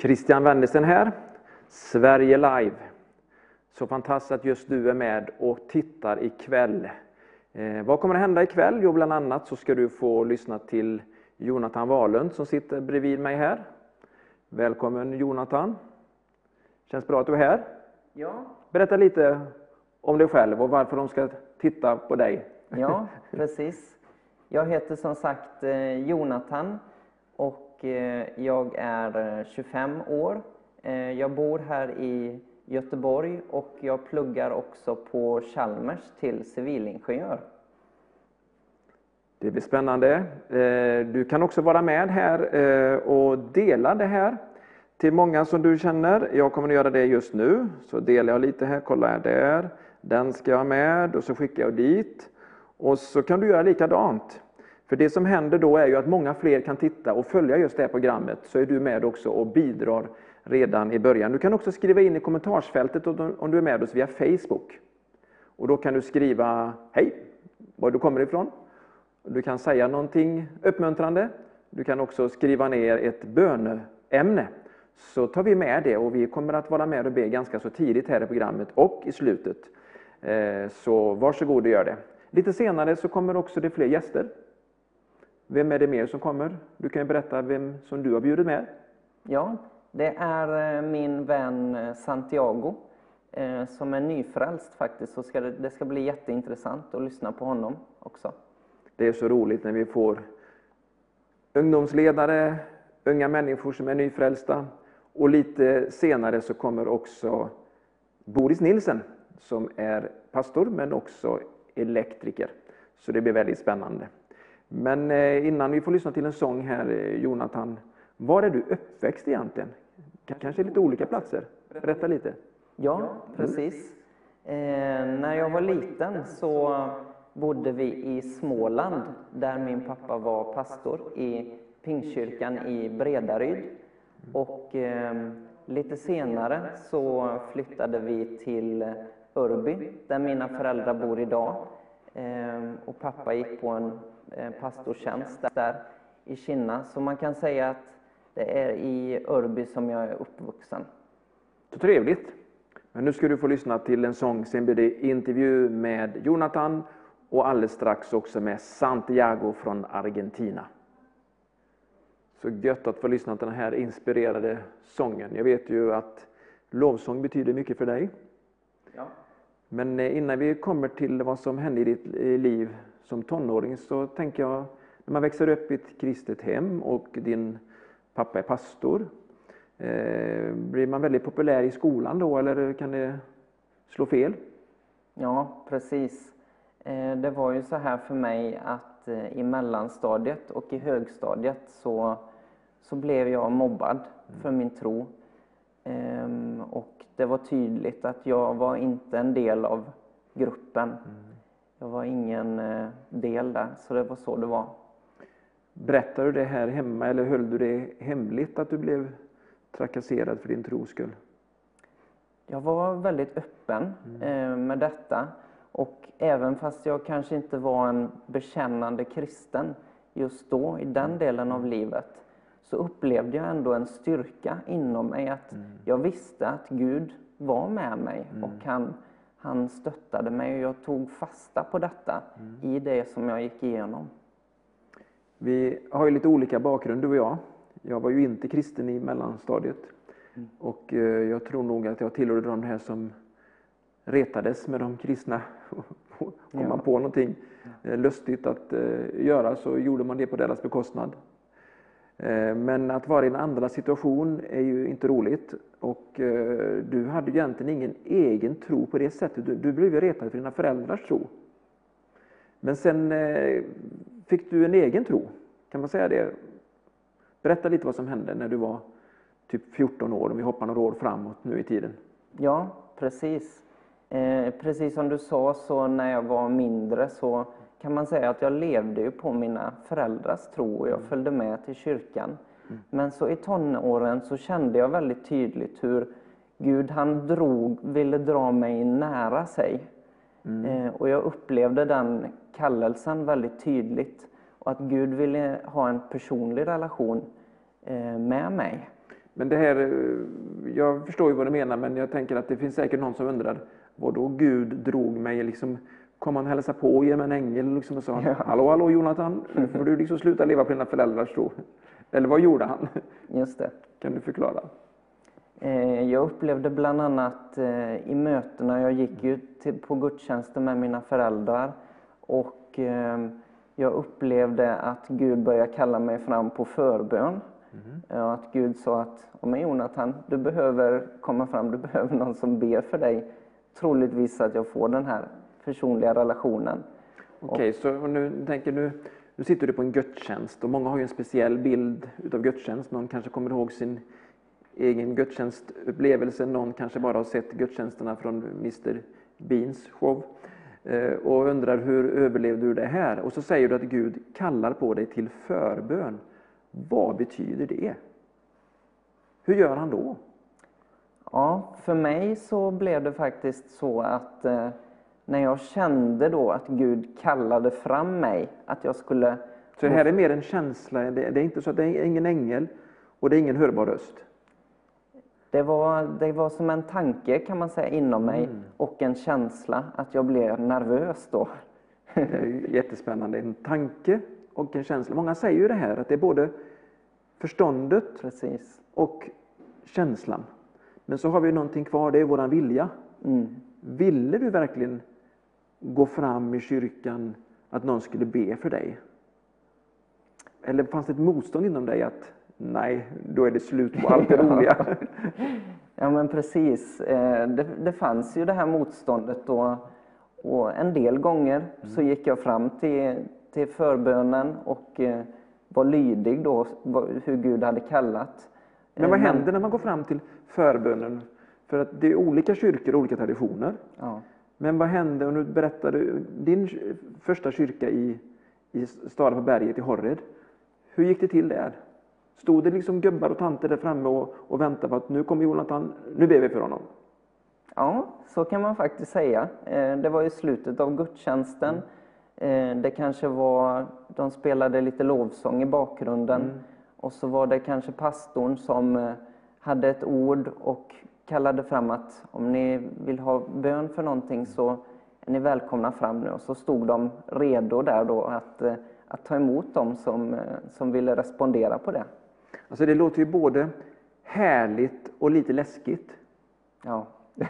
Christian Wennersen här, Sverige Live. Så fantastiskt att just du är med och tittar ikväll. Eh, vad kommer att hända ikväll? Jo, bland annat så ska du få lyssna till Jonathan Wahlund som sitter bredvid mig här. Välkommen Jonathan! Känns bra att du är här. Ja, Berätta lite om dig själv och varför de ska titta på dig. ja, precis. Jag heter som sagt eh, Jonathan och och eh, jag är eh, 25 år. Eh, jag bor här i Göteborg och jag pluggar också på Chalmers till civilingenjör. Det blir spännande. Du kan också vara med här och dela det här till många som du känner. Jag kommer att göra det just nu. Så delar jag lite här, kollar jag där. Den ska jag ha med och så skickar jag dit. Och så kan du göra likadant. För det som händer då är ju att många fler kan titta och följa just det här programmet. Så är du med också och bidrar redan i början. Du kan också skriva in i kommentarsfältet om du är med oss via Facebook. Och då kan du skriva hej, var du kommer ifrån. Du kan säga någonting uppmuntrande. Du kan också skriva ner ett böneämne. Så tar vi med det och vi kommer att vara med och be ganska så tidigt här i programmet och i slutet. Eh, så varsågod och gör det. Lite senare så kommer också det fler gäster. Vem är det mer som kommer? Du kan berätta vem som du har bjudit med. Ja, det är eh, min vän eh, Santiago eh, som är nyfrälst faktiskt. Så ska det, det ska bli jätteintressant att lyssna på honom också. Det är så roligt när vi får ungdomsledare, unga människor som är nyfrälsta. Och lite senare så kommer också Boris Nilsen som är pastor men också elektriker. Så det blir väldigt spännande. Men eh, innan vi får lyssna till en sång här, eh, Jonathan. Var är du uppväxt egentligen? Kanske lite olika platser? Berätta lite. Ja, precis. Eh, när jag var liten så bodde vi i Småland där min pappa var pastor i Pingstkyrkan i Bredaryd. Och eh, lite senare så flyttade vi till Örby där mina föräldrar bor idag. Eh, och pappa gick på en pastortjänst där i Kinna. Så man kan säga att det är i Örby som jag är uppvuxen. Så trevligt. Men nu ska du få lyssna till en sång, sen blir det intervju med Jonathan och alldeles strax också med Santiago från Argentina. Så gött att få lyssna till den här inspirerade sången. Jag vet ju att lovsång betyder mycket för dig. Ja. Men eh, innan vi kommer till vad som hände i ditt eh, liv som tonåring så tänker jag, när man växer upp i ett kristet hem och din pappa är pastor, eh, blir man väldigt populär i skolan då eller kan det slå fel? Ja, precis. Eh, Det var ju så här för mig att eh, i mellanstadiet och i högstadiet så, så blev jag mobbad för min tro. Ehm, Och det var tydligt att jag var inte en del av gruppen. Jag var ingen eh, del där, så det var så det var. Berättar du det här hemma eller höll du det hemligt att du blev trakasserad för din tros skull? Jag var väldigt öppen eh, med detta. Och även fast jag kanske inte var en bekännande kristen just då, i den delen av livet, så upplevde jag ändå en styrka inom mig. Att jag visste att Gud var med mig och han, han stöttade mig. Och jag tog fasta på detta i det som jag gick igenom. Vi har ju lite olika bakgrund du och jag. Jag var ju inte kristen i mellanstadiet. Och eh, jag tror nog att jag tillhörde de här som retades med de kristna. Kom man på någonting eh, lustigt att eh, göra så gjorde man det på deras bekostnad. Men att vara i en andra situation är ju inte roligt. Och eh, du hade ju egentligen ingen egen tro på det sättet. Du, du blev retad för dina föräldrars tro. Men sen eh, fick du en egen tro, kan man säga det? Berätta lite vad som hände när du var typ 14 år, om vi hoppar några år framåt nu i tiden. Ja, precis. Eh, precis som du sa, så när jag var mindre så kan man säga att jag levde ju på mina föräldrars tro och jag följde med till kyrkan. Men så i tonåren så kände jag väldigt tydligt hur Gud han drog, ville dra mig nära sig. Eh, och jag upplevde den kallelsen väldigt tydligt. Och att Gud ville ha en personlig relation eh, med mig. Men det här, eh, jag förstår ju vad du menar, men jag tänker att det finns säkert någon som undrar vad då Gud drog mig? Liksom, kom han och hälsade på och ge mig en ängel liksom och sa Ja. Hallå, hallå Jonathan, nu får du liksom sluta leva på dina föräldrars tro. Eller vad gjorde han? Just det. Kan du förklara? Eh, Jag upplevde bland annat eh, i mötena, jag gick ju på gudstjänster med mina föräldrar och eh, jag upplevde att Gud började kalla mig fram på förbön. Och att Gud sa att, "Ja, men Jonathan, du behöver komma fram, du behöver någon som ber för dig. Troligtvis att jag får den här personliga relationen. Okej, så nu tänker du, nu sitter du på en gudstjänst och många har ju en speciell bild utav gudstjänst. Någon kanske kommer ihåg sin egen gudstjänstupplevelse, någon kanske bara har sett gudstjänsterna från Mr Beans show eh, och undrar hur överlevde du det här? Och så säger du att Gud kallar på dig till förbön. Vad betyder det? Hur gör han då? Ja, för mig så blev det faktiskt så att eh, när jag kände då att Gud kallade fram mig, att jag skulle... Så det här är mer en känsla, det är inte så att det är ingen ängel och det är ingen hörbar röst. Det var, det var som en tanke kan man säga inom mig och en känsla att jag blev nervös då. Det är ju jättespännande. En tanke och en känsla. Många säger ju det här att det är både förståndet Precis. och känslan. Men så har vi någonting kvar, det är våran vilja. Mm. Ville du verkligen gå fram i kyrkan att någon skulle be för dig? Eller fanns det ett motstånd inom dig att nej, då är det slut på allt det roliga? Ja men precis. Eh, Det, det fanns ju det här motståndet och, och en del gånger så gick jag fram till, till förbönen och eh, var lydig då hur Gud hade kallat. Men vad Eh, händer när man går fram till förbönen? För att det är olika kyrkor och olika traditioner. Ja. Men vad hände, och nu berättar du din första kyrka i, i staden på berget i Horred. Hur gick det till där? Stod det liksom gubbar och tanter där framme och, och väntade på att nu kommer Jonathan, nu ber vi för honom? Ja, så kan man faktiskt säga. Eh, Det var i slutet av gudstjänsten. Eh, Det kanske var, de spelade lite lovsång i bakgrunden. Och så var det kanske pastorn som eh, hade ett ord och kallade fram att om ni vill ha bön för någonting så är ni välkomna fram nu. Och så stod de redo där då att, eh, att ta emot dem som, eh, som ville respondera på det. Alltså det låter ju både härligt och lite läskigt. Ja,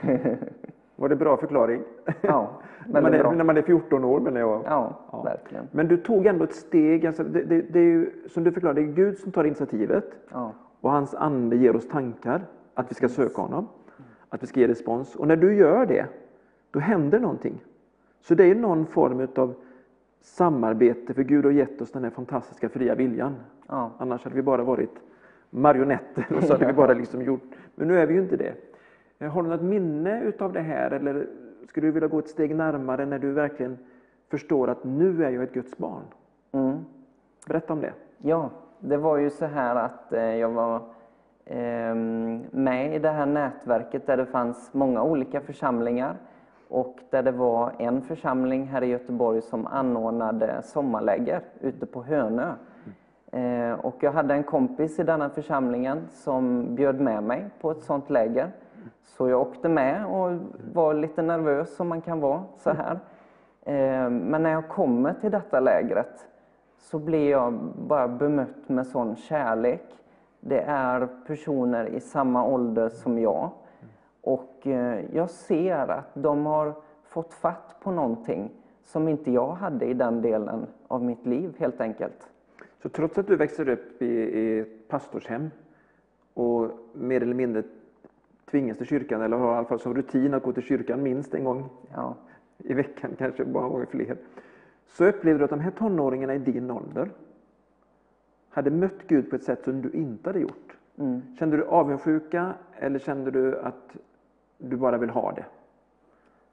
Var det bra förklaring? ja när, man är, bra. när man är 14 år menar jag. Ja, Ja. verkligen. Men du tog ändå ett steg, alltså det, det, det är ju, som du förklarade, det är Gud som tar initiativet. Ja. Och hans ande ger oss tankar att vi ska söka honom, att vi ska ge respons. Och när du gör det, då händer någonting. Så det är någon form av samarbete, för Gud har gett oss den här fantastiska fria viljan. Ja. Annars hade vi bara varit marionetter och så hade vi bara liksom gjort. Men nu är vi ju inte det. Eh, Har du något minne utav det här eller skulle du vilja gå ett steg närmare när du verkligen förstår att nu är jag ett Guds barn? Mm. Berätta om det. Ja, det var ju så här att eh, jag var Ehm, med i det här nätverket där det fanns många olika församlingar och där det var en församling här i Göteborg som anordnade sommarläger ute på Hönö. Ehm, och jag hade en kompis i denna församlingen som bjöd med mig på ett sånt läger. Så jag åkte med och var lite nervös som man kan vara så här. Ehm, men när jag kommer till detta lägret så blir jag bara bemött med sån kärlek. Det är personer i samma ålder som jag. Och eh, jag ser att de har fått fatt på någonting som inte jag hade i den delen av mitt liv helt enkelt. Så trots att du växer upp i, i ett pastorshem och mer eller mindre tvingas till kyrkan eller har i alla fall som rutin att gå till kyrkan minst en gång Ja, i veckan, kanske många gånger fler. Så upplevde du att de här tonåringarna i din ålder hade mött Gud på ett sätt som du inte hade gjort. mm. Kände du avundsjuka eller kände du att du bara vill ha det?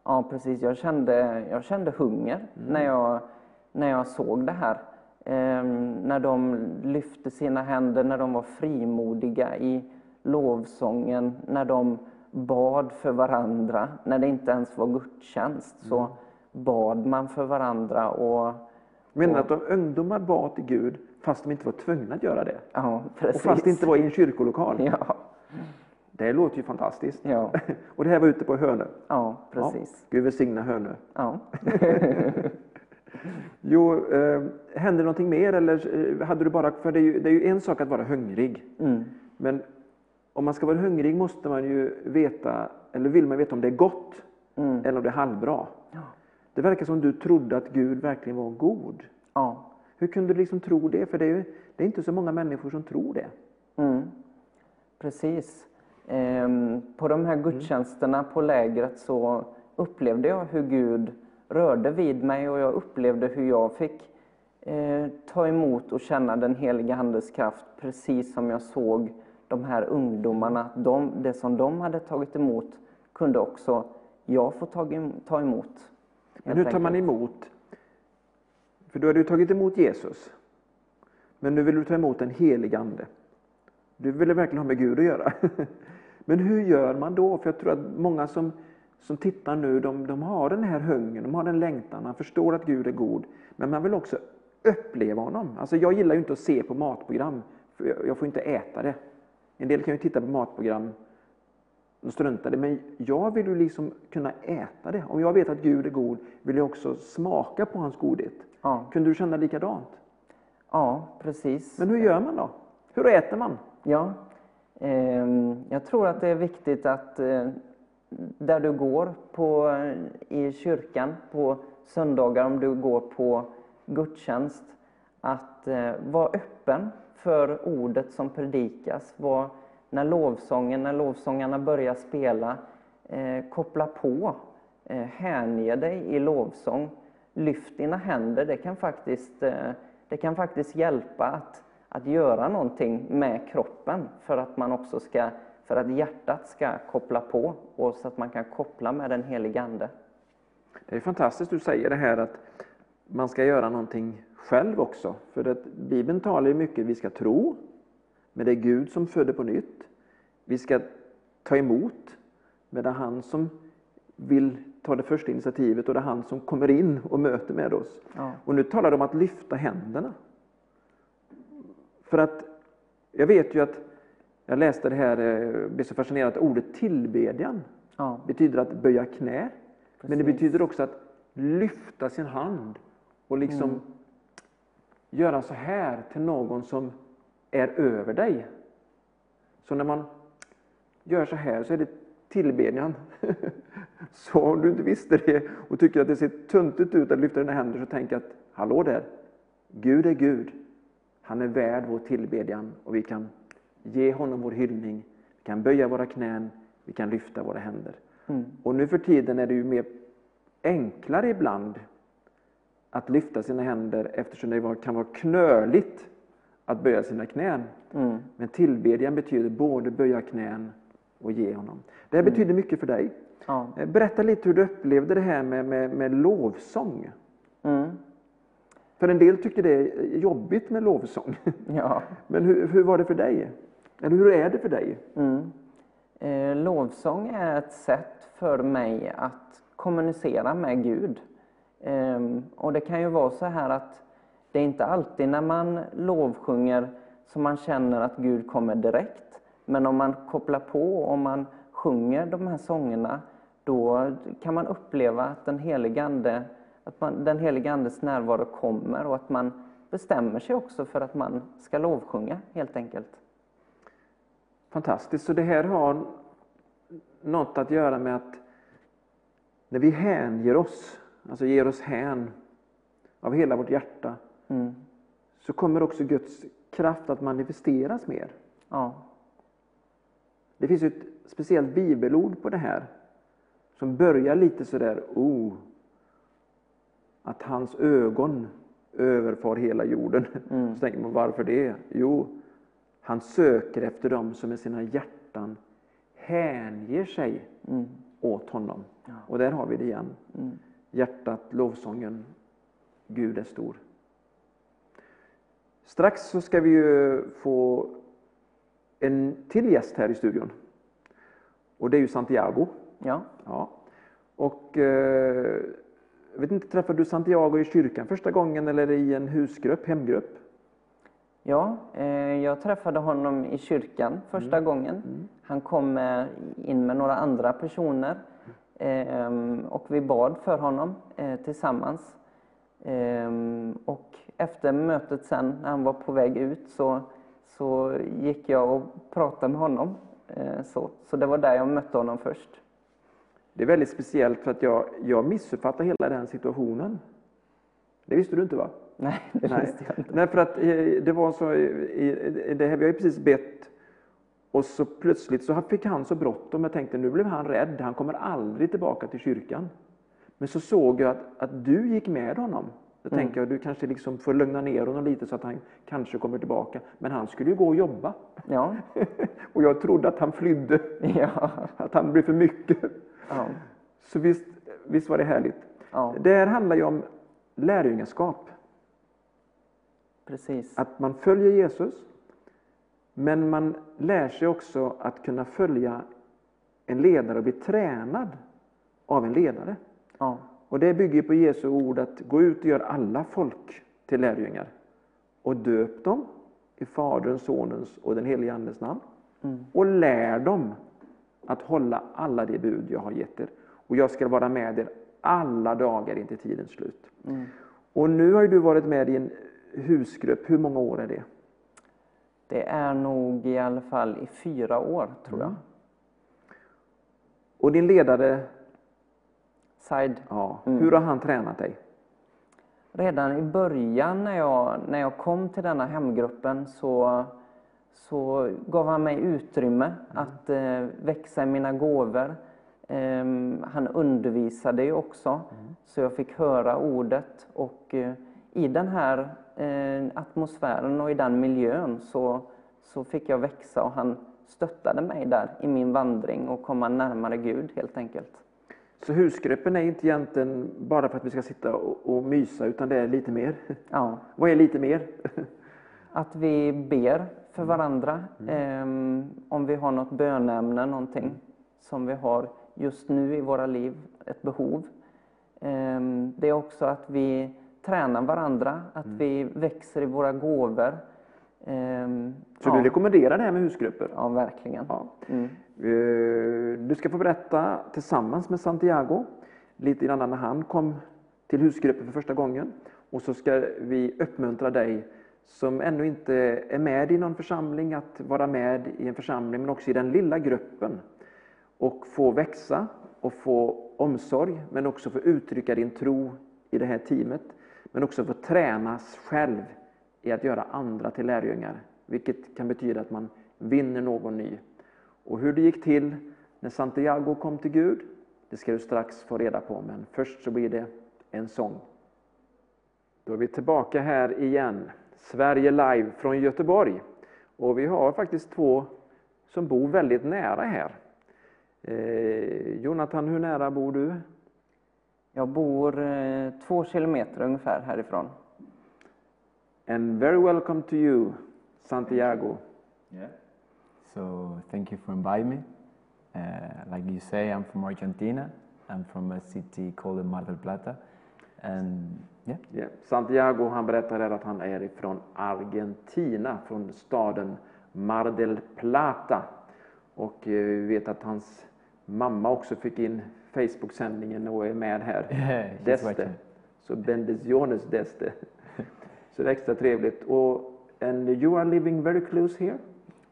ja precis. Jag kände, jag kände hunger när, jag, när jag såg det här. Ehm, när de lyfte sina händer, när de var frimodiga i lovsången, när de bad för varandra, när det inte ens var gudstjänst så bad man för varandra och, Menar att de ungdomar bad till Gud fast de inte var tvungna att göra det? Ja, Och fast det inte var i en kyrkolokal? Ja, Det låter ju fantastiskt. ja, Och det här var ute på Hönö? ja, precis. Gud välsigna Hönö. Ja. Jo, eh, hände någonting mer eller eh, hade du bara, för det är, ju, det är ju en sak att vara hungrig. Mm. Men om man ska vara hungrig måste man ju veta, eller vill man veta om det är gott Mm. eller om det är halvbra. Ja. Det verkar som du trodde att Gud verkligen var god. Ja. Hur kunde du liksom tro det? För det är ju det är inte så många människor som tror det. Mm. Precis. Ehm, på de här gudstjänsterna på lägret så upplevde jag hur Gud rörde vid mig och jag upplevde hur jag fick eh, ta emot och känna den heliga Andes kraft precis som jag såg de här ungdomarna. De, det som de hade tagit emot kunde också jag få ta, ta emot. Men hur tar man emot? För du hade du tagit emot Jesus. Men nu vill du ta emot en helig ande. Du ville verkligen ha med Gud att göra. Men hur gör man då? För jag tror att många som, som tittar nu, de, de har den här hungern, de har den längtan, man förstår att Gud är god. Men man vill också uppleva honom. Alltså jag gillar ju inte att se på matprogram, för jag, får inte äta det. En del kan ju titta på matprogram och strunta det, men jag vill ju liksom kunna äta det. Om jag vet att Gud är god vill jag också smaka på hans godhet. Ja, Kunde du känna likadant? ja, precis. Men hur gör man då? Hur äter man? Ja, ehm, jag tror att det är viktigt att eh, där du går på, i kyrkan på söndagar, om du går på gudstjänst, att eh, vara öppen för ordet som predikas. Var, när lovsången, när lovsångarna börjar spela, eh, koppla på, hänge dig i lovsång. Lyft dina händer, det kan faktiskt, eh, det kan faktiskt hjälpa att, att göra någonting med kroppen för att man också ska, för att hjärtat ska koppla på och så att man kan koppla med den helige Ande. Det är fantastiskt du säger det här att man ska göra någonting själv också. För att Bibeln talar ju mycket, vi ska tro, men det är Gud som föder på nytt. Vi ska ta emot, men det är han som vill ta det första initiativet och det är han som kommer in och möter med oss. Ja. Och nu talar de om att lyfta händerna. För att jag vet ju att, jag läste det här, eh, blev så fascinerad, att ordet tillbedjan Ja, betyder att böja knä. Men det Precis. betyder också att lyfta sin hand och liksom Mm. göra så här till någon som är över dig. Så när man gör så här så är det tillbedjan. så om du inte visste det och tycker att det ser tuntigt ut att lyfta dina händer så tänk att hallå där, Gud är Gud. Han är värd vår tillbedjan och vi kan ge honom vår hyllning. Vi kan böja våra knän, vi kan lyfta våra händer. Mm. Och nu för tiden är det ju mer enklare ibland att lyfta sina händer eftersom det kan vara knöligt att böja sina knän. Mm. Men tillbedjan betyder både böja knän och ge honom. Det här betyder mycket för dig. Ja. Eh, Berätta lite hur du upplevde det här med, med, med lovsång. Mm. För en del tycker det är jobbigt med lovsång. ja. Men hur, hur var det för dig? Eller hur är det för dig? Mm. Eh, lovsång är ett sätt för mig att kommunicera med Gud. Ehm, och det kan ju vara så här att det är inte alltid när man lovsjunger som man känner att Gud kommer direkt. Men om man kopplar på om man sjunger de här sångerna då kan man uppleva att den helige Ande, att man, den helige Andes närvaro kommer och att man bestämmer sig också för att man ska lovsjunga helt enkelt. Fantastiskt. Så det här har något att göra med att när vi hänger oss, alltså ger oss hän av hela vårt hjärta, Mm. så kommer också Guds kraft att manifesteras mer. Ja. Det finns ett speciellt bibelord på det här som börjar lite sådär, oh, att hans ögon överfar hela jorden. Så tänker man, varför det? Jo, han söker efter dem som med sina hjärtan hänger sig Mm. åt honom. Och där har vi det igen. Mm. Hjärtat, lovsången, Gud är stor. Strax så ska vi ju få en till gäst här i studion. Och det är ju Santiago. Ja. Ja. Och eh, jag vet inte, träffade du Santiago i kyrkan första gången eller i en husgrupp, hemgrupp? Ja, eh, jag träffade honom i kyrkan första gången. Han kom in med några andra personer eh, och vi bad för honom eh, tillsammans. Eh, och efter mötet sen, när han var på väg ut, så, så gick jag och pratade med honom. Eh, så, så det var där jag mötte honom först. Det är väldigt speciellt för att jag, jag missuppfattar hela den situationen. Det visste du inte va? Nej, det Nej. visste jag inte. Nej, för att eh, det var så, i- det här, vi har ju precis bett och så plötsligt så fick han så bråttom. Jag tänkte nu blev han rädd, han kommer aldrig tillbaka till kyrkan. Men så såg jag att, att du gick med honom. Då tänkte jag du kanske liksom får lugna ner honom lite så att han kanske kommer tillbaka. Men han skulle ju gå och jobba. Ja, och jag trodde att han flydde, ja, att han blev för mycket. ja, Så visst, visst var det härligt. ja Det här handlar ju om lärjungaskap. precis. Att man följer Jesus, men man lär sig också att kunna följa en ledare och bli tränad av en ledare. Ja, Och det bygger på Jesu ord att gå ut och göra alla folk till lärjungar och döp dem i Faderns, Sonens och den helige Andes namn och lär dem att hålla alla de bud jag har gett er. Och jag ska vara med er alla dagar intill tidens slut. Och nu har du varit med i en husgrupp. Hur många år är det? det är nog i alla fall i fyra år, tror jag. Och din ledare, Side. ja, hur har han tränat dig? Redan i början när jag, när jag kom till denna hemgruppen så, så gav han mig utrymme att eh, växa i mina gåvor. Ehm, han undervisade ju också, så jag fick höra ordet. Och eh, i den här eh, atmosfären och i den miljön så, så fick jag växa och han stöttade mig där i min vandring och komma närmare Gud helt enkelt. Så husgruppen är inte egentligen bara för att vi ska sitta och, och mysa, utan det är lite mer. Ja. Vad är lite mer? Att vi ber för varandra. ehm, om vi har något bönämne, någonting som vi har just nu i våra liv, ett behov. Ehm, det är också att vi tränar varandra, att vi växer i våra gåvor. Ehm, Så ja, du rekommenderar det här med husgrupper? ja, verkligen. Ja. Mm. Eh, du ska få berätta tillsammans med Santiago lite grann när han kom till husgruppen för första gången. Och så ska vi uppmuntra dig som ännu inte är med i någon församling att vara med i en församling, men också i den lilla gruppen. Och få växa och få omsorg, men också få uttrycka din tro i det här teamet. Men också få tränas själv i att göra andra till lärjungar, vilket kan betyda att man vinner någon ny. Och hur det gick till när Santiago kom till Gud, det ska du strax få reda på. Men först så blir det en sång. Då är vi tillbaka här igen. Sverige live från Göteborg. Och vi har faktiskt två som bor väldigt nära här. Eh, Jonathan, hur nära bor du? Jag bor eh, två kilometer ungefär härifrån. And very welcome to you, Santiago. Yeah. So thank you for inviting me. Uh, like you say, I'm from Argentina. I'm from a city called Mar del Plata, and yeah, Ja, Santiago han berättar här att han är ifrån Argentina, från staden Mar del Plata. Och eh, vi vet att hans mamma också fick in Facebook-sändningen och är med här. Yeah, Deste. Så bendiciones Deste. Så det är extra trevligt. Och, and you are living very close here?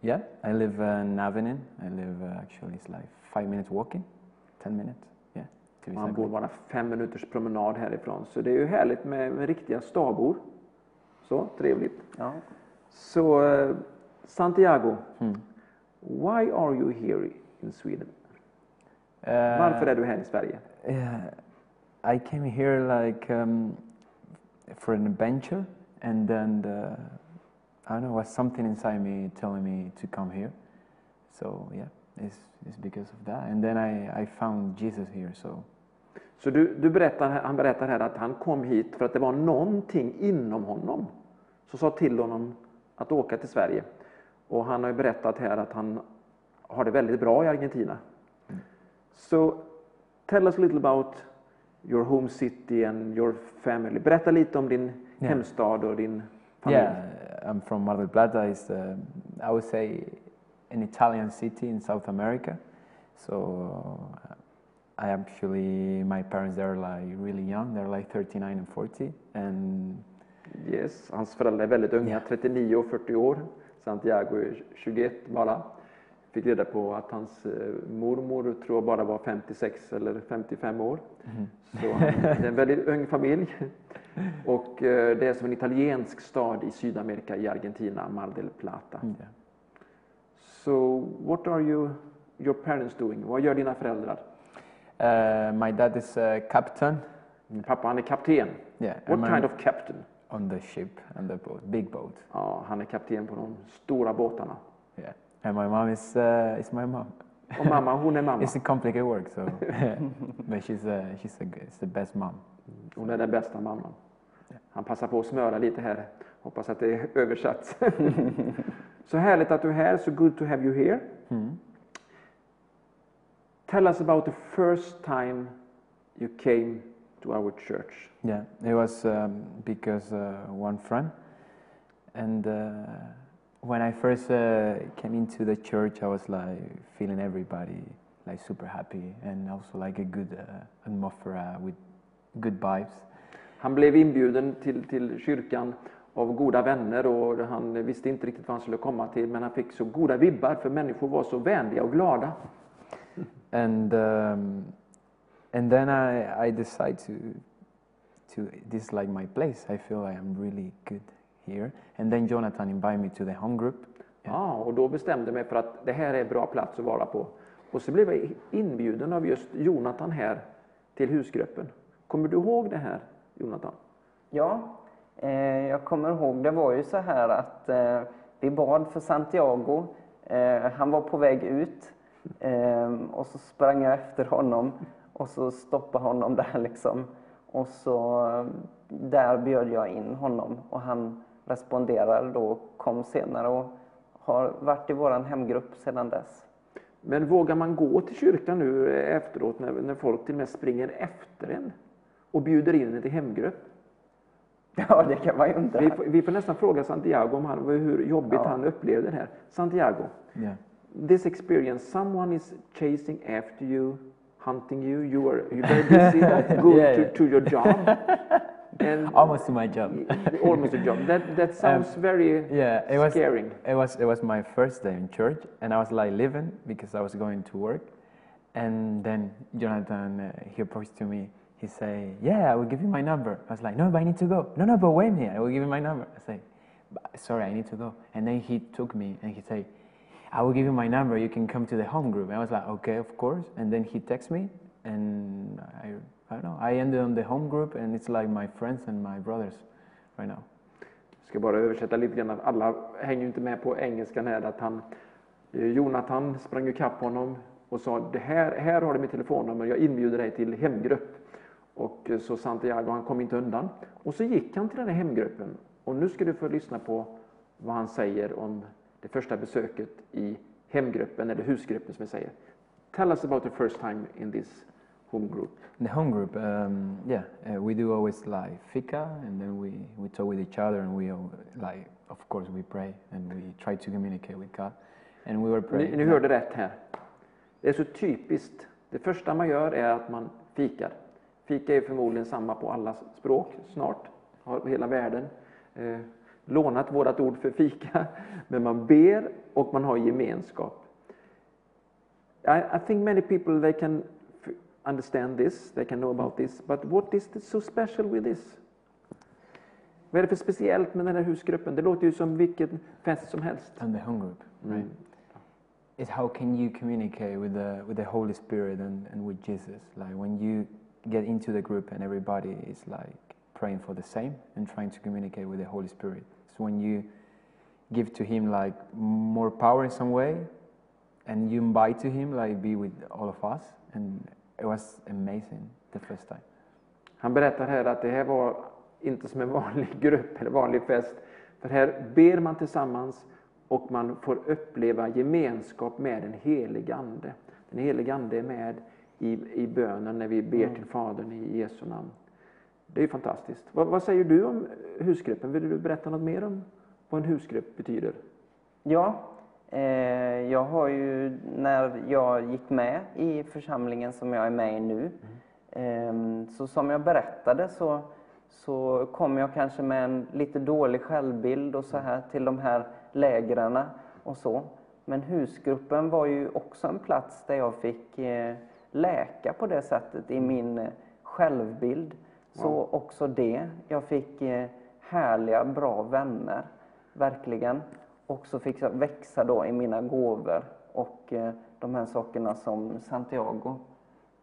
Yeah. I live uh, in Avenin. I live uh, actually it's like five minutes walking, ten minutes. Yeah, exactly. bor bara fem minuters promenad härifrån. Så det är ju härligt med, med riktiga stabor. Så trevligt. Ja. Så eh, Santiago, Hmm. why are you here in Sweden? Uh, Varför är du här i Sverige? Yeah, I came here like um, for an adventure, and then the, I don't know, was something inside me telling me to come here. So yeah, it's, it's because of that. And then I, I found Jesus here. So Så du, du berättar, han berättar här att han kom hit för att det var någonting inom honom som sa till honom att åka till Sverige. Och han har ju berättat här att han har det väldigt bra i Argentina. So tell us a little about your home city and your family. Berätta lite om din Ja. hemstad och din Yeah, I'm from Mar del Plata. It's, uh, I would say, an Italian city in South America. So uh, I actually, my parents, they're like really young. They're like 39 and 40. And Yes, hans föräldrar är väldigt unga, Ja. 39 och 40 år. Santiago är 21 bara. Fick reda på att hans eh, mormor tror jag bara var 56 eller 55 år. Så det är en väldigt ung familj. Och eh, det är som en italiensk stad i Sydamerika, i Argentina, Mar del Plata. yeah. So what are you, your parents doing? Vad gör dina föräldrar? Uh, my dad is a captain. Min pappa han är kapten. Yeah, What kind of captain? on the ship and the boat, big boat. Ja, han är kapten på de stora båtarna. Yeah, and my mom is uh, is my mom. Och mamma, hon är mamma. It's a complicated work, so but she's a, she's a, it's the best mom. Hon är den bästa mamman. Han passar på att smöra lite här. Hoppas att det är översatt. så härligt att du är här. So good to have you here. Mm. Tell us about the first time you came to our church. Yeah, it was um, because uh, one friend, and uh, when I first uh, came into the church, I was like feeling everybody like super happy, and also like a good uh, atmosphere with good vibes. Han blev inbjuden till, till kyrkan av goda vänner och han visste inte riktigt vad han skulle komma till men han fick så goda vibbar för människor var så vänliga och glada. and um, and then I I decide to to this like my place. I feel I am really good here. And then Jonathan invited me to the home group. Ja, och då bestämde jag mig för att det här är en bra plats att vara på. Och så blev jag inbjuden av just Jonathan här till husgruppen. Kommer du ihåg det här, Jonathan? Ja, eh, jag kommer ihåg, det var ju så här att eh, vi bad för Santiago. Eh, han var på väg ut eh, och så sprang jag efter honom och så stoppade honom där liksom. Och så eh, där bjöd jag in honom och han responderade då och kom senare och har varit i våran hemgrupp sedan dess. Men vågar man gå till kyrkan nu efteråt när, när folk till och med springer efter en och bjuder in en till hemgrupp? Ja, det kan man ju undra. Vi, får- vi får nästan fråga Santiago om han, hur jobbigt Ja. han upplevde det här. Santiago, Yeah. this experience, someone is chasing after you, hunting you, you are you're very busy going Yeah, to, yeah. to your job. and Almost to my job. almost a job. That, that sounds very Yeah, it was scaring. It was it was my first day in church, and I was like living because I was going to work, and then Jonathan uh, he approached to me. He say, "Yeah, I will give you my number." I was like, "No, but I need to go." No, no, but wait me. I will give you my number. I say, "Sorry, I need to go." And then he took me and he say, "I will give you my number. You can come to the home group." And I was like, "Okay, of course." And then he texts me, and I I don't know. I ended on the home group, and it's like my friends and my brothers right now. Jag ska bara översätta lite grann. att Alla hänger ju inte med på engelskan här. Att han, eh, Jonathan sprang ikapp honom och sa det här, här har du mitt telefonnummer, jag inbjuder dig till hemgrupp. Och eh, så Santiago, han kom inte undan. Och så gick han till den här hemgruppen. Och nu ska du få lyssna på vad han säger om det första besöket i hemgruppen, eller husgruppen som vi säger. Tell us about the first time in this home group. The home group, um, yeah, uh, we do always like fika, and then we, we talk with each other, and we all, like, of course, we pray, and we try to communicate with God, and we were Ni, praying. ni hörde rätt här. Det är så typiskt. Det första man gör är att man fikar. Fika är förmodligen samma på alla språk snart. Har hela världen eh, lånat vårt ord för fika. Men man ber och man har gemenskap. I, I think many people they can understand this, they can know about this. But what is so special with this? Vad är det för speciellt med den här husgruppen? Det låter ju som vilken fest som helst. And the home group, right? Mm. Is how can you communicate with the with the Holy Spirit and, and with Jesus? Like when you get into the group and everybody is like praying for the same and trying to communicate with the Holy Spirit. So when you give to Him like more power in some way, and you invite to Him like be with all of us, and it was amazing the first time. Han berättar här att det här var inte som en vanlig grupp eller vanlig fest. För här ber man tillsammans och man får uppleva gemenskap med den helige Ande. Den helige Ande är med i, i bönen när vi ber till Fadern i Jesu namn. Det är ju fantastiskt. Vad, vad säger du om husgruppen? Vill du berätta något mer om vad en husgrupp betyder? Ja, jag har ju när jag gick med i församlingen som jag är med i nu, eh, så som jag berättade så, så kom jag kanske med en lite dålig självbild och så här till de här lägren och så. Men husgruppen var ju också en plats där jag fick eh, läka på det sättet i min eh, självbild. Så också det. Jag fick eh, härliga, bra vänner, verkligen. Och så fick jag växa då i mina gåvor och eh, de här sakerna som Santiago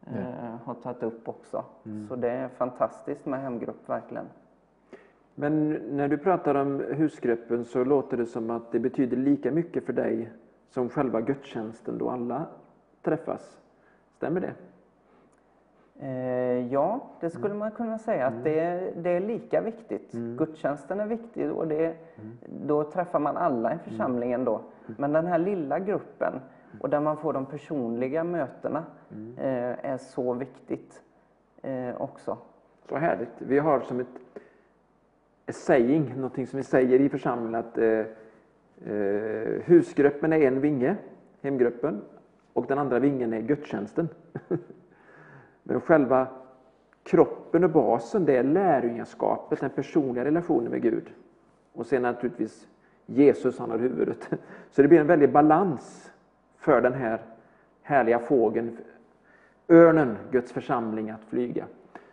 eh, har tagit upp också. Så det är fantastiskt med hemgrupp, verkligen. Men när du pratar om husgruppen så låter det som att det betyder lika mycket för dig som själva gudstjänsten då alla träffas. Stämmer det? Eh, ja, det skulle man kunna säga att det, är- det är lika viktigt. Gudstjänsten är viktig och det, då träffar man alla i församlingen då. Men den här lilla gruppen och där man får de personliga mötena eh, är så viktigt eh, också. Så härligt. Vi har som ett, ett saying, någonting som vi säger i församlingen att eh, eh, husgruppen är en vinge, hemgruppen, och den andra vingen är gudstjänsten. Men själva kroppen och basen, det är lärjungaskapet, den personliga relationen med Gud. Och sen naturligtvis Jesus, han har huvudet. Så det blir en väldig balans för den här härliga fågeln, örnen, Guds församling, att flyga.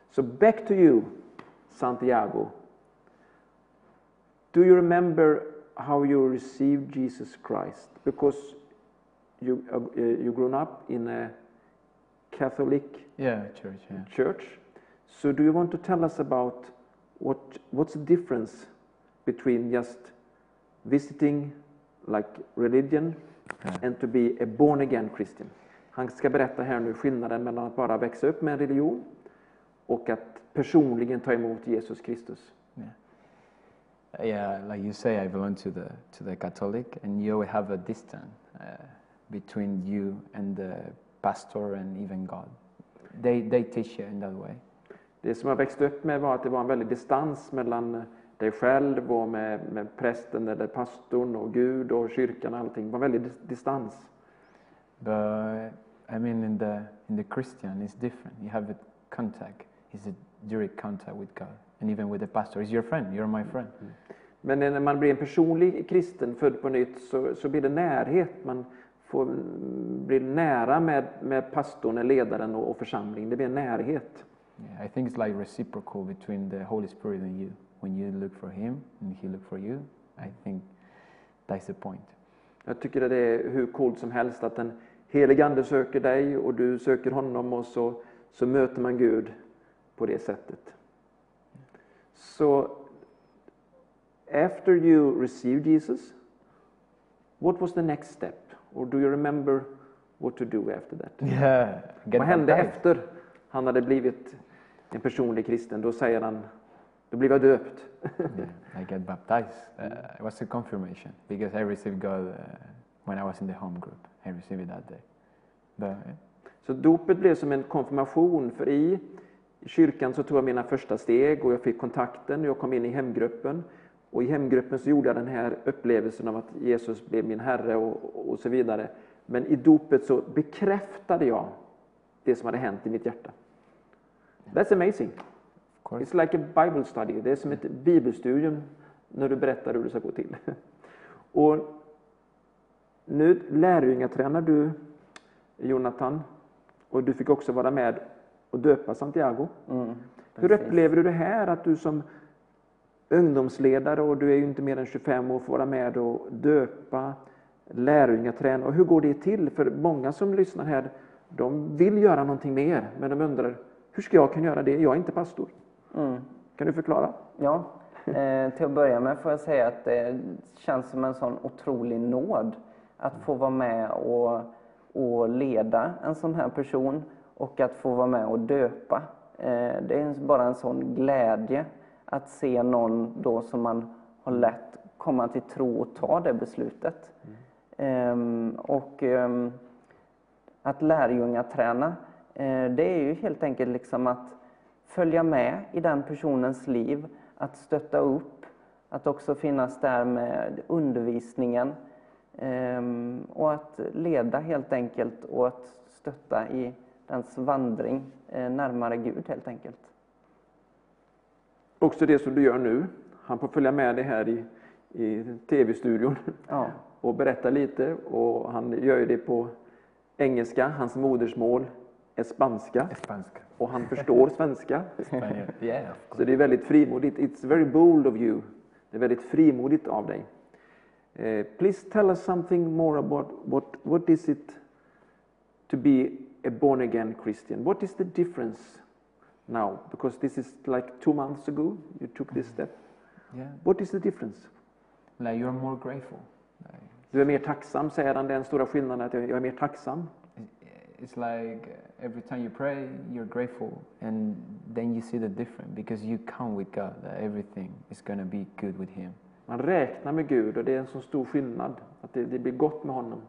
Så back to you, Santiago. Do you remember how you received Jesus Christ? Because you uh, you grown up in a Catholic Yeah, church. Yeah. church. So do you want to tell us about what what's the difference between just visiting like religion and to be a born again Christian? Han ska berätta här nu skillnaden mellan att bara växa upp med en religion och att personligen ta emot Jesus Kristus. Yeah, like you say, I belong to the to the Catholic, and you always have a distance uh, between you and the pastor and even God. They they teach you in that way. Det som jag växte upp med var att det var en väldig distans mellan dig själv och med, med prästen eller pastorn och Gud och kyrkan och allting. Det var en väldig dis- distans. But I mean, in the in the Christian, it's different. You have a contact. It's a direct contact with God, and even with the pastor. He's your friend. You're my friend. Men när man blir en personlig kristen, född på nytt, så, så blir det närhet. Man får blir nära med, med pastorn, ledaren och, och församlingen. Det blir en närhet. Yeah, I think it's like reciprocal between the Holy Spirit and you. When you look for Him and He look for you, I think that's the point. Jag tycker att det är hur coolt som helst att den helige Ande söker dig och du söker honom och så, så möter man Gud på det sättet. Så after you received Jesus, what was the next step? Or do you remember what to do after that? Yeah. Vad hände baptized. efter han hade blivit en personlig kristen? Då säger han, då blev jag döpt. yeah, I get baptized. Uh, it was a confirmation because I received God uh, when I was in the home group. I received it that day. But yeah. Så dopet blev som en konfirmation, för i kyrkan så tog jag mina första steg och jag fick kontakten, jag kom in i hemgruppen. Och i hemgruppen så gjorde jag den här upplevelsen av att Jesus blev min Herre och, och så vidare. Men i dopet så bekräftade jag det som hade hänt i mitt hjärta. That's amazing. It's like a Bible study. Det är som ett bibelstudium när du berättar hur det ska gå till. Och nu lärjungatränar du Jonathan och du fick också vara med och döpa Santiago. Mm, Hur upplever du det här att du som ungdomsledare och du är ju inte mer än 25 år får vara med och döpa, lärjungaträna och hur går det till? För många som lyssnar här, de vill göra någonting mer men de undrar hur ska jag kunna göra det? Jag är inte pastor. Mm. Kan du förklara? Ja, eh, till att börja med får jag säga att det känns som en sån otrolig nåd att få vara med och, och leda en sån här person och att få vara med och döpa. Eh, det är bara en sån glädje att se någon då som man har lätt komma till tro och ta det beslutet. Ehm, och ehm, att lärjungaträna eh, det är ju helt enkelt liksom att följa med i den personens liv, att stötta upp, att också finnas där med undervisningen ehm, och att leda helt enkelt och att stötta i dens vandring eh, närmare Gud helt enkelt. Också det som du gör nu. Han får följa med dig här i, i tv-studion Ja. och berätta lite. Och han gör det på engelska, hans modersmål är spanska Spanska. och han förstår svenska. Yeah, Så det är väldigt frimodigt. It's very bold of you. Det är väldigt frimodigt av dig. Eh, please tell us something more about what, what is it to be a born again Christian? What is the difference now? Because this is like two months ago you took this step. Yeah. What is the difference? Like you're more grateful. Like, Du är mer tacksam, säger han. Den stora skillnaden är att jag är mer tacksam. it's like every time you pray, you're grateful, and then you see the difference because you count with God that everything is going to be good with Him. Man räknar med Gud och det är en så stor skillnad. Att det, det blir gott med honom.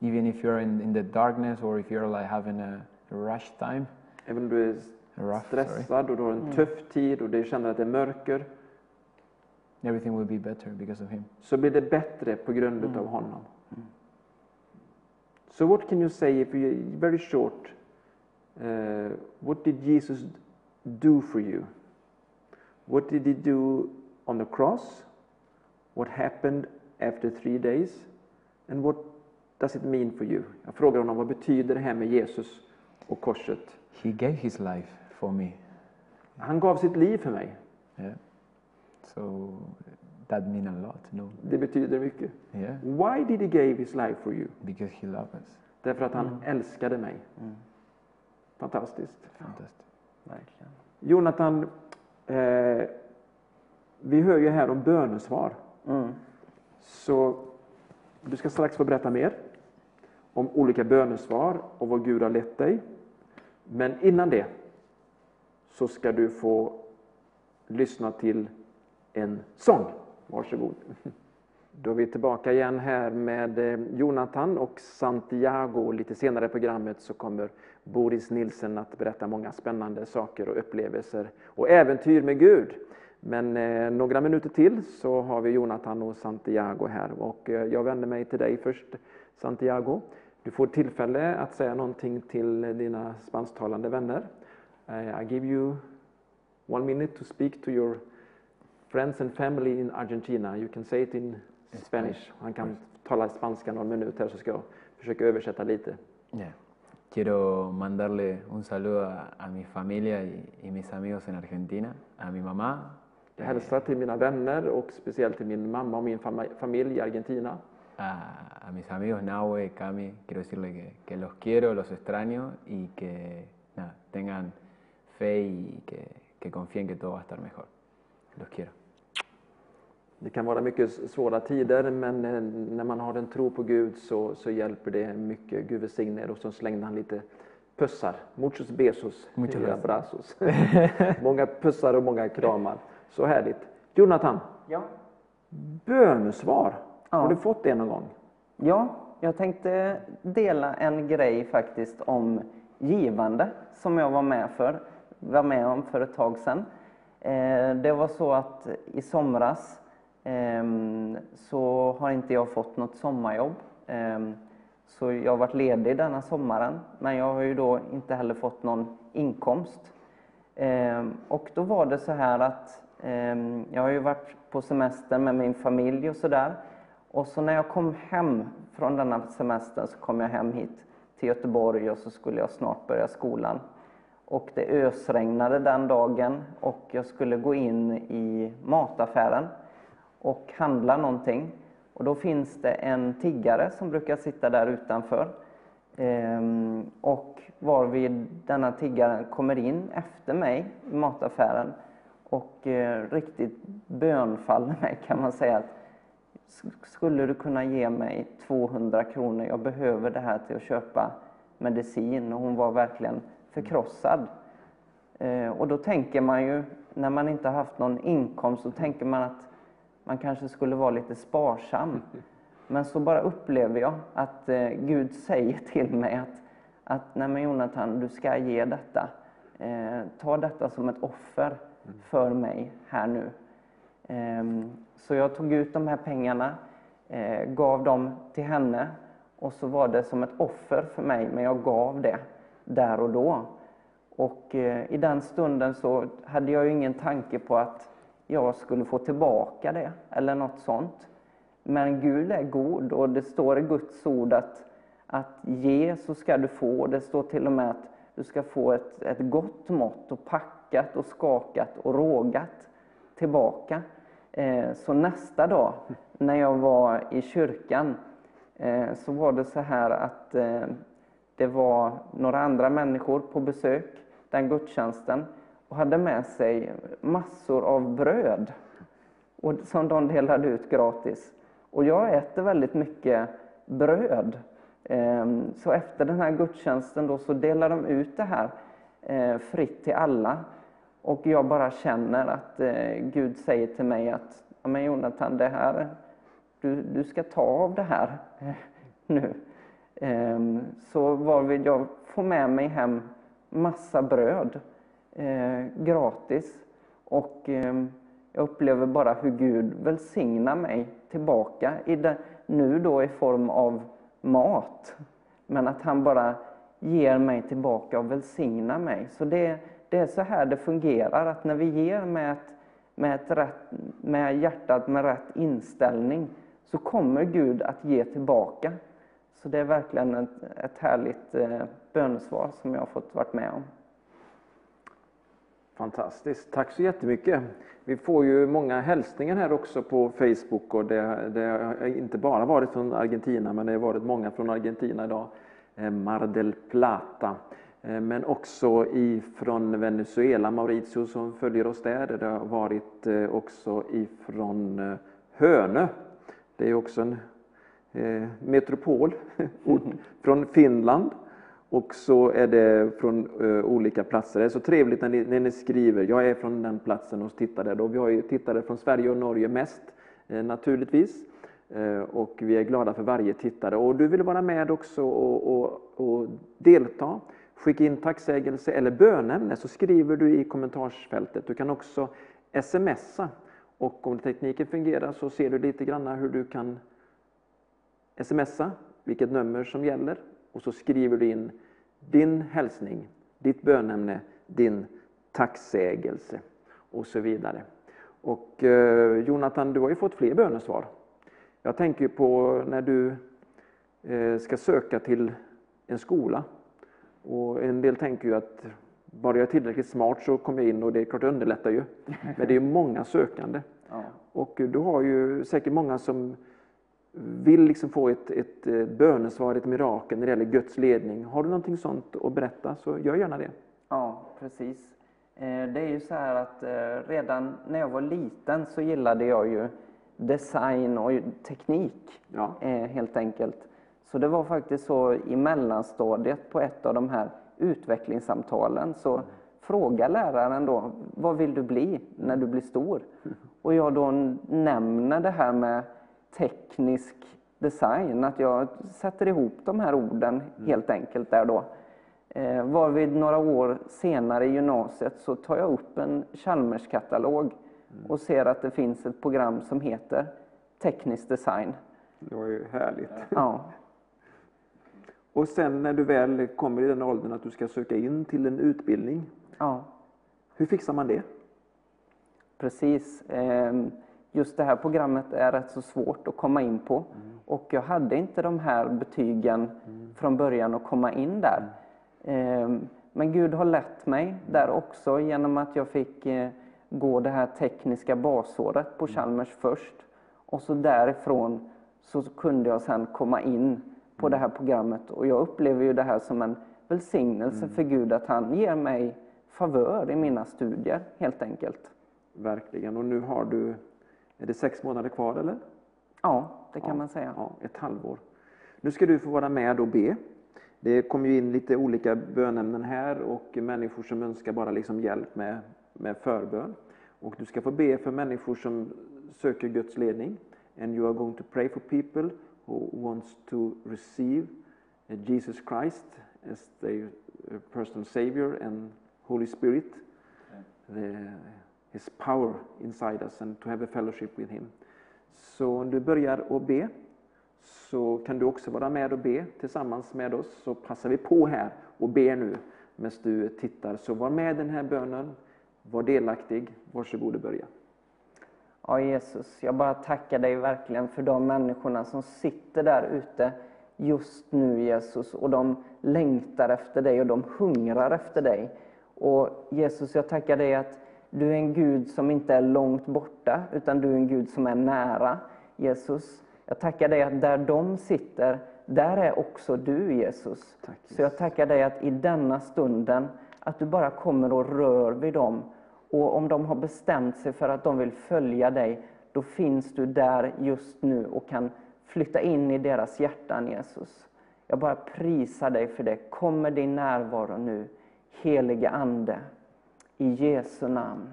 Even if you're in, in the darkness or if you're like having a, a rush time, Även om du är rough, sorry, stressad och du har en tuff tid och du känner att det är mörker. everything will be better because of Him. så blir det bättre på grund av honom. So what can you say, if you, very short, uh, what did Jesus do for you? What did he do on the cross? What happened after three days? And what does it mean for you? Jag frågar honom, vad betyder det här med Jesus och korset? He gave His life for me. Han gav sitt liv för mig. Yeah. So that means a lot, no? Det betyder mycket. Yeah. Why did he give his life for you? Because He loved us. Därför att han älskade mig. Mm. Fantastiskt. Fantastic. Verkligen. Jonathan, eh, vi hör ju här om bönesvar. Mm. Så du ska strax få berätta mer om olika bönesvar och vad Gud har lett dig. Men innan det så ska du få lyssna till en sång. Varsågod. Då är vi tillbaka igen här med eh, Jonathan och Santiago. Lite senare i programmet så kommer Boris Nilsen att berätta många spännande saker och upplevelser och äventyr med Gud. Men eh, några minuter till så har vi Jonathan och Santiago här och eh, jag vänder mig till dig först Santiago. Du får tillfälle att säga någonting till dina spansktalande vänner. Eh, I give you one minute to speak to your friends and family in Argentina. You can say it in Spanish. Han kan tala spanska någon minut här så ska jag försöka översätta lite. Yeah. Quiero mandarle un saludo a, a mi familia y, y mis amigos en Argentina, a mi mamá, Jag hälsar till mina vänner och speciellt till min mamma och min familj i Argentina. A, a mis amigos Nahue, Cami, quiero decirle que, que los quiero, los extraño y que nada, tengan fe y que, que confíen que todo va a estar mejor. Los quiero. Det kan vara mycket svåra tider men eh, när man har en tro på Gud så, så hjälper det mycket. Gud välsigne er och så slängde han lite pussar. Muchos besos. Muchos abrazos. många pussar och många kramar. Så härligt. Jonathan, Ja. bönesvar. Ja. Har du fått det någon gång? Ja, jag tänkte dela en grej faktiskt om givande som jag var med, för, var med om för ett tag sedan. Eh, det var så att i somras ehm, så har inte jag fått något sommarjobb. Ehm, så jag har varit ledig denna sommaren, men jag har ju då inte heller fått någon inkomst. Ehm, och då var det så här att jag har ju varit på semester med min familj och sådär. Och så när jag kom hem från denna semestern så kom jag hem hit till Göteborg och så skulle jag snart börja skolan. Och det ösregnade den dagen och jag skulle gå in i mataffären och handla någonting. Och då finns det en tiggare som brukar sitta där utanför. Ehm, och varvid denna tiggare kommer in efter mig i mataffären och eh, riktigt bönfaller mig kan man säga att skulle du kunna ge mig 200 kronor? Jag behöver det här till att köpa medicin. Och hon var verkligen förkrossad. Eh, och då tänker man ju, när man inte har haft någon inkomst, så tänker man att man kanske skulle vara lite sparsam. Men så bara upplever jag att eh, Gud säger till mig att att nej men Jonathan, du ska ge detta. Eh, ta detta som ett offer för mig här nu. Ehm, så jag tog ut de här pengarna, eh, gav dem till henne och så var det som ett offer för mig, men jag gav det där och då. Och eh, i den stunden så hade jag ju ingen tanke på att jag skulle få tillbaka det eller något sånt. Men Gud är god och det står i Guds ord att, att ge så ska du få. Det står till och med att du ska få ett, ett gott mått och packat och skakat och rågat tillbaka. Eh, så nästa dag när jag var i kyrkan eh, så var det så här att eh, det var några andra människor på besök den gudstjänsten och hade med sig massor av bröd och, som de delade ut gratis. Och jag äter väldigt mycket bröd. Ehm, så efter den här gudstjänsten då så delar de ut det här fritt till alla. Och jag bara känner att eh, Gud säger till mig att men Jonathan, det här, du, du ska ta av det här nu. Ehm, så varvid jag får med mig hem massa bröd eh, gratis. Och eh, jag upplever bara hur Gud välsignar mig tillbaka, i det, nu då i form av mat. Men att han bara ger mig tillbaka och välsignar mig. Så det, det är så här det fungerar, att när vi ger med, ett, med, ett rätt, med hjärtat med rätt inställning så kommer Gud att ge tillbaka. Så det är verkligen ett, ett härligt eh, bönesvar som jag har fått varit med om. Fantastiskt, tack så jättemycket. Vi får ju många hälsningar här också på Facebook och det, det har inte bara varit från Argentina men det har varit många från Argentina idag. Eh, Mar del Plata. Eh, men också ifrån Venezuela, Mauricio som följer oss där. Det har varit eh, också ifrån eh, Hönö. Det är också en metropol, från Finland. Och så är det från olika platser. Det är så trevligt när ni, när ni, skriver, jag är från den platsen och tittar där. Då. Vi har ju tittare från Sverige och Norge mest naturligtvis. Och vi är glada för varje tittare. Och du vill vara med också och, och, och delta. Skicka in tacksägelse eller bönämne så skriver du i kommentarsfältet. Du kan också smsa. Och om tekniken fungerar så ser du lite grann hur du kan smsa, vilket nummer som gäller och så skriver du in din hälsning, ditt bönämne, din tacksägelse och så vidare. Och eh, Jonathan, du har ju fått fler bönesvar. Jag tänker på när du eh, ska söka till en skola. Och en del tänker ju att bara jag är tillräckligt smart så kommer jag in och det är klart det underlättar ju. Men det är många sökande. Ja. Och du har ju säkert många som vill liksom få ett, ett eh, bönesvar, ett mirakel när det gäller Guds ledning. Har du någonting sånt att berätta så gör gärna det. Ja, precis. Eh, det är ju så här att eh, redan när jag var liten så gillade jag ju design och teknik ja. helt enkelt. Så det var faktiskt så i mellanstadiet på ett av de här utvecklingssamtalen så mm. frågar läraren då, vad vill du bli när du blir stor? Mm. Och jag då nämner det här med teknisk design, att jag sätter ihop de här orden mm. helt enkelt där då. Eh, varvid några år senare i gymnasiet så tar jag upp en Chalmers-katalog mm. och ser att det finns ett program som heter teknisk design. Det var ju härligt. Ja. Och sen när du väl kommer i den åldern att du ska söka in till en utbildning, ja. hur fixar man det? Precis. Ehm, just det här programmet är rätt så svårt att komma in på. Mm. Och jag hade inte de här betygen mm. från början att komma in där. Mm. Men Gud har lett mig där också genom att jag fick eh, gå det här tekniska basåret på mm. Chalmers först. Och så därifrån så kunde jag sen komma in på det här programmet. Och jag upplever ju det här som en välsignelse för Gud att han ger mig favör i mina studier helt enkelt. Verkligen. Och nu har du är det sex månader kvar eller? Ja, det kan ja, man säga. Ja, ett halvår. Nu ska du få vara med och be. Det kommer ju in lite olika bönämnen här och människor som önskar bara liksom hjälp med, med förbön. Och du ska få be för människor som söker Guds ledning. And you are going to pray for people who wants to receive Jesus Christ as their uh, personal Savior and Holy Spirit, the, His power inside us, and to have a fellowship with Him. Så om du börjar att be så kan du också vara med och be tillsammans med oss. Så passar vi på här och ber nu medan du tittar. Så var med i den här bönen, var delaktig. Varsågod och börja. Ja, Jesus, jag bara tackar dig verkligen för de människorna som sitter där ute just nu, Jesus, och de längtar efter dig och de hungrar efter dig. Och Jesus, jag tackar dig att du är en Gud som inte är långt borta, utan du är en Gud som är nära. Jesus, jag tackar dig att där de sitter, där är också du, Jesus. Tack, Så jag tackar dig att i denna stunden, att du bara kommer och rör vid dem. Och om de har bestämt sig för att de vill följa dig, då finns du där just nu och kan flytta in i deras hjärtan, Jesus. Jag bara prisar dig för det. Kom med din närvaro nu, helige Ande. I Jesu namn.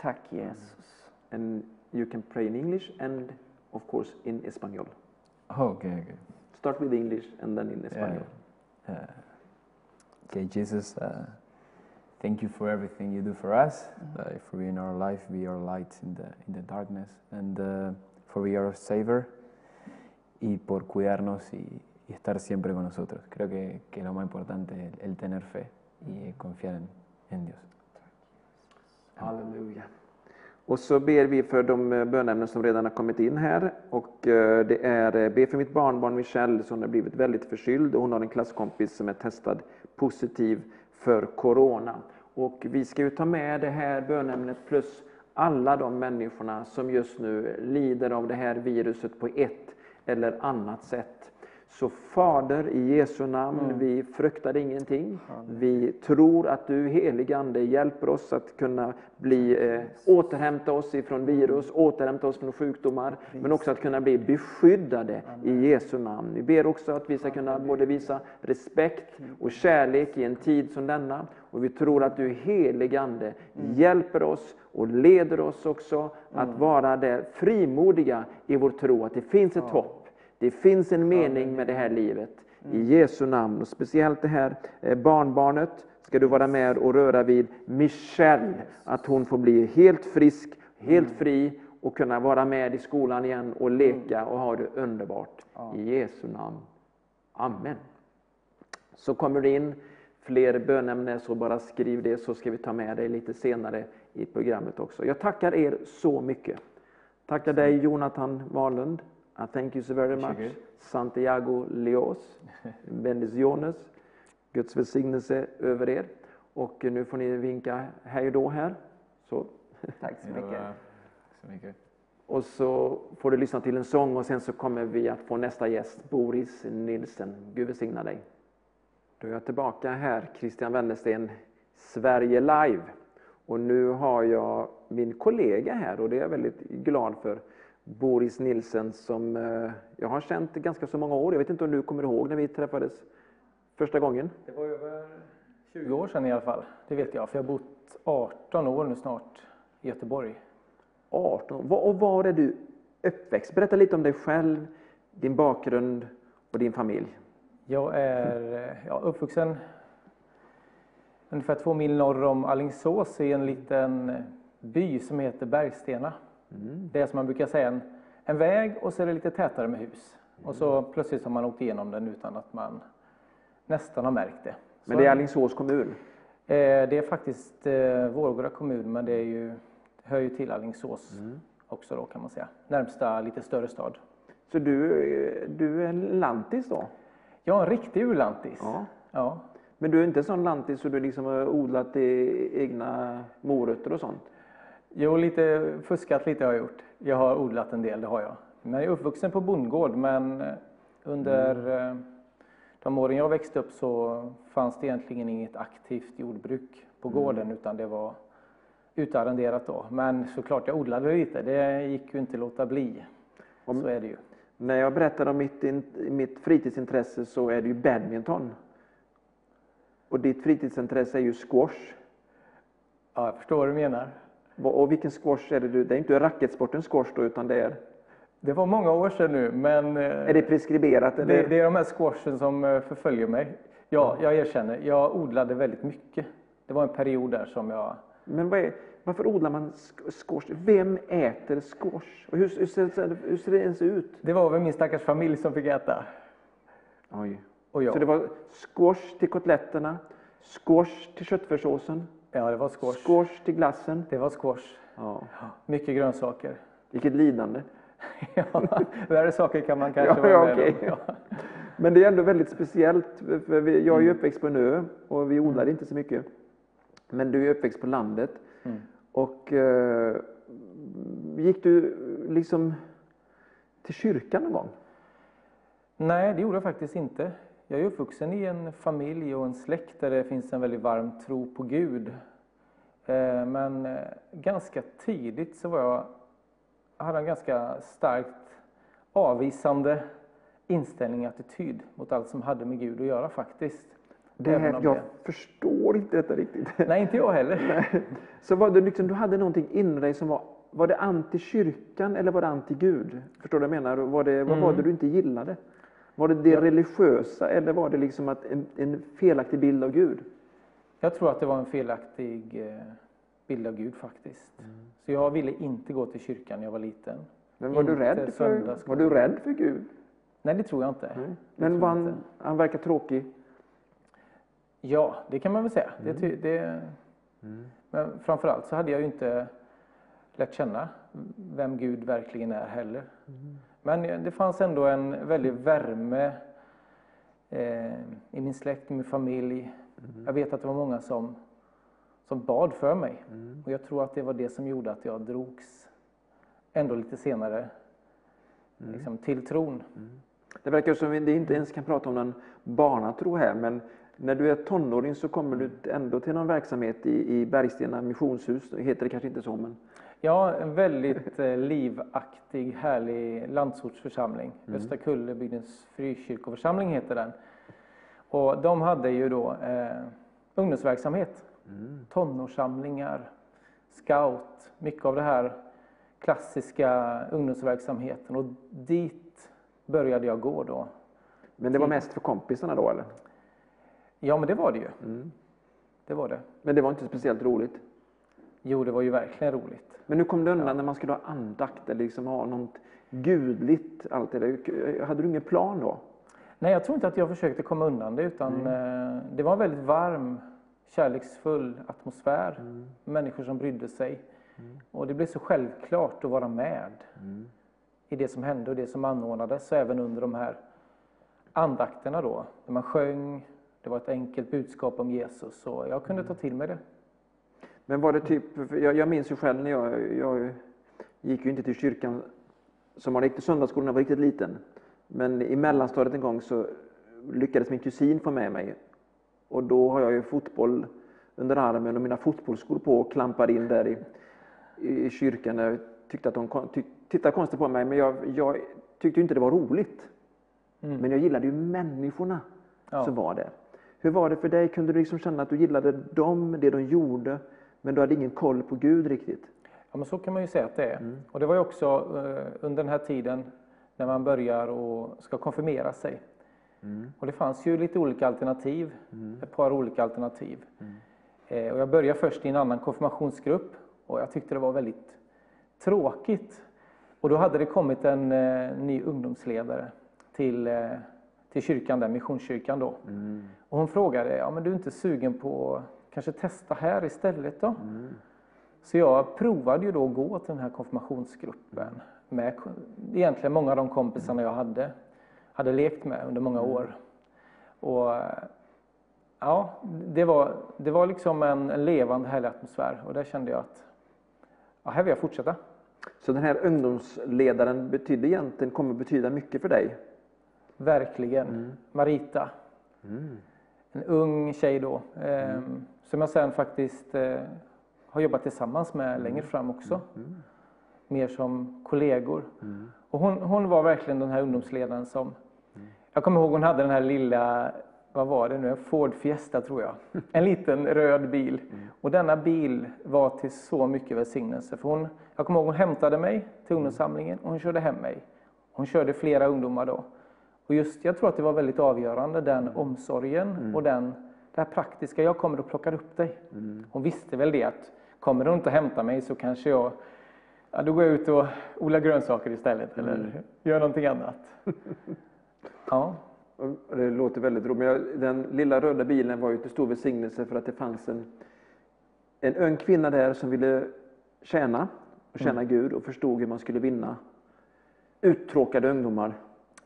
Tack Jesus. And you can pray in English and of course in Espanol. Oh, okay, okay. Start with English and then in Espanol. Uh, okay, Jesus, uh, thank you for everything you do for us, uh, for being our life, be our light in the, in the darkness, and uh, for being our Savior, y por cuidarnos y, y estar siempre con nosotros. Creo que, que lo más importante es el, el tener fe y confiar en, en Dios. Halleluja. Och så ber vi för de eh, bönämnen som redan har kommit in här. Och eh, det är eh, be för mitt barnbarn Michelle som har blivit väldigt förkyld och hon har en klasskompis som är testad positiv för Corona. Och vi ska ju ta med det här bönämnet plus alla de människorna som just nu lider av det här viruset på ett eller annat sätt. Så Fader, i Jesu namn, vi fruktar ingenting. Vi tror att du, helig Ande, hjälper oss att kunna bli, eh, återhämta oss ifrån virus, återhämta oss från sjukdomar, men också att kunna bli beskyddade i Jesu namn. Vi ber också att vi ska kunna både visa respekt och kärlek i en tid som denna. Och vi tror att du, helig Ande, hjälper oss och leder oss också att vara där frimodiga i vår tro, att det finns ett hopp. Det finns en mening med det här livet. I Jesu namn. Och speciellt det här eh, barnbarnet ska du vara med och röra vid Michelle. Att hon får bli helt frisk, helt fri och kunna vara med i skolan igen och leka och ha det underbart. I Jesu namn. Amen. Så kommer det in fler bönämnen så bara skriv det så ska vi ta med det lite senare i programmet också. Jag tackar er så mycket. Tackar dig Jonathan Wahlund. I thank you so very much. Santiago Leos, bendiciones. Guds välsignelse över er. Och nu får ni vinka hej då här. Så. Tack så mycket. så mycket. Och så får du lyssna till en sång och sen så kommer vi att få nästa gäst, Boris Nilsen. Gud välsigna dig. Då är jag tillbaka här, Christian Wennersten, Sverige Live. Och nu har jag min kollega här och det är jag väldigt glad för. Boris Nilsen som eh, jag har känt i ganska så många år. Jag vet inte om du kommer ihåg när vi träffades första gången? Det var över 20 år sedan i alla fall. Det vet jag, för jag har bott 18 år nu snart i Göteborg. 18 år. Och var är du uppväxt? Berätta lite om dig själv, din bakgrund och din familj. Jag är ja, uppvuxen ungefär två mil norr om Alingsås i en liten by som heter Bergstena. Det är som man brukar säga en, en väg och så är det lite tätare med hus. Och så plötsligt har man åkt igenom den utan att man nästan har märkt det. Men Så- det är Alingsås kommun. Eh, Det är faktiskt eh, Vårgårda kommun, men det är ju, hör ju till Alingsås också då kan man säga. Närmsta lite större stad. Så du, eh, du är en lantis då? Jag är en riktig urlantis. Ja. Ja. Men du är inte en sån lantis så du liksom har odlat i egna morötter och sånt? Jo, lite fuskat lite har jag gjort. Jag har odlat en del, det har jag. Men jag är uppvuxen på bondgård, men eh, under eh, de åren jag växte upp så fanns det egentligen inget aktivt jordbruk på gården, utan det var utarrenderat då. Men såklart, jag odlade lite. Det gick ju inte att låta bli. Om- Så är det ju. När jag berättar om mitt, in, mitt fritidsintresse så är det ju badminton. Och ditt fritidsintresse är ju squash. Ja, jag förstår vad du menar. Och vilken squash är det du... Det är inte racketsporten squash då, utan det är... Det var många år sedan nu, men eh, Är det preskriberat? Eller? det, det är de här squashen som eh, förföljer mig. Ja, jag erkänner. Jag odlade väldigt mycket. Det var en period där som jag... Men är, varför odlar man squash? Vem äter squash? Och hur, hur, ser, hur ser det ens ut? Det var väl min stackars familj som fick äta. Oj. Och jag. Så det var squash till kotletterna, squash till köttfärssåsen, Ja, det var squash. squash till glassen. Det var squash. Ja. Mycket grönsaker. Vilket lidande. Ja, värre saker kan man kanske Ja, vara med okej. om. Ja. Men det är ändå väldigt speciellt. För jag är Mm. ju uppväxt på en ö och vi odlar inte så mycket. Men du är uppväxt på landet. Mm. Och eh, gick du liksom till kyrkan någon gång? Nej, det gjorde jag faktiskt inte. Jag är uppvuxen i en familj och en släkt där det finns en väldigt varm tro på Gud. Eh, Men eh, ganska tidigt så var jag, jag hade en ganska starkt avvisande inställning och attityd mot allt som hade med Gud att göra faktiskt. Det här, jag det- förstår inte detta riktigt. Nej, inte jag heller. Så var det liksom, du hade någonting inom dig som var, var det anti-kyrkan eller var det anti-Gud? Förstår du vad jag menar? Var det, Vad var det du inte gillade? Var det det religiösa eller var det liksom att en, en felaktig bild av Gud? Jag tror att det var en felaktig eh, bild av Gud faktiskt. Mm. Så jag ville inte gå till kyrkan när jag var liten. Men var du, rädd för, var du rädd för Gud? Nej, det tror jag inte. Det Men var han, inte. han verkar tråkig? Ja, det kan man väl säga. Mm. Det, det, Men framförallt så hade jag ju inte lärt känna vem Gud verkligen är heller. Mm. Men eh, det fanns ändå en väldig värme eh, i min släkt, i min familj. Mm. Jag vet att det var många som, som bad för mig. Och jag tror att det var det som gjorde att jag drogs ändå lite senare Mm. liksom, till tron. Det verkar som vi inte ens kan prata om någon barnatro här, men när du är tonåring så kommer du ändå till någon verksamhet i, i Bergstena missionshus. Det heter det kanske inte så, men Ja, en väldigt eh, livaktig, härlig landsortsförsamling. Östra Kullebygdens frikyrkoförsamling heter den. Och de hade ju då eh, ungdomsverksamhet, tonårssamlingar, scout, mycket av det här klassiska ungdomsverksamheten. Och dit började jag gå då. men det var mest för kompisarna då, eller? Ja, men det var det ju. Det var det. Men det var inte speciellt roligt. Jo, det var ju verkligen roligt. Men hur kom du undan när man skulle ha andakt eller liksom ha något gudligt? Allt det där? Hade du ingen plan då? Nej, jag tror inte att jag försökte komma undan det utan eh, det var en väldigt varm, kärleksfull atmosfär. Människor som brydde sig. Och det blev så självklart att vara med i det som hände och det som anordnades. Även under de här andakterna då, när man sjöng, det var ett enkelt budskap om Jesus. Så jag kunde ta till mig det. Men var det typ, jag, jag minns ju själv när jag, jag gick ju inte till kyrkan som man gick till söndagsskolan när jag var riktigt liten. Men i mellanstadiet en gång så lyckades min kusin få med mig. Och då har jag ju fotboll under armen och mina fotbollsskor på och klampade in där i, i kyrkan. Jag tyckte att de tyck, tittade konstigt på mig, men jag, jag tyckte inte det var roligt. Men jag gillade ju människorna Ja. som var där. Hur var det för dig? Kunde du liksom känna att du gillade dem, det de gjorde, men du hade ingen koll på Gud riktigt? Ja, men så kan man ju säga att det är. Och det var ju också eh, under den här tiden när man börjar och ska konfirmera sig. Och det fanns ju lite olika alternativ, ett par olika alternativ. Eh, och jag började först i en annan konfirmationsgrupp och jag tyckte det var väldigt tråkigt. Och då hade det kommit en eh, ny ungdomsledare till, eh, till kyrkan, där, missionskyrkan då. Och hon frågade, ja men du är inte sugen på att kanske testa här istället då? Så jag provade ju då att gå till den här konfirmationsgruppen med egentligen många av de kompisarna jag hade, hade lekt med under många år. Och ja, det var, det var liksom en, en levande härlig atmosfär och där kände jag att ja, här vill jag fortsätta. Så den här ungdomsledaren betydde egentligen, kommer betyda mycket för dig? Verkligen. Marita. En ung tjej då. Eh, Som jag sen faktiskt eh, har jobbat tillsammans med längre fram också. Mer som kollegor. Och hon, hon var verkligen den här ungdomsledaren som... Jag kommer ihåg hon hade den här lilla, vad var det nu, en Ford Fiesta tror jag. En liten röd bil. Och denna bil var till så mycket välsignelse. För hon, jag kommer ihåg hon hämtade mig till ungdomssamlingen och hon körde hem mig. Hon körde flera ungdomar då. Och just, jag tror att det var väldigt avgörande, den omsorgen och den, det här praktiska. Jag kommer och plockar upp dig. Hon visste väl det att kommer hon inte och hämtar mig så kanske jag, ja, då går jag ut och odlar grönsaker istället eller gör någonting annat. Ja, Det låter väldigt roligt. Men jag- den lilla röda bilen var ju till stor välsignelse för att det fanns en, en ung kvinna där som ville tjäna och tjäna Gud och förstod hur man skulle vinna uttråkade ungdomar,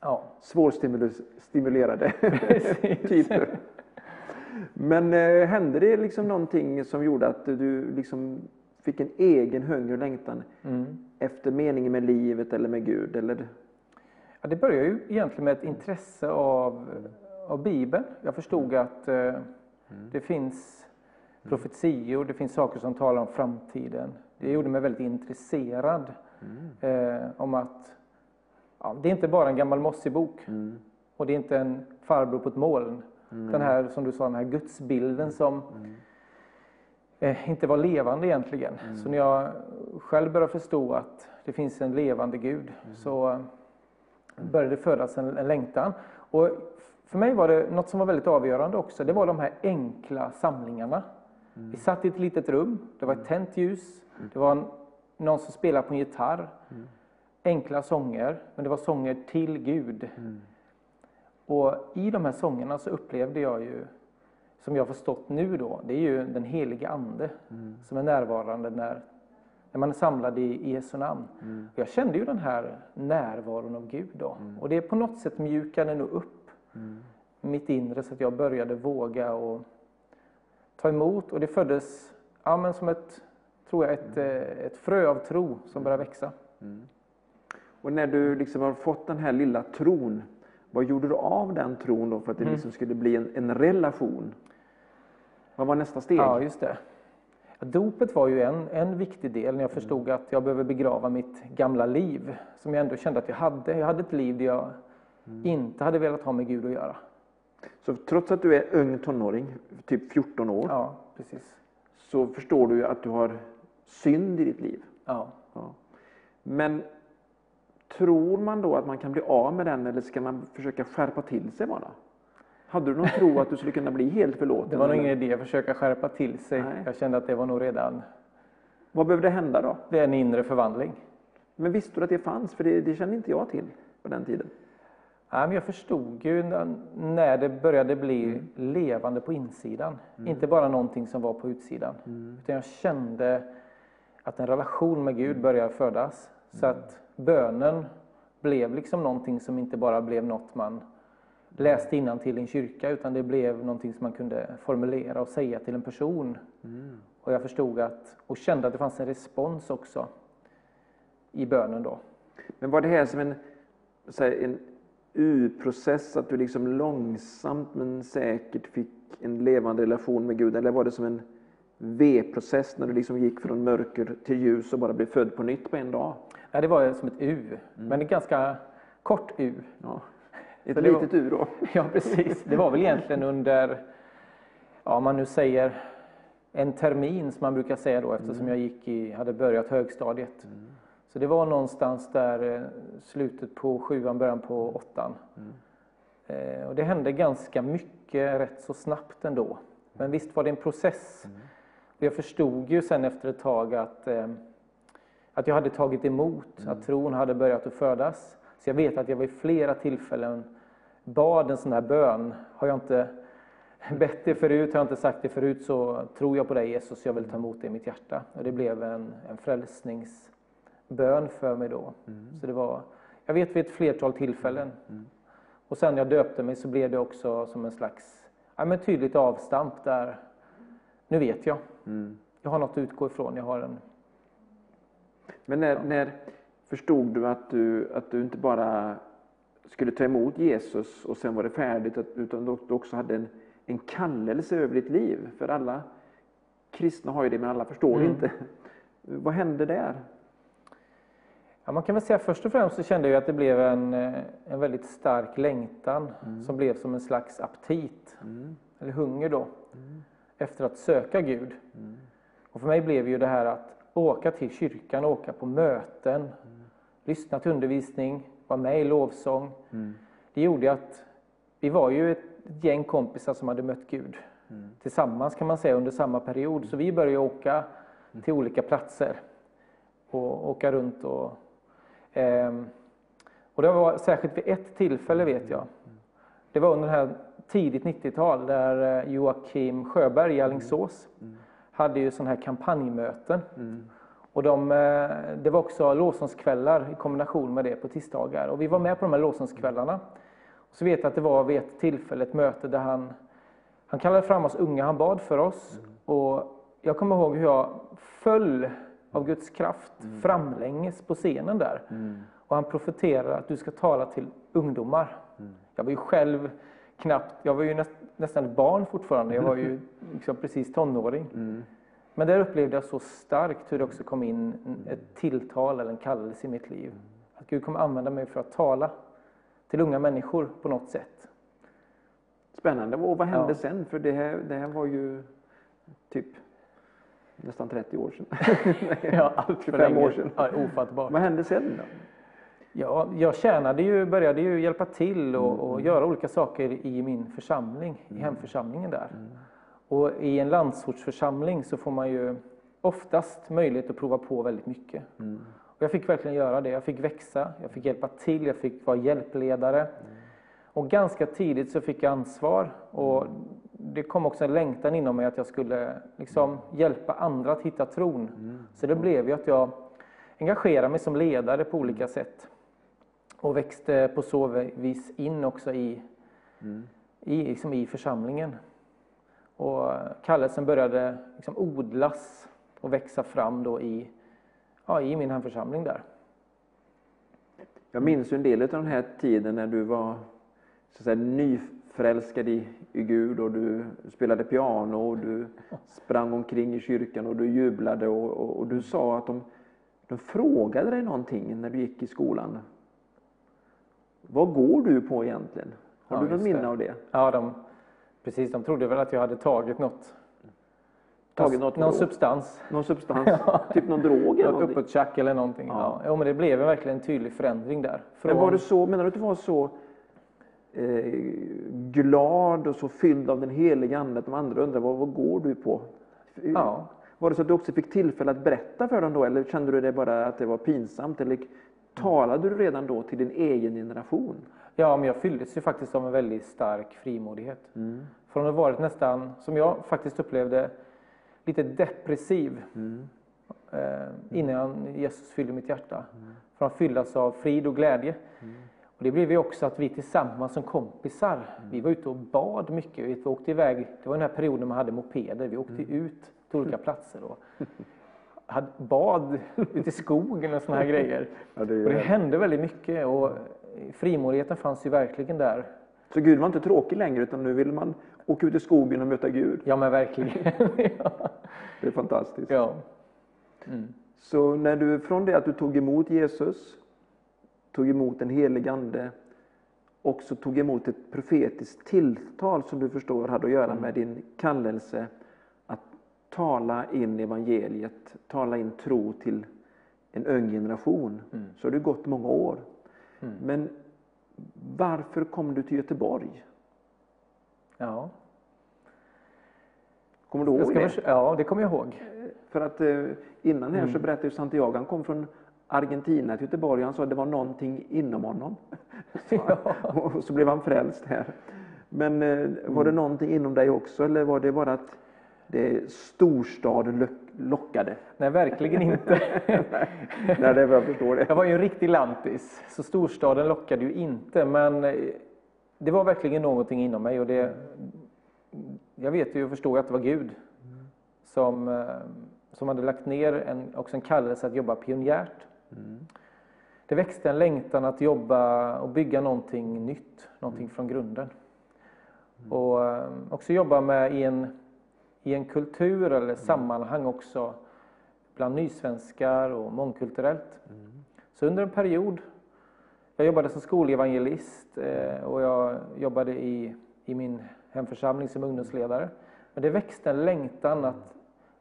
ja. svårstimulerade typer. Men eh, hände det liksom någonting som gjorde att du liksom fick en egen hunger och längtan efter meningen med livet eller med Gud? Eller? Ja, det började ju egentligen med ett intresse av, av Bibeln. Jag förstod att eh, det finns profetior, det finns saker som talar om framtiden. Det gjorde mig väldigt intresserad eh, om att ja, det är inte bara en gammal mossig bok och det är inte en farbror på ett moln. Den här, som du sa, den här gudsbilden som eh, inte var levande egentligen. Så när jag själv började förstå att det finns en levande Gud så eh, började det födas en, en längtan. Och för mig var det något som var väldigt avgörande också. Det var de här enkla samlingarna. Vi satt i ett litet rum, det var ett tänt ljus, det var en, någon som spelade på en gitarr. Enkla sånger, men det var sånger till Gud. Och i de här sångerna så upplevde jag ju, som jag förstått nu då, det är ju den helige Ande som är närvarande när, när man är samlad i, i Jesu namn. Och jag kände ju den här närvaron av Gud då. Och det på något sätt mjukade nog upp mitt inre så att jag började våga och ta emot. Och det föddes ja, men som ett, tror jag, ett, eh, ett frö av tro som började växa. Och när du liksom har fått den här lilla tron, vad gjorde du av den tron då för att det Mm. liksom skulle bli en, en relation? Vad var nästa steg? Ja, just det. Dopet var ju en, en viktig del när jag förstod att jag behöver begrava mitt gamla liv. Som jag ändå kände att jag hade. Jag hade ett liv där jag inte hade velat ha med Gud att göra. Så trots att du är ung tonåring, typ 14 år, Ja, precis. så förstår du att du har synd i ditt liv. Ja. Ja. Men tror man då att man kan bli av med den eller ska man försöka skärpa till sig bara? Hade du någon tro att du skulle kunna bli helt förlåten? Det var nog ingen idé att försöka skärpa till sig. Nej. Jag kände att det var nog redan Vad behövde hända då? det är en inre förvandling. Men visste du att det fanns? För det, det kände inte jag till på den tiden. Ja, men jag förstod ju när- det började bli levande på insidan. Inte bara någonting som var på utsidan. Utan jag kände att en relation med Gud började födas. Så att bönen blev liksom någonting som inte bara blev något man läste till i en kyrka. Utan det blev någonting som man kunde formulera och säga till en person. Och jag förstod att, och kände att det fanns en respons också i bönen då. Men var det här som en, här, en U-process, att du liksom långsamt men säkert fick en levande relation med Gud? Eller var det som en V-process när du liksom gick från mörker till ljus och bara blev född på nytt på en dag? Ja, det var som ett U, men ett ganska kort U. Ja. Ett Så det var- litet U då. Ja, precis. Det var väl egentligen under, ja, om man nu säger en termin som man brukar säga då eftersom jag gick i, hade börjat högstadiet. Så det var någonstans där eh, slutet på sjuan, början på åttan. Eh, och det hände ganska mycket rätt så snabbt ändå. Men visst var det en process. Och jag förstod ju sen efter ett tag att, eh, att jag hade tagit emot, att tron hade börjat att födas. Så jag vet att jag vid flera tillfällen bad en sån här bön. Har jag inte bett det förut, har jag inte sagt det förut så tror jag på dig Jesus, jag vill ta emot det i mitt hjärta. Och det blev en, en frälsningsbön för mig då. Så det var, jag vet vid ett flertal tillfällen. Och sen när jag döpte mig så blev det också som en slags ja, men tydligt avstamp där, nu vet jag. Jag har något att utgå ifrån, jag har en Men när, när förstod du att, du att du inte bara skulle ta emot Jesus och sen var det färdigt, utan du också hade en, en kallelse över ditt liv? För alla kristna har ju det, men alla förstår det inte. Vad hände där? Ja, man kan väl säga först och främst så kände jag att det blev en, en väldigt stark längtan som blev som en slags aptit, eller hunger då, efter att söka Gud. Och för mig blev ju det här att åka till kyrkan, åka på möten, lyssna till undervisning, vara med i lovsång. det gjorde att vi var ju ett gäng kompisar som hade mött Gud tillsammans kan man säga under samma period. Så vi började åka till olika platser och åka runt och eh, och det var särskilt vid ett tillfälle vet jag. Det var under den här tidigt 90-tal där eh, Joakim Sjöberg i Alingsås hade ju sådana här kampanjmöten. Och de, eh, det var också lovsångskvällar i kombination med det på tisdagar. Och vi var med på de här lovsångskvällarna. Och så vet jag att det var vid ett tillfälle ett möte där han, han kallade fram oss unga, han bad för oss. Och jag kommer ihåg hur jag föll av Guds kraft framlänges på scenen där. Och han profeterar att du ska tala till ungdomar. Jag var ju själv knappt, jag var ju näst, nästan ett barn fortfarande. Jag var ju liksom precis tonåring. Men där upplevde jag så starkt hur det också kom in en- ett tilltal eller en kallelse i mitt liv. Att Gud kommer använda mig för att tala till unga människor på något sätt. Spännande. Och vad hände Ja. sen? För det här, det här var ju typ nästan 30 år sedan. Ja, allt för 25 länge. år sedan. Ja, ofattbart. vad hände sen då? Ja, jag tjänade ju, började ju hjälpa till och, och göra olika saker i min församling, i hemförsamlingen där. Och i en landsortsförsamling så får man ju oftast möjlighet att prova på väldigt mycket. Och jag fick verkligen göra det. Jag fick växa, jag fick hjälpa till, jag fick vara hjälpledare. Och ganska tidigt så fick jag ansvar. Och det kom också en längtan inom mig att jag skulle liksom hjälpa andra att hitta tron. Så det blev ju att jag engagerade mig som ledare på olika sätt. Och växte på så vis in också i, i, liksom i församlingen. Och kallelsen började liksom odlas och växa fram då i, ja, i min hemförsamling där. Jag minns en del av den här tiden när du var så att säga, nyförälskad i, i Gud och du spelade piano och du sprang omkring i kyrkan och du jublade och, och, och du sa att de, de frågade dig någonting när du gick i skolan. Vad går du på egentligen? Har Ja, du något minne det. av det? Ja, de, precis. De trodde väl att jag hade tagit något. Tagit något någon substans. Någon substans? typ någon drog eller uppåttjack eller någonting. Ja. Ja. men det blev verkligen en tydlig förändring där. Men var det så, menar du att du var så eh, glad och så fylld av den heliga Ande att de andra undrade vad, vad går du på? Ja. Var det så att du också fick tillfälle att berätta för dem då eller kände du det bara att det var pinsamt? Eller talade du redan då till din egen generation? Ja, men jag fylldes ju faktiskt av en väldigt stark frimodighet. Från att ha varit nästan, som jag faktiskt upplevde, lite depressiv eh, innan Jesus fyllde mitt hjärta. Från att fyllas av frid och glädje. Och det blev ju också att vi tillsammans som kompisar, vi var ute och bad mycket. Vi åkte iväg, det var den här perioden man hade mopeder, vi åkte ut till olika platser och hade bad ute i skogen och såna här grejer. Ja, det och det hände väldigt mycket och frimodigheten fanns ju verkligen där. Så Gud var inte tråkig längre utan nu vill man åka ut i skogen och möta Gud. Ja men verkligen. ja. Det är fantastiskt. ja. Så när du från det att du tog emot Jesus, tog emot den helige Ande, också tog emot ett profetiskt tilltal som du förstår hade att göra med din kallelse tala in evangeliet, tala in tro till en ung generation. Så har det gått många år. Men varför kom du till Göteborg? ja. Kommer du ihåg det? förs- ja, det kommer jag ihåg. För att eh, innan här så Mm. berättade Santiago, han kom från Argentina till Göteborg och han sa att det var någonting inom honom. och så blev han frälst här. Men eh, var det Mm. någonting inom dig också eller var det bara att det storstaden lock- lockade? Nej, verkligen inte. Nej, det är jag förstår det. Jag var ju en riktig lantis, så storstaden lockade ju inte. Men eh, det var verkligen någonting inom mig och det, jag vet ju och förstår att det var Gud som, eh, som hade lagt ner en, också en kallelse att jobba pionjärt. Det växte en längtan att jobba och bygga någonting nytt, någonting från grunden. Och eh, också jobba med i en, i en kultur eller sammanhang också bland nysvenskar och mångkulturellt. Så under en period, jag jobbade som skolevangelist eh, och jag jobbade i, i min hemförsamling som ungdomsledare. Men det växte en längtan att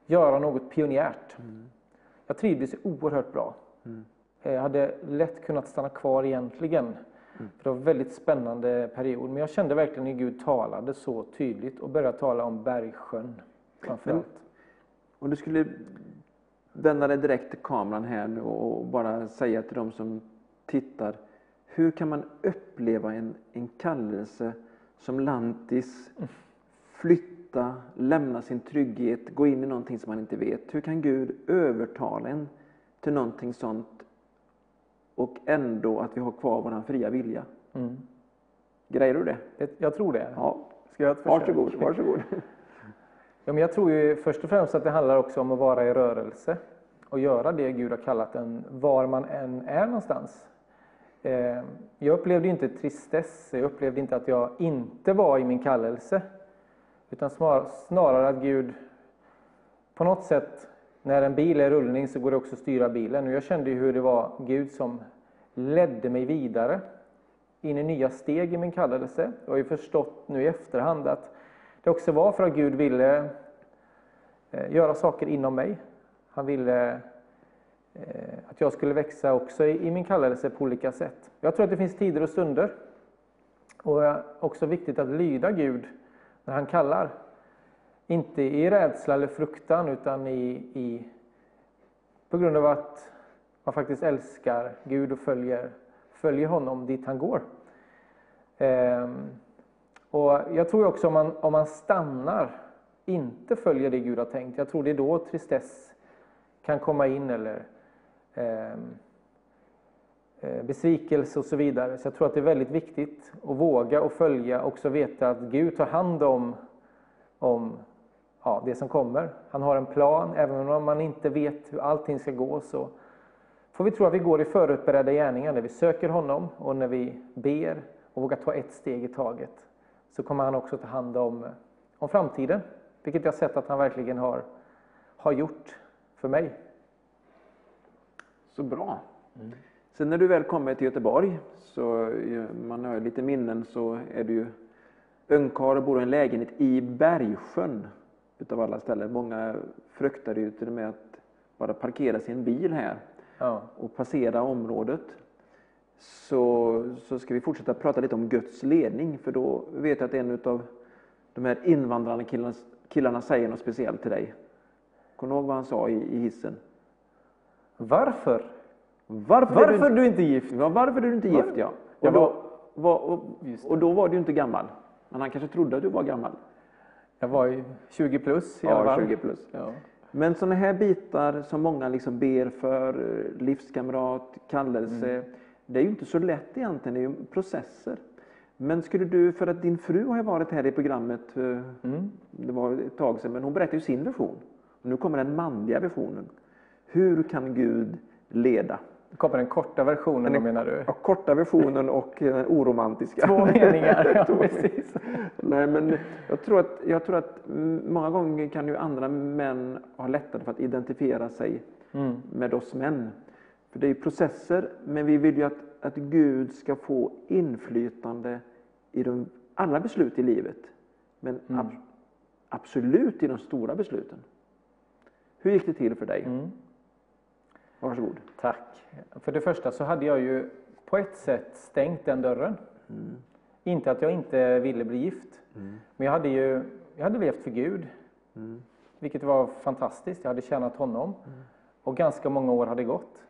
göra något pionjärt. Jag trivdes oerhört bra. Jag hade lätt kunnat stanna kvar egentligen För det var en väldigt spännande period. Men jag kände verkligen hur Gud talade så tydligt och började tala om Bergsjön framför Men- allt. Om du skulle vända dig direkt till kameran här nu och bara säga till dem som tittar. Hur kan man uppleva en, en kallelse som lantis, flytta, lämna sin trygghet, gå in i någonting som man inte vet. Hur kan Gud övertala en till någonting sånt och ändå att vi har kvar vår fria vilja? Mm. Grejer du det? Jag tror det. Ja, Ska jag göra ett försök? varsågod. varsågod. Ja, men jag tror ju först och främst att det handlar också om att vara i rörelse och göra det Gud har kallat en, var man än är någonstans. Eh, Jag upplevde inte tristess, jag upplevde inte att jag inte var i min kallelse. Utan snar- snarare att Gud på något sätt, när en bil är i rullning så går det också att styra bilen. Och jag kände ju hur det var Gud som ledde mig vidare in i nya steg i min kallelse. Jag har ju förstått nu i efterhand att det också var för att Gud ville eh, göra saker inom mig. Han ville eh, att jag skulle växa också i, i min kallelse på olika sätt. Jag tror att det finns tider och stunder. Och det är också viktigt att lyda Gud när han kallar. Inte i rädsla eller fruktan utan i, i, på grund av att man faktiskt älskar Gud och följer, följer honom dit han går. Ehm, och jag tror också om man, om man stannar, inte följer det Gud har tänkt, jag tror det är då tristess kan komma in eller ehm, eh, besvikelse och så vidare. Så jag tror att det är väldigt viktigt att våga och följa och också veta att Gud tar hand om, om ja, det som kommer. Han har en plan, även om man inte vet hur allting ska gå så får vi tro att vi går i förutberedda gärningar när vi söker honom och när vi ber och vågar ta ett steg i taget. Så kommer han också ta hand om, om framtiden, vilket jag sett att han verkligen har, har gjort för mig. Så bra. Sen när du väl kommer till Göteborg, så man har lite minnen, så är du ju ungkarl och bor i en lägenhet i Bergsjön utav alla ställen. Många fruktade ju till och med att bara parkera sin bil här Ja. och passera området. Så, så ska vi fortsätta prata lite om Guds ledning, för då vet jag att en av de här invandrarna killarna, killarna säger något speciellt till dig. Kommer du ihåg vad han sa i, i hissen? Varför? Varför, Varför är är du inte gift? Ja, varför är du inte gift? Ja. Och, Jag då, var- och, och då var du inte gammal. Men han kanske trodde att du var gammal. Jag var ju 20 plus i alla Ja, fall. 20 plus. Ja. Men sådana här bitar som många liksom ber för, eh, livskamrat, kallelse. Mm. Det är ju inte så lätt egentligen, det är ju processer. Men skulle du, för att din fru har ju varit här i programmet, eh, Mm. det var ett tag sedan, men hon berättade ju sin vision. Och nu kommer den manliga visionen. Hur kan Gud leda? Det kommer den korta versionen, Den menar du? Ja, korta versionen och den oromantiska. Två meningar, ja precis. Nej, men jag tror, att, jag tror att många gånger kan ju andra män ha lättare för att identifiera sig Mm. med oss män. För det är processer, men vi vill ju att, att Gud ska få inflytande i de, alla beslut i livet. Men Mm. ab, absolut i de stora besluten. Hur gick det till för dig? Mm. Varsågod. Tack. För det första så hade jag ju på ett sätt stängt den dörren. Inte att jag inte ville bli gift. Men jag hade ju jag hade levt för Gud. Vilket var fantastiskt. Jag hade tjänat honom. Och ganska många år hade gått.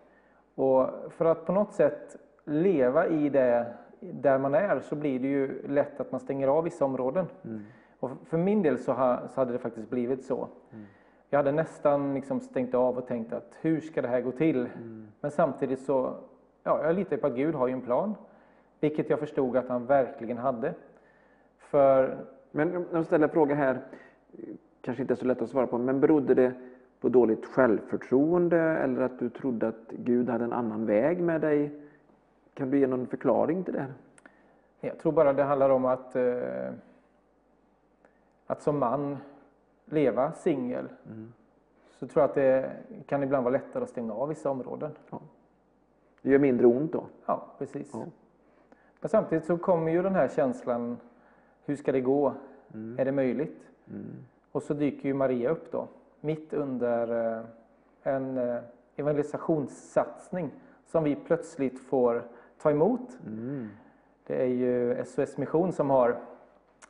Och för att på något sätt leva i det där man är så blir det ju lätt att man stänger av vissa områden. Och för min del så, ha, så hade det faktiskt blivit så. Jag hade nästan liksom stängt av och tänkt att hur ska det här gå till? Men samtidigt så, ja, jag litar på att Gud har ju en plan. Vilket jag förstod att han verkligen hade. För Men jag ställer en fråga här, kanske inte är så lätt att svara på, men berodde det på dåligt självförtroende eller att du trodde att Gud hade en annan väg med dig? Kan du ge någon förklaring till det? jag tror bara det handlar om att, eh, att som man leva singel. Så tror jag att det kan ibland vara lättare att stänga av vissa områden. Det gör mindre ont då? Ja, precis. Ja. Men samtidigt så kommer ju den här känslan, hur ska det gå? Är det möjligt? Och så dyker ju Maria upp då, mitt under eh, en eh, evangelisationssatsning som vi plötsligt får ta emot. Det är ju SOS Mission som har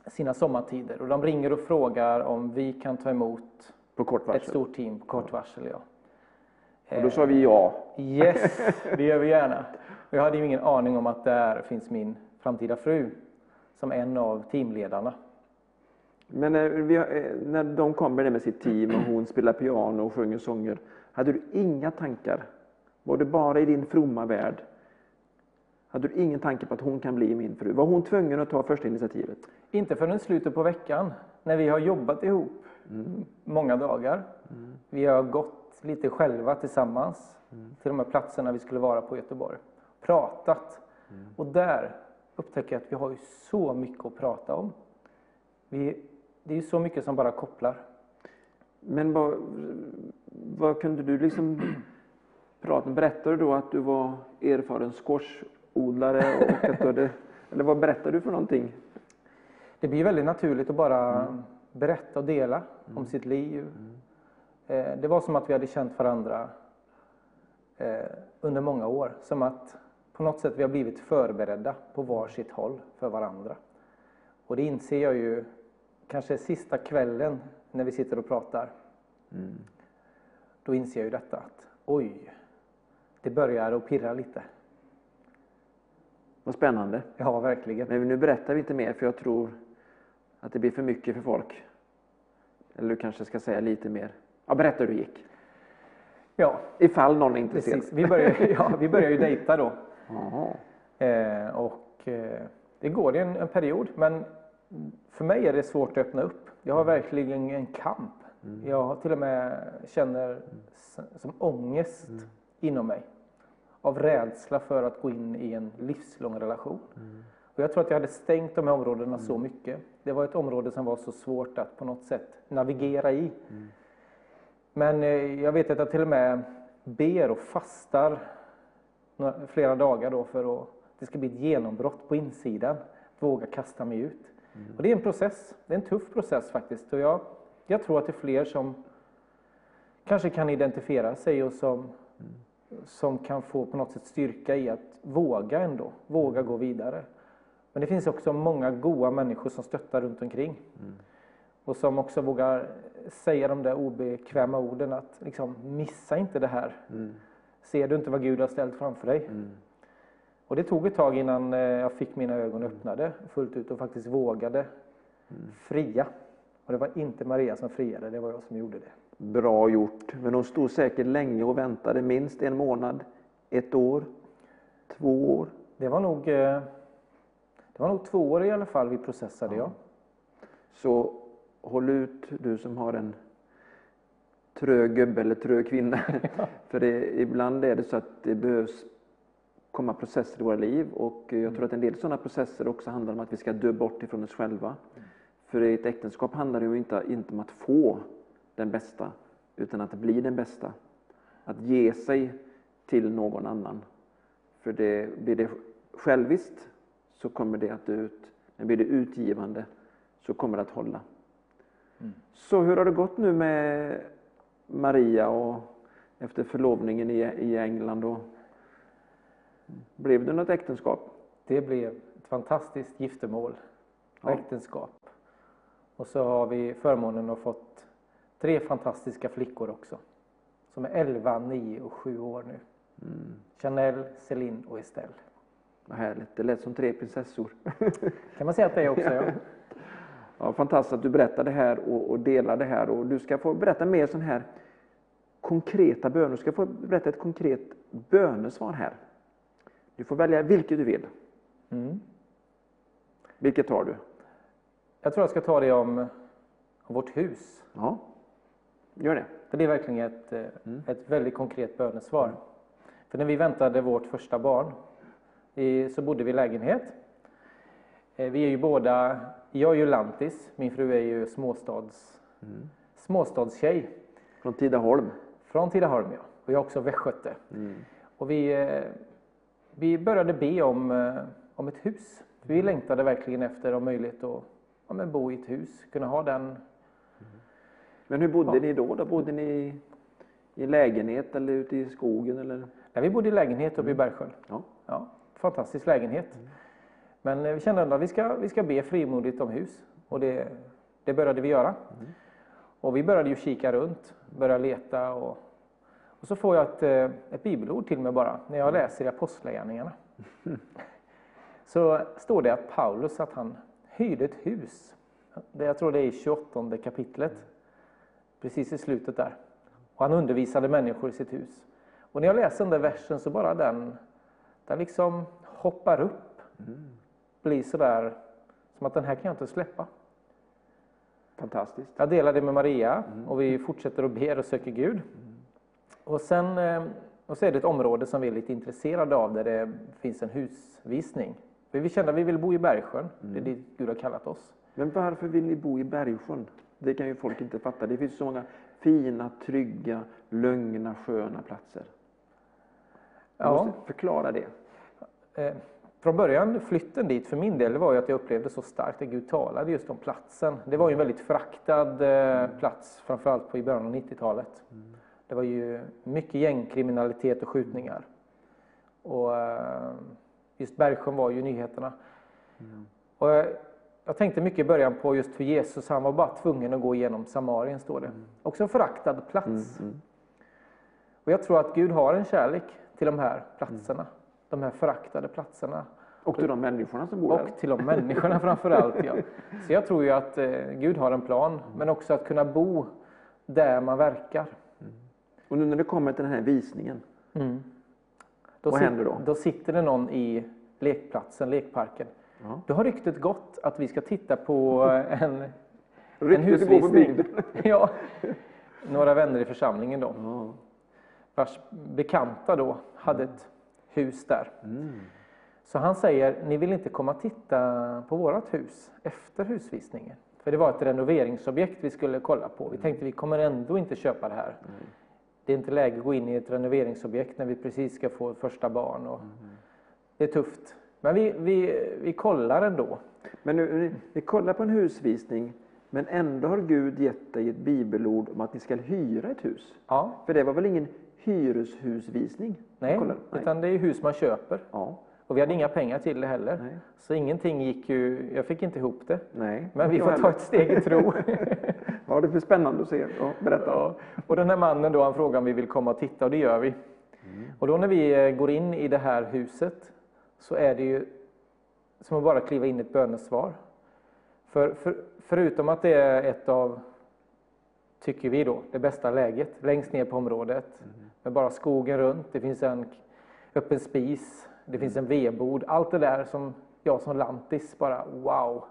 sina sommartider och de ringer och frågar om vi kan ta emot ett stort team på kort varsel. Ja. Och då sa vi ja. Yes, det gör vi gärna. Jag hade ju ingen aning om att där finns min framtida fru som en av teamledarna. Men när, vi, eh, när de kommer med sitt team och hon spelar piano och sjunger sånger. Hade du inga tankar? Var det bara i din fromma värld? Hade du ingen tanke på att hon kan bli min fru? Var hon tvungen att ta första initiativet? Inte förrän slutet på veckan när vi har jobbat ihop många dagar. Vi har gått lite själva tillsammans till de här platserna vi skulle vara på i Göteborg. Pratat. Och där upptäcker jag att vi har ju så mycket att prata om. Vi, det är så mycket som bara kopplar. Men vad, vad kunde du liksom prata om? Berättade du då att du var erfaren squashodlare? Och att du hade, eller vad berättade du för någonting? Det blir väldigt naturligt att bara berätta och dela om sitt liv. Eh, Det var som att vi hade känt varandra eh, under många år. Som att på något sätt vi har blivit förberedda på varsitt håll för varandra. Och det inser jag ju kanske sista kvällen när vi sitter och pratar. Då inser jag ju detta att oj, det börjar att pirra lite. Vad spännande. Ja, verkligen. Men nu berättar vi inte mer för jag tror att det blir för mycket för folk. Eller du kanske ska säga lite mer. Ja, berätta hur det gick. Ja, Ifall någon är intresserad. precis. Vi börjar, ja, vi börjar ju dejta då. Eh, och eh, det går i en, en period, men för mig är det svårt att öppna upp. Jag har verkligen en kamp. Jag har till och med känner som ångest inom mig. Av rädsla för att gå in i en livslång relation. Och jag tror att jag hade stängt de här områdena så mycket. Det var ett område som var så svårt att på något sätt navigera i. Men eh, jag vet att jag till och med ber och fastar flera dagar då för att det ska bli ett genombrott på insidan. Våga kasta mig ut. Och det är en process. Det är en tuff process faktiskt. Och jag, jag tror att det är fler som kanske kan identifiera sig och som, som kan få på något sätt styrka i att våga ändå. Våga gå vidare. Men det finns också många goda människor som stöttar runt omkring. Och som också vågar säga de där obekväma orden att liksom, missa inte det här. Ser du inte vad Gud har ställt framför dig? Och det tog ett tag innan eh, jag fick mina ögon öppnade fullt ut och faktiskt vågade fria. Och det var inte Maria som friade, det var jag som gjorde det. Bra gjort. Men de stod säkert länge och väntade. Minst en månad, ett år, två år. Det var nog, eh, det var nog två år i alla fall vi processade, ja. Så håll ut du som har en trög gubbe eller trög kvinna. För det, ibland är det så att det behövs komma processer i våra liv och jag tror att en del sådana processer också handlar om att vi ska dö bort ifrån oss själva. För i ett äktenskap handlar det ju inte, inte om att få den bästa utan att bli den bästa. Att ge sig till någon annan. För det, blir det själviskt så kommer det att dö ut. Men blir det utgivande så kommer det att hålla. Så hur har det gått nu med Maria och efter förlovningen i, i England? Och, blev det något äktenskap? Det blev ett fantastiskt giftermål och Ja. äktenskap. Och så har vi förmånen att fått tre fantastiska flickor också. Som är 11, 9 och 7 år nu. Chanel, Celine och Estelle. Vad härligt, det lät som tre prinsessor. Kan man säga att det är också, ja. Ja, fantastiskt att du berättar det här och, och delar det här. Och du ska få berätta mer sån här konkreta böner. Du ska få berätta ett konkret bönesvar här. Du får välja vilket du vill. Mm. Vilket tar du? Jag tror jag ska ta det om, vårt hus. Ja, gör det. För det är verkligen ett, eh, ett väldigt konkret bönesvar. För när vi väntade vårt första barn så bodde vi i lägenhet. Eh, Vi är ju båda, jag är ju lantis, min fru är ju småstads, småstadstjej Från Tidaholm. från Tidaholm. Ja. Och jag är också västgöte. Och vi, eh, vi började be om, eh, om ett hus. Vi längtade verkligen efter om möjligt att ja, men bo i ett hus, kunna ha den Men hur bodde ni då? då? Bodde ni i, lägenhet eller ute i skogen? Eller? Nej, vi bodde i lägenhet uppe i Bergsjön. Ja. Ja, fantastisk lägenhet. Men eh, vi kände ändå att vi ska, vi ska be frimodigt om hus. Och det, det började vi göra. Och vi började ju kika runt, började leta och, och så får jag ett, eh, ett bibelord till mig bara när jag läser i Apostlagärningarna. Så står det att Paulus att han hyrde ett hus. Jag tror det är i 28 kapitlet. Precis i slutet där. Och han undervisade människor i sitt hus. Och när jag läser den där versen så bara den, den liksom hoppar upp. Blir sådär som att den här kan jag inte släppa. Fantastiskt. Jag delar det med Maria och vi fortsätter att be och söker Gud. Och sen eh, och så är det ett område som vi är lite intresserade av där det finns en husvisning. För vi kände att vi vill bo i Bergsjön, det är dit Gud har kallat oss. Men varför vill ni bo i Bergsjön? Det kan ju folk inte fatta. Det finns så många fina, trygga, lugna, sköna platser. Du Ja. måste förklara det. Eh, från början, flytten dit för min del, var ju att jag upplevde så starkt att Gud talade just om platsen. Det var ju en väldigt föraktad eh, plats, framförallt på i början av 90-talet. Det var ju mycket gängkriminalitet och skjutningar. Och eh, just Bergsjön var ju nyheterna. Och jag, jag tänkte mycket i början på just för Jesus, han var bara tvungen att gå igenom Samarien, står det. Också en föraktad plats. Och jag tror att Gud har en kärlek till de här platserna. De här föraktade platserna. Och till de människorna som bor där. Och till de människorna framför allt. Ja. Så jag tror ju att eh, Gud har en plan, men också att kunna bo där man verkar. Och nu när det kommer till den här visningen, Då Vad sit- händer då? Då sitter det någon i lekplatsen, lekparken. Ja. Då har ryktet gått att vi ska titta på eh, en, en husvisning. ja, några vänner i församlingen då, Ja. vars bekanta då hade ett hus där. Mm. Så han säger, ni vill inte komma och titta på vårt hus efter husvisningen? För det var ett renoveringsobjekt vi skulle kolla på. Vi tänkte vi kommer ändå inte köpa det här. Det är inte läge att gå in i ett renoveringsobjekt när vi precis ska få första barn. Och Det är tufft. Men vi, vi, vi kollar ändå. Men nu, ni, kollar på en husvisning, men ändå har Gud gett dig ett bibelord om att ni ska hyra ett hus. Ja, För det var väl ingen hyreshusvisning? nej, nej. utan det är hus man köper. Ja, Och vi hade inga pengar till det heller. Nej. Så ingenting gick ju, jag fick inte ihop det. nej. Men vi får ta ett steg i tro. Ja, det blir spännande att se. Ja, berätta. Ja. Och den här mannen då, han frågade om vi vill komma och titta och det gör vi. Och då när vi eh, går in i det här huset så är det ju som att bara kliva in i ett bönesvar. För, för, förutom att det är ett av, tycker vi då, det bästa läget längst ner på området med bara skogen runt, det finns en öppen spis, det finns en vedbod, allt det där som jag som lantis bara wow.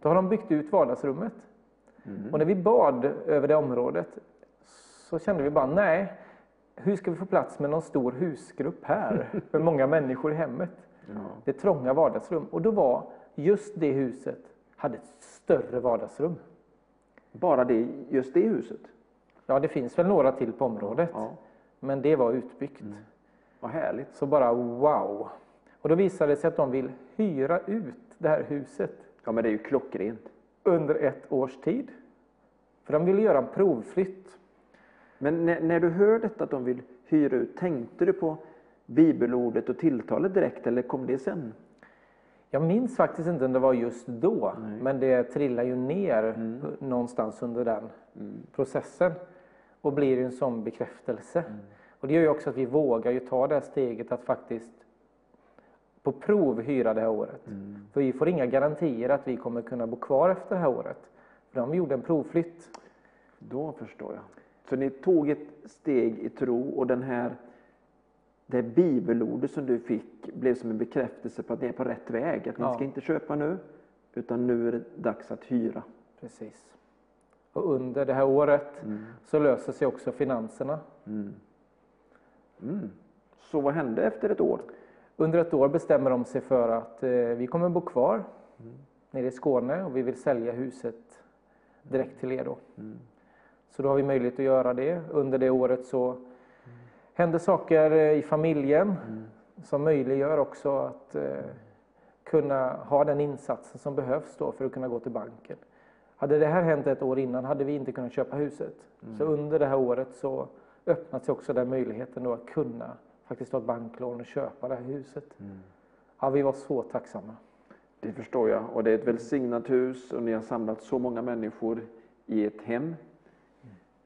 Då har de byggt ut vardagsrummet. Och när vi bad över det området så kände vi bara nej, hur ska vi få plats med någon stor husgrupp här med många människor i hemmet? Det är trånga vardagsrum. Och då var just det huset hade ett större vardagsrum. Bara det, just det huset? Ja, det finns väl några till på området, Ja. men det var utbyggt. Vad härligt. Så bara wow. Och då visade det sig att de vill hyra ut det här huset Ja, men det är ju klockrent. Under ett års tid. För de ville göra en provflytt. Men när, när du hör detta att de vill hyra ut, tänkte du på bibelordet och tilltalet direkt eller kom det sen? Jag minns faktiskt inte om det var just då, men det trillar ju ner någonstans under den processen och blir en sån bekräftelse. Och det gör ju också att vi vågar ju ta det här steget att faktiskt på prov hyra det här året. För vi får inga garantier att vi kommer kunna bo kvar efter det här året. För de gjorde en provflytt. Då förstår jag. Så ni tog ett steg i tro och den här, det bibelordet som du fick blev som en bekräftelse på att ni är på rätt väg. Att ni Ja. ska inte köpa nu, utan nu är det dags att hyra. Precis. Och under det här året så löser sig också finanserna. Mm. Så vad hände efter ett år? Under ett år bestämmer de sig för att eh, vi kommer bo kvar nere i Skåne och vi vill sälja huset direkt till er då. Så då har vi möjlighet att göra det. Under det året så händer saker eh, i familjen som möjliggör också att eh, kunna ha den insatsen som behövs då för att kunna gå till banken. Hade det här hänt ett år innan hade vi inte kunnat köpa huset. Så under det här året så öppnat sig också den möjligheten då att kunna faktiskt ta ett banklån och köpa det här huset. Ja, vi var så tacksamma. Det förstår jag. Och det är ett välsignat hus och ni har samlat så många människor i ett hem.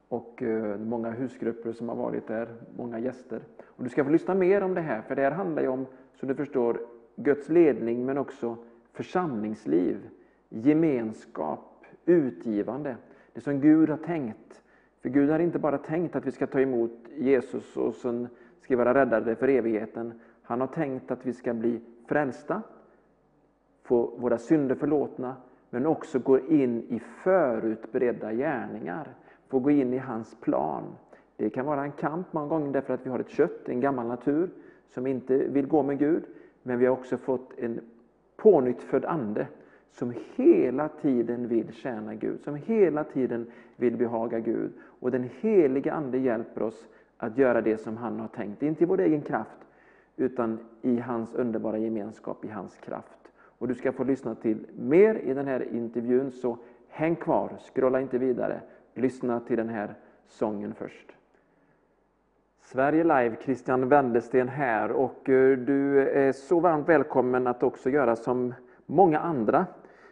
Och eh, många husgrupper som har varit där, många gäster. Och du ska få lyssna mer om det här, för det här handlar ju om, som du förstår, Guds ledning men också församlingsliv, gemenskap, utgivande. Det som Gud har tänkt. För Gud har inte bara tänkt att vi ska ta emot Jesus och sen ska vara räddade för evigheten. Han har tänkt att vi ska bli frälsta, få våra synder förlåtna, men också gå in i förutberedda gärningar, få gå in i hans plan. Det kan vara en kamp många gånger därför att vi har ett kött, en gammal natur, som inte vill gå med Gud. Men vi har också fått en pånyttfödd ande som hela tiden vill tjäna Gud, som hela tiden vill behaga Gud. Och den heliga Ande hjälper oss att göra det som han har tänkt, inte i vår egen kraft, utan i hans underbara gemenskap, i hans kraft. Och du ska få lyssna till mer i den här intervjun, så häng kvar, scrolla inte vidare. Lyssna till den här sången först. Sverige Live, Christian Wendersten här och eh, du är så varmt välkommen att också göra som många andra.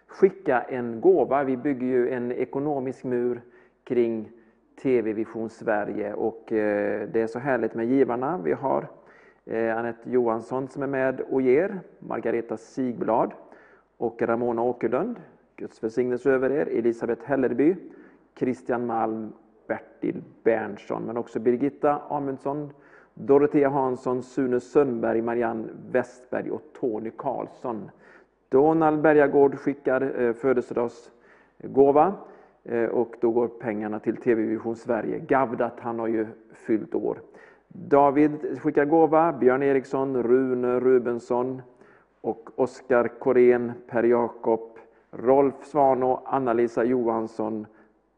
Skicka en gåva. Vi bygger ju en ekonomisk mur kring TV Vision Sverige och eh, det är så härligt med givarna. Vi har eh, Anette Johansson som är med och ger, Margareta Sigblad och Ramona Åkerlund. Guds välsignelse över er. Elisabeth Hellerby, Christian Malm Bertil Berntsson, men också Birgitta Amundsson, Dorothea Hansson, Sune Sundberg, Marianne Westberg och Tony Karlsson. Donald Bergagård skickar eh, födelsedagsgåva Eh, och då går pengarna till TV Vision Sverige. Gavdat, han har ju fyllt år. David skickar gåva, Björn Eriksson, Rune Rubensson och Oskar Korén, Per Jakob, Rolf Svano, Anna-Lisa Johansson,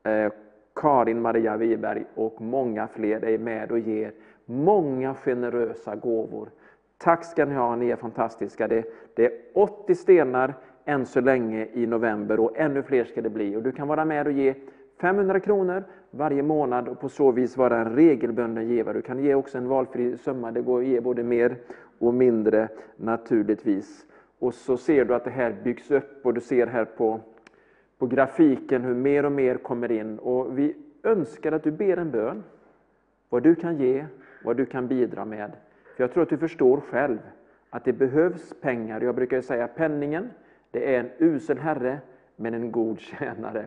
eh, Karin Maria Wiberg och många fler är med och ger många generösa gåvor. Tack ska ni ha, ni är fantastiska. Det, det är 80 stenar än så länge i november och ännu fler ska det bli. Och du kan vara med och ge 500 kronor varje månad och på så vis vara en regelbunden givare. Du kan ge också en valfri summa, det går att ge både mer och mindre naturligtvis. Och så ser du att det här byggs upp och du ser här på på grafiken hur mer och mer kommer in. Och vi önskar att du ber en bön, vad du kan ge, vad du kan bidra med. För Jag tror att du förstår själv att det behövs pengar. Jag brukar säga penningen, det är en usel herre, men en god tjänare.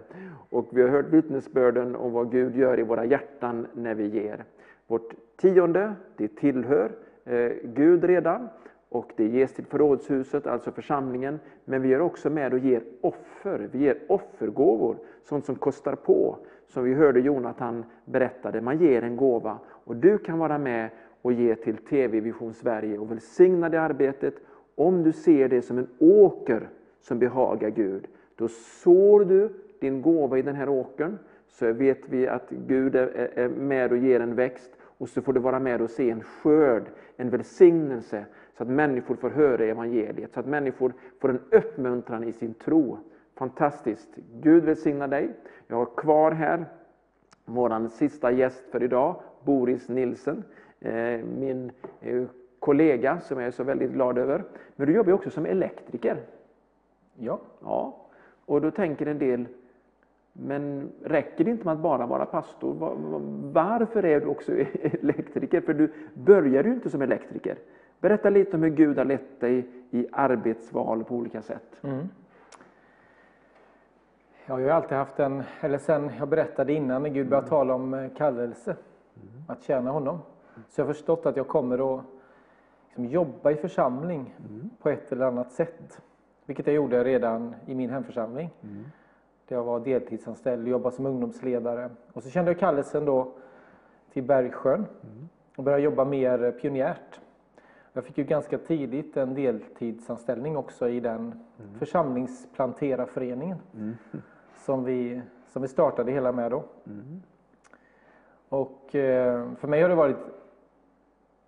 Och vi har hört vittnesbörden om vad Gud gör i våra hjärtan när vi ger. Vårt tionde, det tillhör eh, Gud redan och det ges till förrådshuset, alltså församlingen. Men vi är också med och ger offer. Vi ger offergåvor, sånt som kostar på. Som vi hörde Jonathan berättade, man ger en gåva. Och du kan vara med och ge till TV Vision Sverige och välsigna det arbetet. Om du ser det som en åker som behagar Gud, då sår du din gåva i den här åkern. Så vet vi att Gud är med och ger en växt och så får du vara med och se en skörd, en välsignelse så att människor får höra evangeliet, så att människor får en uppmuntran i sin tro. Fantastiskt! Gud välsigna dig. Jag har kvar här vår sista gäst för idag, Boris Nilsen, eh, min eh, kollega som jag är så väldigt glad över. Men du jobbar också som elektriker. Ja. ja. Och då tänker en del, men räcker det inte med att bara vara pastor? Varför är du också elektriker? För du började ju inte som elektriker. Berätta lite om hur Gud har lett dig i arbetsval på olika sätt. Mm. Jag har alltid haft en, eller sen jag berättade innan när Gud började tala om eh, kallelse, mm. att tjäna honom. Så jag har förstått att jag kommer att liksom jobba i församling mm. på ett eller annat sätt. Vilket jag gjorde redan i min hemförsamling. Mm. Där jag var deltidsanställd och jobbade som ungdomsledare. Och så kände jag kallelsen då till Bergsjön mm. och började jobba mer pionjärt. Jag fick ju ganska tidigt en deltidsanställning också i den mm. församlingsplanterarföreningen mm. som, vi, som vi startade hela med då. Mm. Och eh, för mig har det varit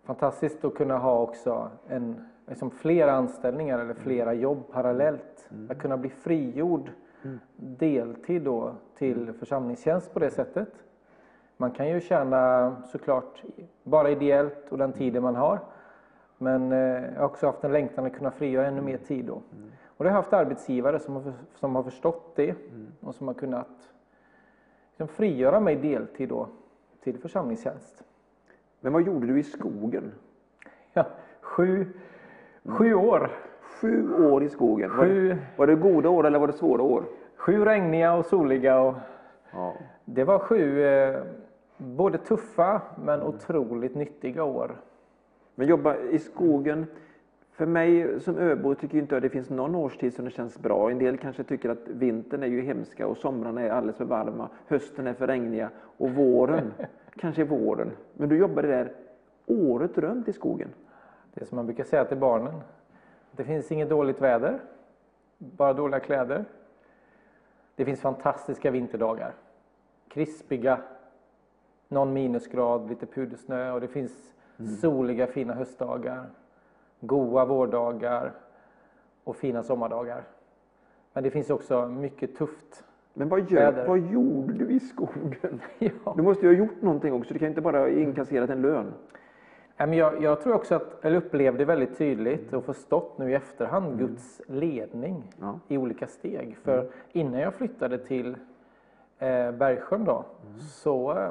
fantastiskt att kunna ha också en, liksom flera anställningar eller flera mm. jobb parallellt. Mm. Att kunna bli frigjord mm. deltid då till församlingstjänst på det sättet. Man kan ju tjäna såklart bara ideellt och den tiden man har. Men eh, jag har också haft en längtan att kunna frigöra ännu mer tid då. Mm. Och det har jag haft arbetsgivare som har, som har förstått det och som har kunnat liksom, frigöra mig deltid då till församlingstjänst. Men vad gjorde du i skogen? Ja, sju, sju år. Sju år i skogen. Var, det, Sju, var det goda år eller var det svåra år? sju regniga och soliga. Och Ja. det var sju eh, både tuffa men otroligt nyttiga år. Men jobba i skogen, för mig som öbo tycker inte jag det finns någon årstid som det känns bra. En del kanske tycker att vintern är ju hemska och somrarna är alldeles för varma, hösten är för regniga och våren kanske är våren. Men du jobbade där året runt i skogen. Det som man brukar säga till barnen. Det finns inget dåligt väder, bara dåliga kläder. Det finns fantastiska vinterdagar. Krispiga, någon minusgrad, lite pudersnö och det finns soliga fina höstdagar. Goa vårdagar och fina sommardagar. Men det finns också mycket tufft. Men vad, gör, vad gjorde du i skogen? Ja. Du måste ju ha gjort någonting också, du kan inte bara inkasserat en lön. Men jag, jag tror också att, eller upplevde väldigt tydligt och förstått nu i efterhand Guds ledning Ja. i olika steg. För innan jag flyttade till eh, Bergsjön då, så eh,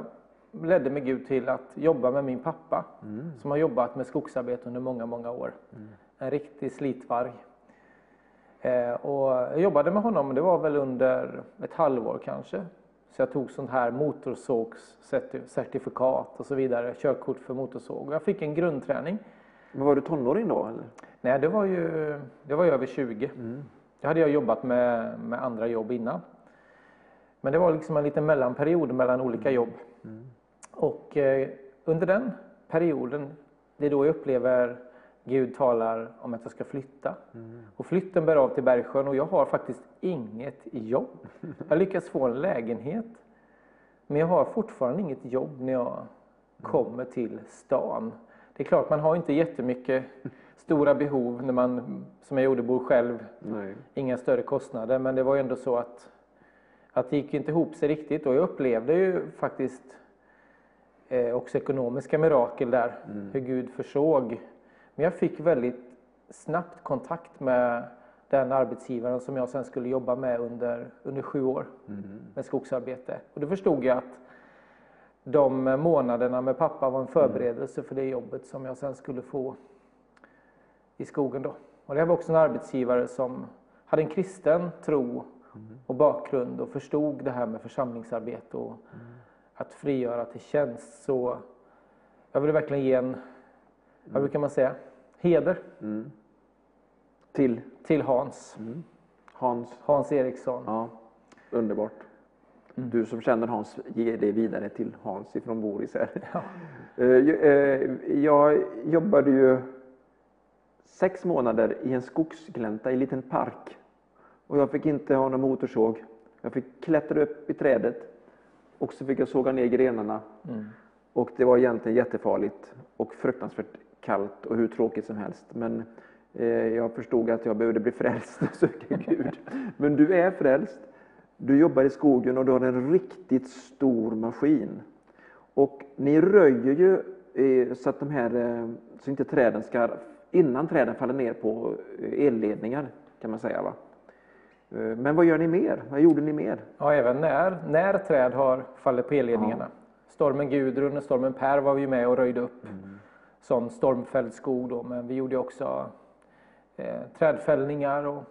ledde mig Gud till att jobba med min pappa som har jobbat med skogsarbete under många, många år. En riktig slitvarg. Eh, och jag jobbade med honom, det var väl under ett halvår kanske. Så jag tog sånt här motorsågscertifikat och så vidare, körkort för motorsåg. Jag fick en grundträning. Men var du tonåring då? Eller? Nej, det var ju det var ju över 20. Det hade jag jobbat med, med andra jobb innan. Men det var liksom en liten mellanperiod mellan olika jobb. Och eh, under den perioden, det är då jag upplever Gud talar om att jag ska flytta. Och flytten bär av till Bergsjön och jag har faktiskt inget jobb. Jag lyckas få en lägenhet. Men jag har fortfarande inget jobb när jag kommer till stan. Det är klart, man har inte jättemycket stora behov när man, som jag gjorde, bor själv. Nej. Inga större kostnader, men det var ändå så att, att det gick inte ihop sig riktigt. Och jag upplevde ju faktiskt eh, också ekonomiska mirakel där, hur Gud försåg. Men jag fick väldigt snabbt kontakt med den arbetsgivaren som jag sen skulle jobba med under, under sju år med skogsarbete. Och då förstod jag att de månaderna med pappa var en förberedelse för det jobbet som jag sen skulle få i skogen då. Och det var också en arbetsgivare som hade en kristen tro och bakgrund och förstod det här med församlingsarbete och att frigöra till tjänst. Så jag vill verkligen ge en, vad brukar man säga, heder Till till Hans, Hans. Hans Eriksson. Ja, underbart. Du som känner Hans, ge det vidare till Hans ifrån Boris här. Eh, jag- eh, Jag jobbade ju sex månader i en skogsglänta i en liten park. Och jag fick inte ha någon motorsåg. Jag fick klättra upp i trädet och så fick jag såga ner grenarna. Och det var egentligen jättefarligt och fruktansvärt kallt och hur tråkigt som helst. Men eh, jag förstod att jag behövde bli frälst och söka Gud. Men du är frälst. Du jobbar i skogen och du har en riktigt stor maskin. Och ni röjer ju eh, så att de här, eh, så inte träden ska, innan träden faller ner på eh, elledningar kan man säga va. Eh, Men vad gör ni mer? Vad gjorde ni mer? Ja, även när, när träd har fallit på elledningarna. Stormen Gudrun och stormen Per var vi med och röjde upp. Sån stormfälld skog då, men vi gjorde också eh, trädfällningar och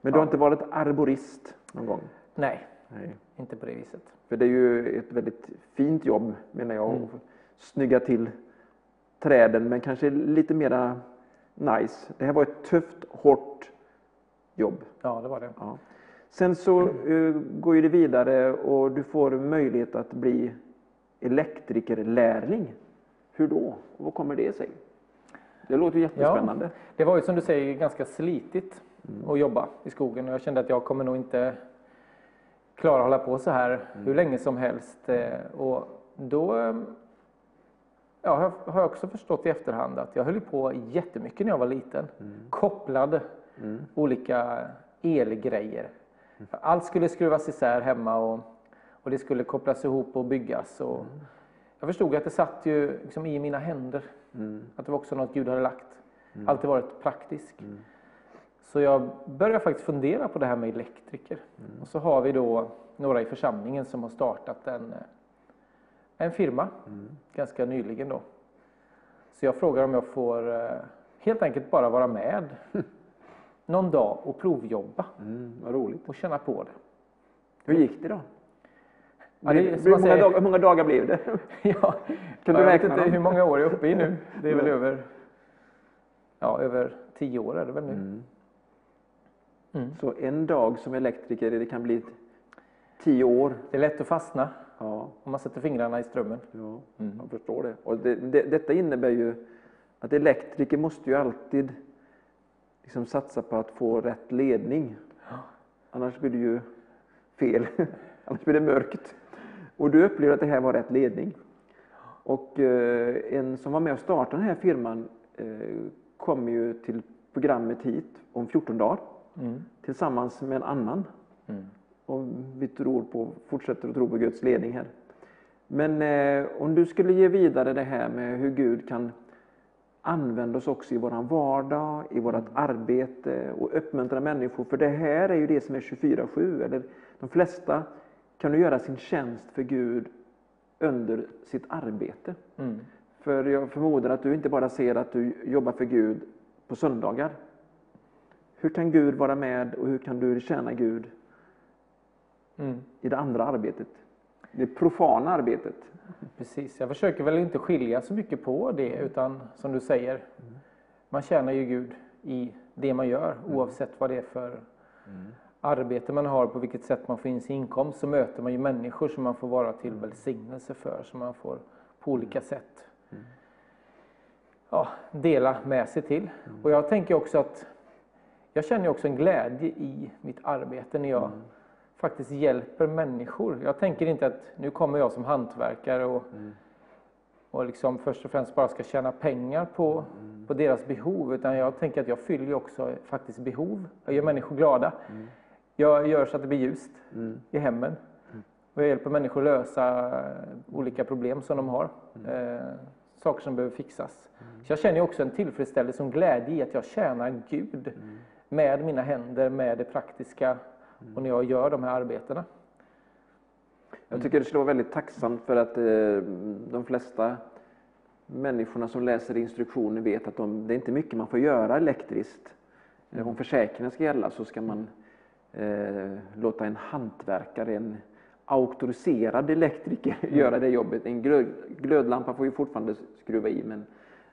Men du har inte varit arborist någon gång? nej, Nej. inte på det viset. För det är ju ett väldigt fint jobb menar jag. Att snygga till träden men kanske lite mera nice. Det här var ett tufft, hårt jobb. Ja, det var det. Ja. Sen så eh, går ju det vidare och du får möjlighet att bli elektrikerlärling. Hur då? Och vad kommer det sig? Det låter jättespännande. jättespännande. Det var ju som du säger ganska slitigt att jobba i skogen och jag kände att jag kommer nog inte klara att hålla på så här hur länge som helst. Eh, och då eh, ja, har- jag också förstått i efterhand att jag höll på jättemycket när jag var liten. Kopplade olika elgrejer. Allt skulle skruvas isär hemma och, och det skulle kopplas ihop och byggas. Och jag förstod att det satt ju liksom i mina händer. Att det var också något Gud hade lagt. Alltid varit praktisk. Så jag började faktiskt fundera på det här med elektriker. Och så har vi då några i församlingen som har startat en, eh, en firma ganska nyligen då. Så jag frågar om jag får eh, helt enkelt bara vara med någon dag och provjobba Mm, vad roligt. och känna på det. Hur gick det då? Ja, det Hur många, dagar, hur många dagar blev det? Ja, Kan du jag vet inte hur många år jag är uppe i nu. Det är väl Nej. över, ja, över tio år är det väl nu. Mm. Mm. Så en dag som elektriker, det kan bli tio år. Det är lätt att fastna Ja, om man sätter fingrarna i strömmen. ja Mm. jag förstår det. Och det, det. Detta innebär ju att elektriker måste ju alltid liksom satsa på att få rätt ledning. Annars blir det ju fel. Annars blir det mörkt. Och du upplevde att det här var rätt ledning. Och eh, en som var med och startade den här firman eh, kommer ju till programmet hit om 14 dagar Mm. tillsammans med en annan. Mm. Och vi tror på, fortsätter att tro på Guds ledning här. Men eh, om du skulle ge vidare det här med hur Gud kan använda oss också i våran vardag, i vårt arbete och uppmuntra människor. För det här är ju det som är 24-7. Eller de flesta kan ju göra sin tjänst för Gud under sitt arbete. Mm. För jag förmodar att du inte bara ser att du jobbar för Gud på söndagar. Hur kan Gud vara med och hur kan du tjäna Gud Mm. i det andra arbetet? Det profana arbetet. Precis, jag försöker väl inte skilja så mycket på det utan som du säger, man tjänar ju Gud i det man gör oavsett vad det är för arbete man har, på vilket sätt man får in sin inkomst så möter man ju människor som man får vara till välsignelse för, som man får på olika sätt ja, dela med sig till. Och jag tänker också att jag känner också en glädje i mitt arbete när jag faktiskt hjälper människor. Jag tänker inte att nu kommer jag som hantverkare och, och liksom först och främst bara ska tjäna pengar på, på deras behov. Utan jag tänker att jag fyller också faktiskt behov. Jag gör människor glada. Jag gör så att det blir ljust i hemmen. Och jag hjälper människor lösa eh, olika problem som de har. Eh, saker som behöver fixas. Så jag känner också en tillfredsställelse och glädje i att jag tjänar Gud med mina händer, med det praktiska och när jag gör de här arbetena. Jag tycker det skulle vara väldigt tacksamt för att eh, de flesta människorna som läser instruktioner vet att de, det är inte mycket man får göra elektriskt. Eh, Om försäkringen ska gälla så ska man eh, låta en hantverkare, en auktoriserad elektriker göra det jobbet. En glöd, glödlampa får ju fortfarande skruva i men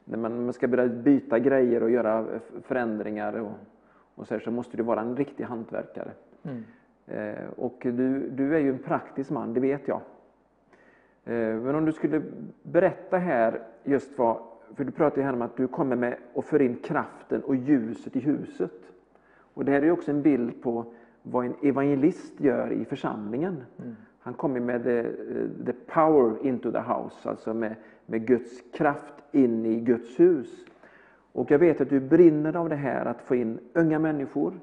när man, man ska börja byta grejer och göra förändringar och, och så, här, så måste det vara en riktig hantverkare. Eh, och du, du är ju en praktisk man, det vet jag. Eh, men om du skulle berätta här just vad, för du pratar ju här om att du kommer med och för in kraften och ljuset i huset. Och det här är ju också en bild på vad en evangelist gör i församlingen. Han kommer med the, the power into the house, alltså med, med Guds kraft in i Guds hus. Och jag vet att du brinner av det här att få in unga människor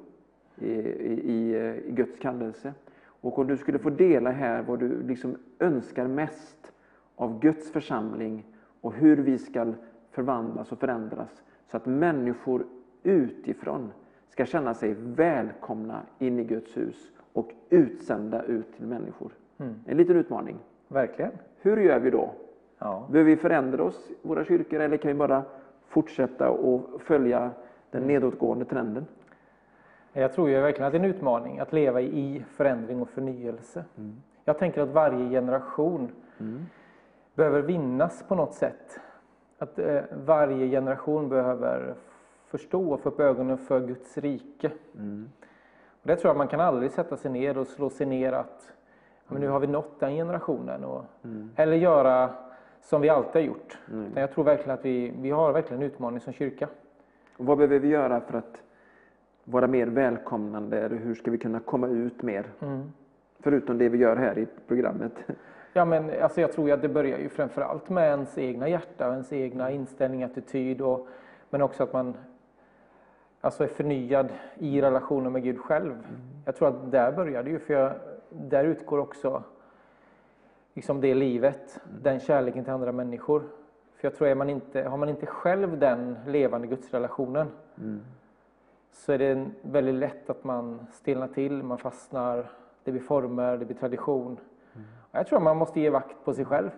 i, i, i, i Guds kallelse. Och om du skulle få dela här vad du liksom önskar mest av Guds församling och hur vi ska förvandlas och förändras så att människor utifrån ska känna sig välkomna in i Guds hus och utsända ut till människor. En liten utmaning. Verkligen. Hur gör vi då? Ja. Behöver vi förändra oss våra kyrkor eller kan vi bara fortsätta och följa den nedåtgående trenden? Jag tror ju verkligen att det är en utmaning att leva i förändring och förnyelse. Jag tänker att varje generation behöver vinnas på något sätt. Att eh, varje generation behöver förstå och få upp ögonen för Guds rike. Och det tror jag man kan aldrig sätta sig ner och slå sig ner att men nu har vi nått den generationen. Och, Eller göra som vi alltid har gjort. Utan jag tror verkligen att vi, vi har verkligen en utmaning som kyrka. Och vad behöver vi göra för att vara mer välkomnande? Eller hur ska vi kunna komma ut mer? Förutom det vi gör här i programmet. Ja, men alltså jag tror att det börjar ju framför allt med ens egna hjärta och ens egna inställning, attityd och, men också att man alltså är förnyad i relationen med Gud själv. Jag tror att där börjar det ju, för jag, där utgår också liksom det livet, den kärleken till andra människor. För jag tror att man inte, har man inte själv den levande gudsrelationen så är det väldigt lätt att man stelnar till, man fastnar, det blir former, det blir tradition. Jag tror att man måste ge vakt på sig själv.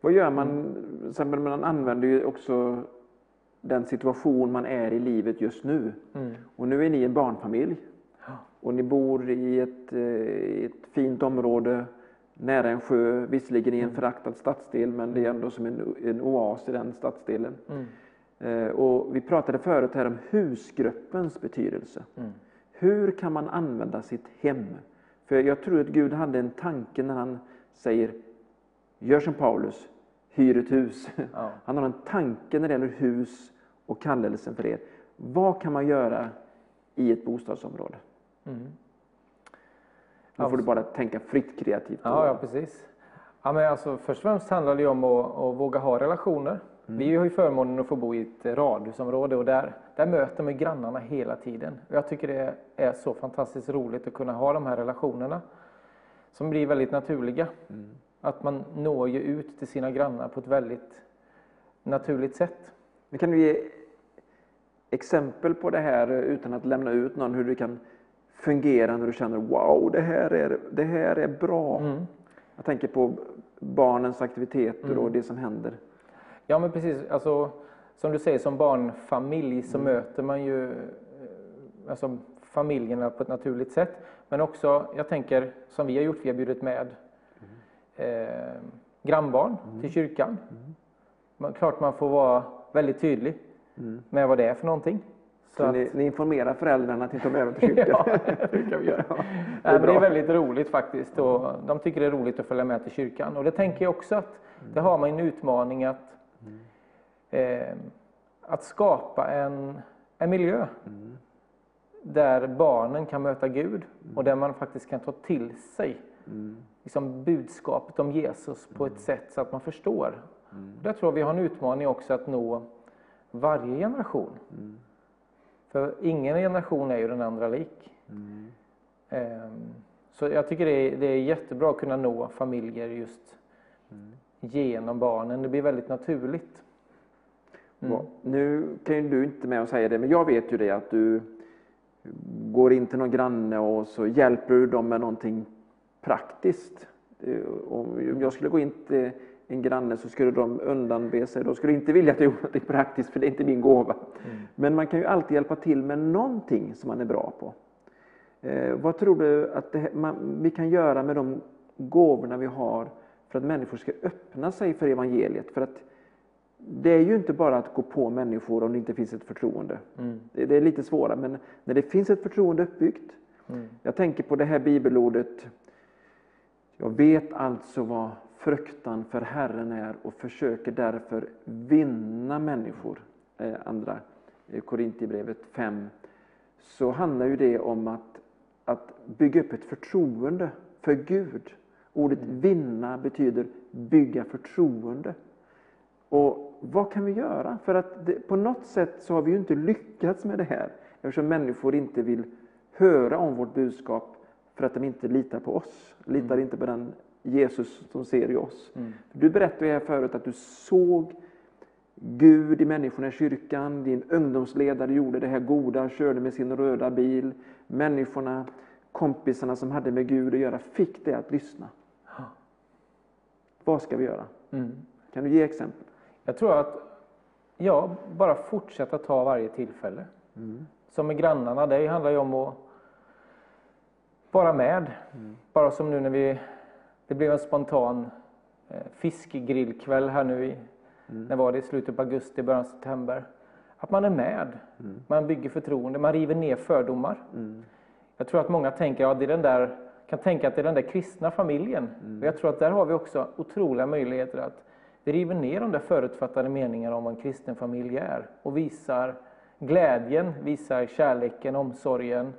Vad gör man? exempel, Man använder ju också den situation man är i livet just nu. Och nu är ni en barnfamilj. Och ni bor i ett, eh, ett fint område nära en sjö, visserligen i en föraktad stadsdel, men det är ändå som en, en oas i den stadsdelen. Eh, Och vi pratade förut här om husgruppens betydelse. Hur kan man använda sitt hem? För jag tror att Gud hade en tanke när han säger Gör som Paulus, hyr ett hus. Ja. Han har en tanke när det gäller hus och kallelsen för er. Vad kan man göra i ett bostadsområde? Nu får du bara tänka fritt kreativt. Ja, ja precis. Ja, men alltså, först och främst handlar det om att, att våga ha relationer. Vi har ju förmånen att få bo i ett radhusområde och där, där möter man grannarna hela tiden. Och Jag tycker det är så fantastiskt roligt att kunna ha de här relationerna som blir väldigt naturliga. Att man når ju ut till sina grannar på ett väldigt naturligt sätt. Men kan du ge exempel på det här eh, utan att lämna ut någon, hur det kan fungera när du känner wow, det här är, det här är bra. Jag tänker på barnens aktiviteter och det som händer. Ja men precis, alltså, som du säger som barnfamilj så möter man ju eh, alltså, familjerna på ett naturligt sätt. Men också, jag tänker som vi har gjort, vi har bjudit med eh, grannbarn till kyrkan. Man, klart man får vara väldigt tydlig med vad det är för någonting. Så Så att, ni, ni informerar föräldrarna till att med dem till kyrkan? ja, det brukar vi göra. det är det är väldigt roligt faktiskt och de tycker det är roligt att följa med till kyrkan. Och det tänker jag också att det har man en utmaning att, eh, att skapa en, en miljö där barnen kan möta Gud och där man faktiskt kan ta till sig liksom budskapet om Jesus på ett sätt så att man förstår. Där tror jag vi har en utmaning också att nå varje generation. För ingen generation är ju den andra lik. Ehm, Så jag tycker det är, det är jättebra att kunna nå familjer just genom barnen. Det blir väldigt naturligt. Va- Nu kan ju du inte med och säga det, men jag vet ju det att du går in till någon granne och så hjälper du dem med någonting praktiskt. Eh, Om jag skulle gå in till en granne så skulle de undanbe sig. De skulle inte vilja att jag gjorde någonting praktiskt för det är inte min gåva. Men man kan ju alltid hjälpa till med någonting som man är bra på. Eh, vad tror du att det, man, vi kan göra med de gåvorna vi har för att människor ska öppna sig för evangeliet? För att det är ju inte bara att gå på människor om det inte finns ett förtroende. Det, det är lite svårare, men när det finns ett förtroende uppbyggt. Jag tänker på det här bibelordet. Jag vet alltså vad fruktan för Herren är och försöker därför vinna människor. Eh, andra eh, Korintierbrevet 5. Så handlar ju det om att, att bygga upp ett förtroende för Gud. Ordet vinna betyder bygga förtroende. Och vad kan vi göra? För att det, på något sätt så har vi ju inte lyckats med det här eftersom människor inte vill höra om vårt budskap för att de inte litar på oss. Litar inte på den Jesus som ser i oss. Du berättade här förut att du såg Gud i människorna i kyrkan. Din ungdomsledare gjorde det här goda, körde med sin röda bil. Människorna, kompisarna som hade med Gud att göra, fick det att lyssna. Vad ska vi göra? Kan du ge exempel? Jag tror att, ja, bara fortsätta ta varje tillfälle. Som med grannarna, det handlar ju om att vara med. Bara som nu när vi, det blev en spontan eh, fiskgrillkväll här nu i, när var det, i slutet på augusti, början av september. Att man är med, man bygger förtroende, man river ner fördomar. Jag tror att många tänker, ja, det är den där, kan tänka att det är den där kristna familjen. Och jag tror att där har vi också otroliga möjligheter att vi river ner de där förutfattade meningarna om vad en kristen familj är och visar glädjen, visar kärleken, omsorgen.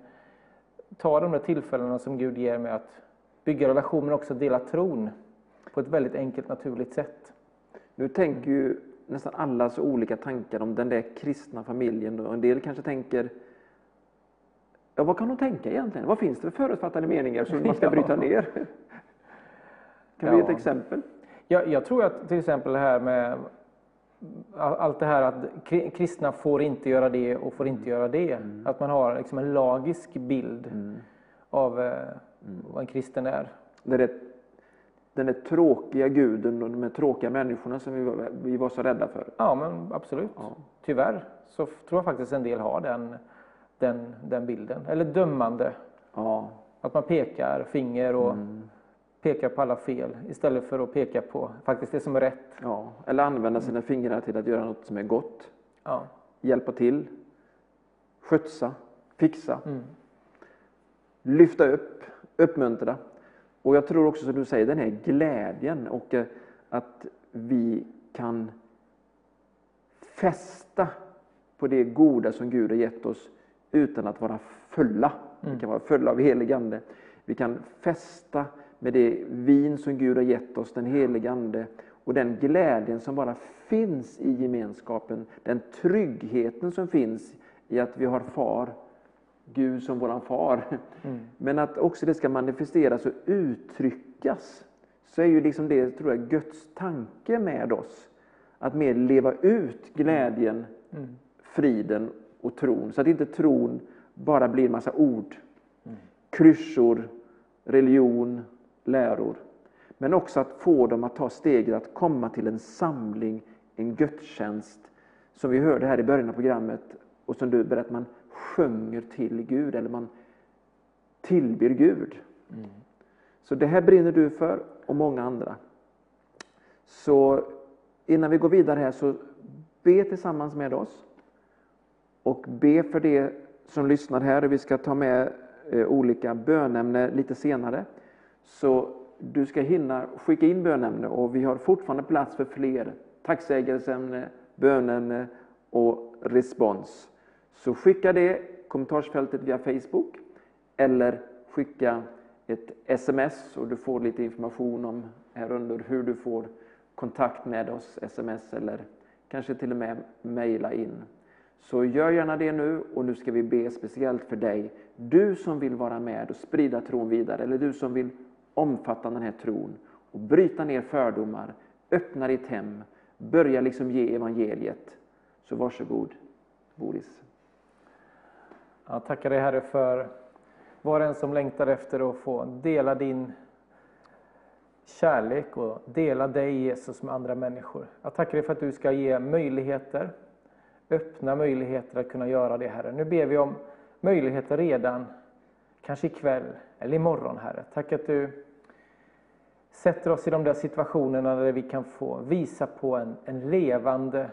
Ta de där tillfällena som Gud ger med att bygga relationer men också dela tron på ett väldigt enkelt naturligt sätt. Nu tänker ju nästan alla så olika tankar om den där kristna familjen. Och en del kanske tänker, ja vad kan de tänka egentligen? Vad finns det för förutfattade meningar som man ska Ja. bryta ner? Kan du ge ett Ja. exempel? Jag, jag tror att till exempel det här med all- allt det här att kri- kristna får inte göra det och får inte göra det. Att man har liksom en lagisk bild av eh, vad en kristen är. Det är den där tråkiga guden och de här tråkiga människorna som vi var, vi var så rädda för. Ja, men absolut. Ja. Tyvärr så tror jag faktiskt en del har den, den, den bilden. Eller dömande. Ja, Att man pekar finger och Mm. pekar på alla fel istället för att peka på faktiskt det som är rätt. ja. Eller använda sina fingrar till att göra något som är gott. Ja. Hjälpa till. Skötsa. Fixa. Mm. lyfta upp, uppmuntra. Och jag tror också som du säger, den här glädjen och eh, att vi kan fästa på det goda som Gud har gett oss utan att vara fulla. Vi kan vara fulla av helig Ande. Vi kan fästa med det vin som Gud har gett oss, den helige Ande. Och den glädjen som bara finns i gemenskapen, den tryggheten som finns i att vi har far, Gud som våran far. Men att också det ska manifesteras och uttryckas. Så är ju liksom det, tror jag, Guds tanke med oss. Att mer leva ut glädjen, friden och tron. Så att inte tron bara blir en massa ord, klyschor, religion, läror. Men också att få dem att ta steget att komma till en samling, en gudstjänst. Som vi hörde här i början av programmet och som du berättade, man sjunger till Gud eller man tillber Gud. Så det här brinner du för och många andra. Så innan vi går vidare här så be tillsammans med oss. Och be för det som lyssnar här. Och vi ska ta med eh, olika bönämnen lite senare. Så du ska hinna skicka in bönämne och vi har fortfarande plats för fler tacksägelseämne, bönämne och respons. Så skicka det kommentarsfältet via Facebook eller skicka ett sms och du får lite information om här under hur du får kontakt med oss, sms eller kanske till och med mejla in. Så gör gärna det nu och nu ska vi be speciellt för dig. Du som vill vara med och sprida tron vidare eller du som vill omfatta den här tron och bryta ner fördomar, öppna ditt hem, börja liksom ge evangeliet. Så varsågod Boris. Jag tackar dig Herre för var och en som längtar efter att få dela din kärlek och dela dig Jesus med andra människor. Jag tackar dig för att du ska ge möjligheter, öppna möjligheter att kunna göra det Herre. Nu ber vi om möjligheter redan, kanske ikväll eller imorgon Herre. Tack att du sätter oss i de där situationerna där vi kan få visa på en, en levande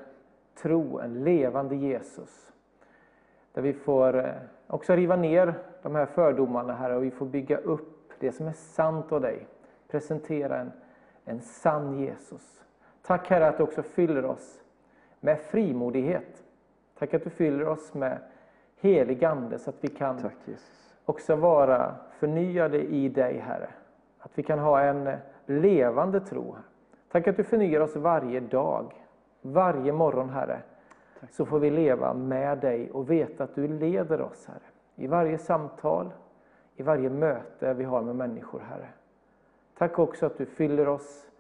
tro, en levande Jesus. Där vi får eh, också riva ner de här fördomarna här och vi får bygga upp det som är sant av dig. Presentera en, en sann Jesus. Tack Herre att du också fyller oss med frimodighet. Tack att du fyller oss med helig Ande så att vi kan Tack också vara förnyade i dig Herre. Att vi kan ha en levande tro. Tack att du förnyar oss varje dag, varje morgon Herre. Så får vi leva med dig och veta att du leder oss Herre. I varje samtal, i varje möte vi har med människor Herre. Tack också att du fyller oss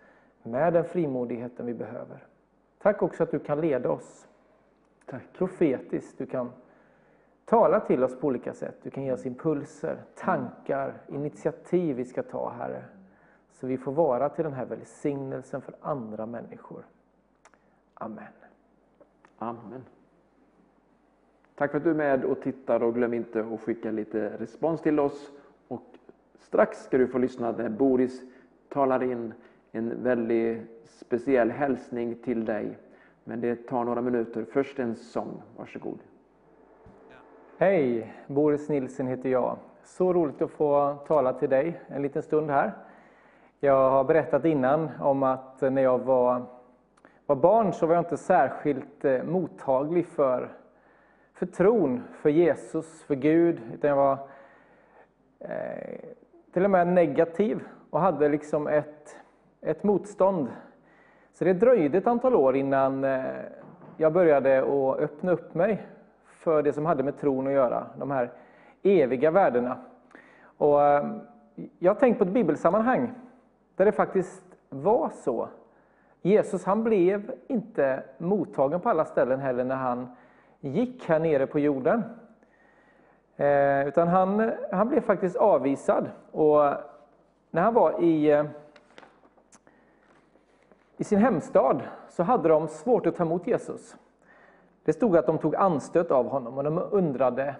med den frimodigheten vi behöver. Tack också att du kan leda oss Tack. profetiskt. Du kan tala till oss på olika sätt. Du kan ge oss impulser, tankar, initiativ vi ska ta, Herre. Så vi får vara till den här välsignelsen för andra människor. Amen. Amen. Tack för att du är med och tittar och glöm inte att skicka lite respons till oss. Och strax ska du få lyssna när Boris talar in en väldigt speciell hälsning till dig. Men det tar några minuter. Först en sång. Varsågod. Hej! Boris Nilsson heter jag. Så roligt att få tala till dig en liten stund här. Jag har berättat innan om att när jag var, var barn så var jag inte särskilt eh, mottaglig för, för tron, för Jesus, för Gud. Utan jag var eh, till och med negativ och hade liksom ett, ett motstånd. Så det dröjde ett antal år innan eh, jag började att öppna upp mig för det som hade med tron att göra, de här eviga värdena. Och eh, jag har tänkt på ett bibelsammanhang där det faktiskt var så. Jesus han blev inte mottagen på alla ställen heller när han gick här nere på jorden. Eh, utan han, han blev faktiskt avvisad. Och när han var i, eh, i sin hemstad så hade de svårt att ta emot Jesus. Det stod att de tog anstöt av honom och de undrade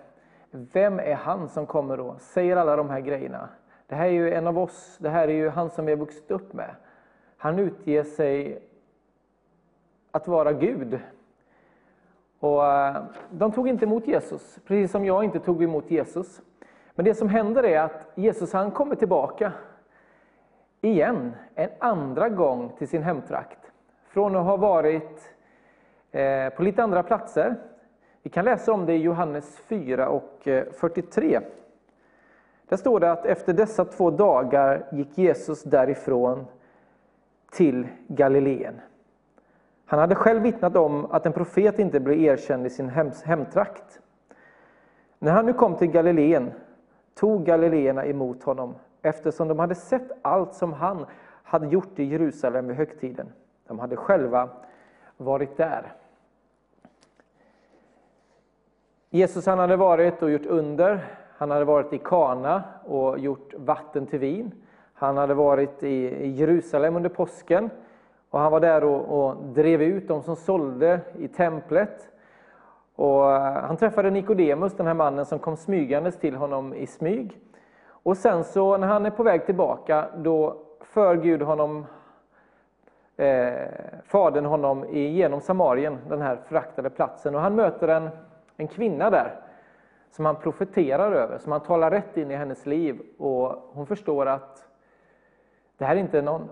vem är han som kommer och säger alla de här grejerna? Det här är ju en av oss, det här är ju han som vi har vuxit upp med. Han utger sig att vara Gud. Och eh, de tog inte emot Jesus, precis som jag inte tog emot Jesus. Men det som händer är att Jesus han kommer tillbaka igen, en andra gång till sin hemtrakt. Från att ha varit eh, på lite andra platser. Vi kan läsa om det i Johannes 4 och eh, 43. Där står det att efter dessa två dagar gick Jesus därifrån till Galileen. Han hade själv vittnat om att en profet inte blev erkänd i sin hemtrakt. När han nu kom till Galileen tog galileerna emot honom eftersom de hade sett allt som han hade gjort i Jerusalem vid högtiden. De hade själva varit där. Jesus han hade varit och gjort under. Han hade varit i Kana och gjort vatten till vin. Han hade varit i Jerusalem under påsken och han var där och, och drev ut de som sålde i templet. Och eh, han träffade Nikodemus, den här mannen som kom smygandes till honom i smyg. Och sen så när han är på väg tillbaka, då för Gud honom, eh, fadern honom genom Samarien, den här föraktade platsen. Och han möter en, en kvinna där, som han profeterar över, som han talar rätt in i hennes liv. Och hon förstår att det här är inte någon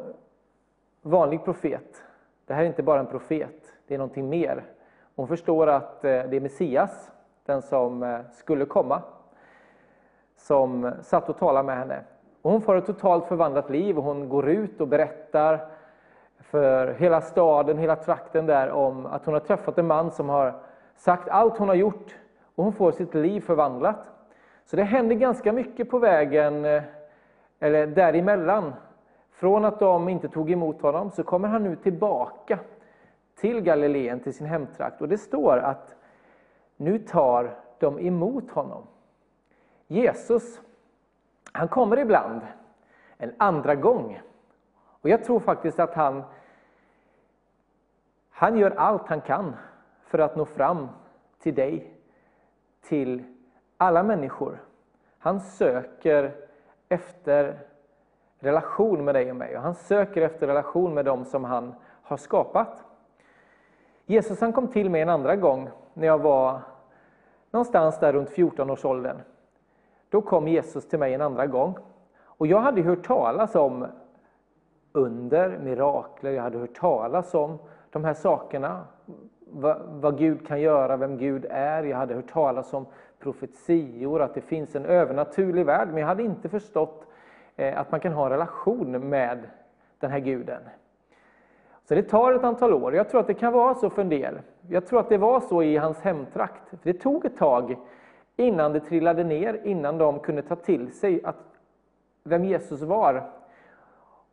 vanlig profet. Det här är inte bara en profet, det är någonting mer. Hon förstår att eh, det är Messias, den som eh, skulle komma, som satt och talade med henne. Och hon får ett totalt förvandlat liv och hon går ut och berättar för hela staden, hela trakten där om att hon har träffat en man som har sagt allt hon har gjort och hon får sitt liv förvandlat. Så det händer ganska mycket på vägen, eh, eller däremellan, från att de inte tog emot honom så kommer han nu tillbaka till Galileen, till sin hemtrakt. Och det står att nu tar de emot honom. Jesus, han kommer ibland en andra gång. Och jag tror faktiskt att han, han gör allt han kan för att nå fram till dig, till alla människor. Han söker efter relation med dig och mig. Och han söker efter relation med dem som han har skapat. Jesus han kom till mig en andra gång när jag var någonstans där runt 14-årsåldern. Då kom Jesus till mig en andra gång. Och jag hade hört talas om under, mirakler, jag hade hört talas om de här sakerna. Vad, vad Gud kan göra, vem Gud är. Jag hade hört talas om profetior, att det finns en övernaturlig värld. Men jag hade inte förstått Eh, att man kan ha en relation med den här guden. Så det tar ett antal år. Jag tror att det kan vara så för en del. Jag tror att det var så i hans hemtrakt. Det tog ett tag innan det trillade ner, innan de kunde ta till sig att vem Jesus var.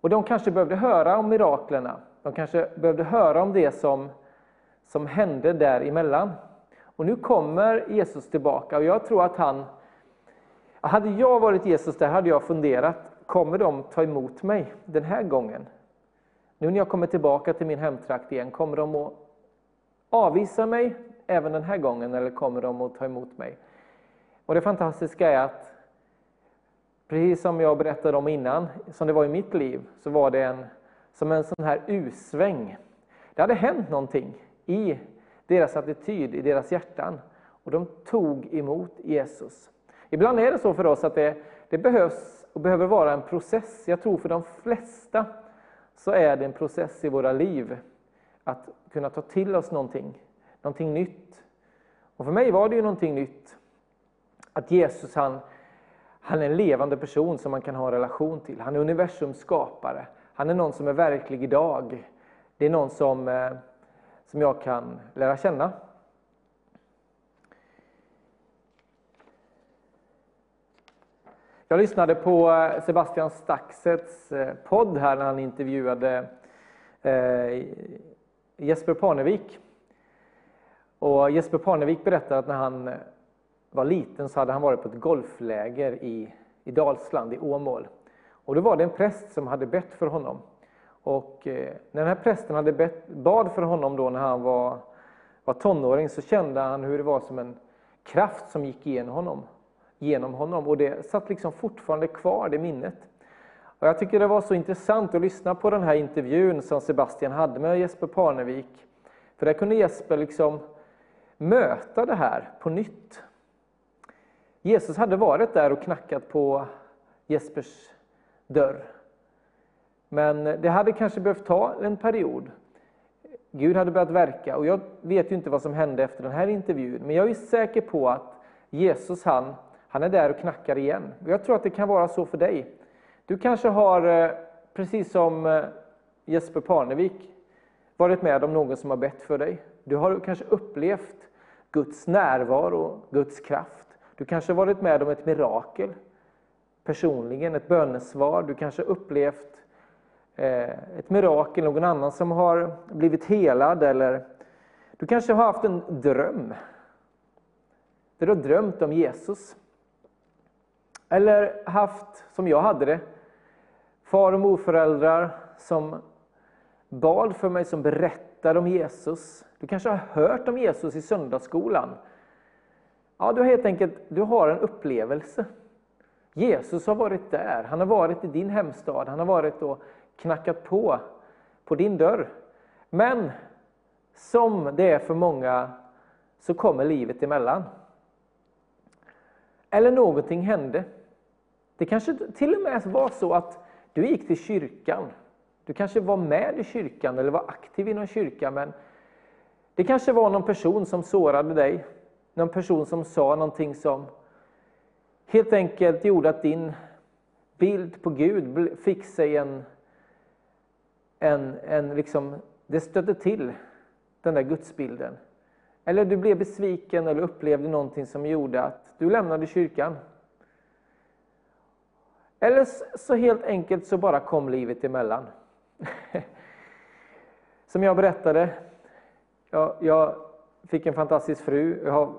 Och de kanske behövde höra om miraklerna. De kanske behövde höra om det som, som hände däremellan. Och nu kommer Jesus tillbaka och jag tror att han hade jag varit Jesus där hade jag funderat, kommer de ta emot mig den här gången? Nu när jag kommer tillbaka till min hemtrakt igen, kommer de att avvisa mig även den här gången eller kommer de att ta emot mig? Och Det fantastiska är att precis som jag berättade om innan, som det var i mitt liv, så var det en, som en sån här U-sväng. Det hade hänt någonting i deras attityd, i deras hjärtan och de tog emot Jesus. Ibland är det så för oss att det, det behövs och behöver vara en process. Jag tror för de flesta så är det en process i våra liv att kunna ta till oss någonting, någonting nytt. Och för mig var det ju någonting nytt. Att Jesus han, han är en levande person som man kan ha en relation till. Han är universums skapare. Han är någon som är verklig idag. Det är någon som, eh, som jag kan lära känna. Jag lyssnade på eh, Sebastian Staxets eh, podd här när han intervjuade eh, Jesper Parnevik. Och Jesper Parnevik berättade att när han var liten så hade han varit på ett golfläger i, i Dalsland, i Åmål. Och då var det en präst som hade bett för honom. Och när den här prästen hade bett, bad för honom då när han var, var tonåring så kände han hur det var som en kraft som gick igenom honom. Genom honom och det satt liksom fortfarande kvar, det minnet. Och jag tycker det var så intressant att lyssna på den här intervjun som Sebastian hade med Jesper Parnevik. För där kunde Jesper liksom möta det här på nytt. Jesus hade varit där och knackat på Jespers dörr. Men det hade kanske behövt ta en period. Gud hade börjat verka och jag vet ju inte vad som hände efter den här intervjun. Men jag är säker på att Jesus han, han är där och knackar igen. Och jag tror att det kan vara så för dig. Du kanske har, eh, precis som eh, Jesper Parnevik, varit med om någon som har bett för dig. Du har kanske upplevt Guds närvaro, Guds kraft. Du kanske har varit med om ett mirakel personligen, ett bönesvar. Du kanske har upplevt eh, ett mirakel, någon annan som har blivit helad eller du kanske har haft en dröm. Där du har drömt om Jesus. Eller haft, som jag hade det, far och morföräldrar som bad för mig, som berättade om Jesus. Du kanske har hört om Jesus i söndagsskolan. Ja, du har helt enkelt du har en upplevelse. Jesus har varit där, han har varit i din hemstad, han har varit och knackat på, på din dörr. Men som det är för många så kommer livet emellan. Eller någonting hände. Det kanske till och med var så att du gick till kyrkan. Du kanske var med i kyrkan eller var aktiv inom kyrkan men det kanske var någon person som sårade dig. Någon person som sa någonting som helt enkelt gjorde att din bild på Gud fick sig en, en, en liksom, det stötte till den där gudsbilden. Eller du blev besviken eller upplevde någonting som gjorde att du lämnade kyrkan. Eller så helt enkelt så bara kom livet emellan. Som jag berättade, jag, jag fick en fantastisk fru, jag har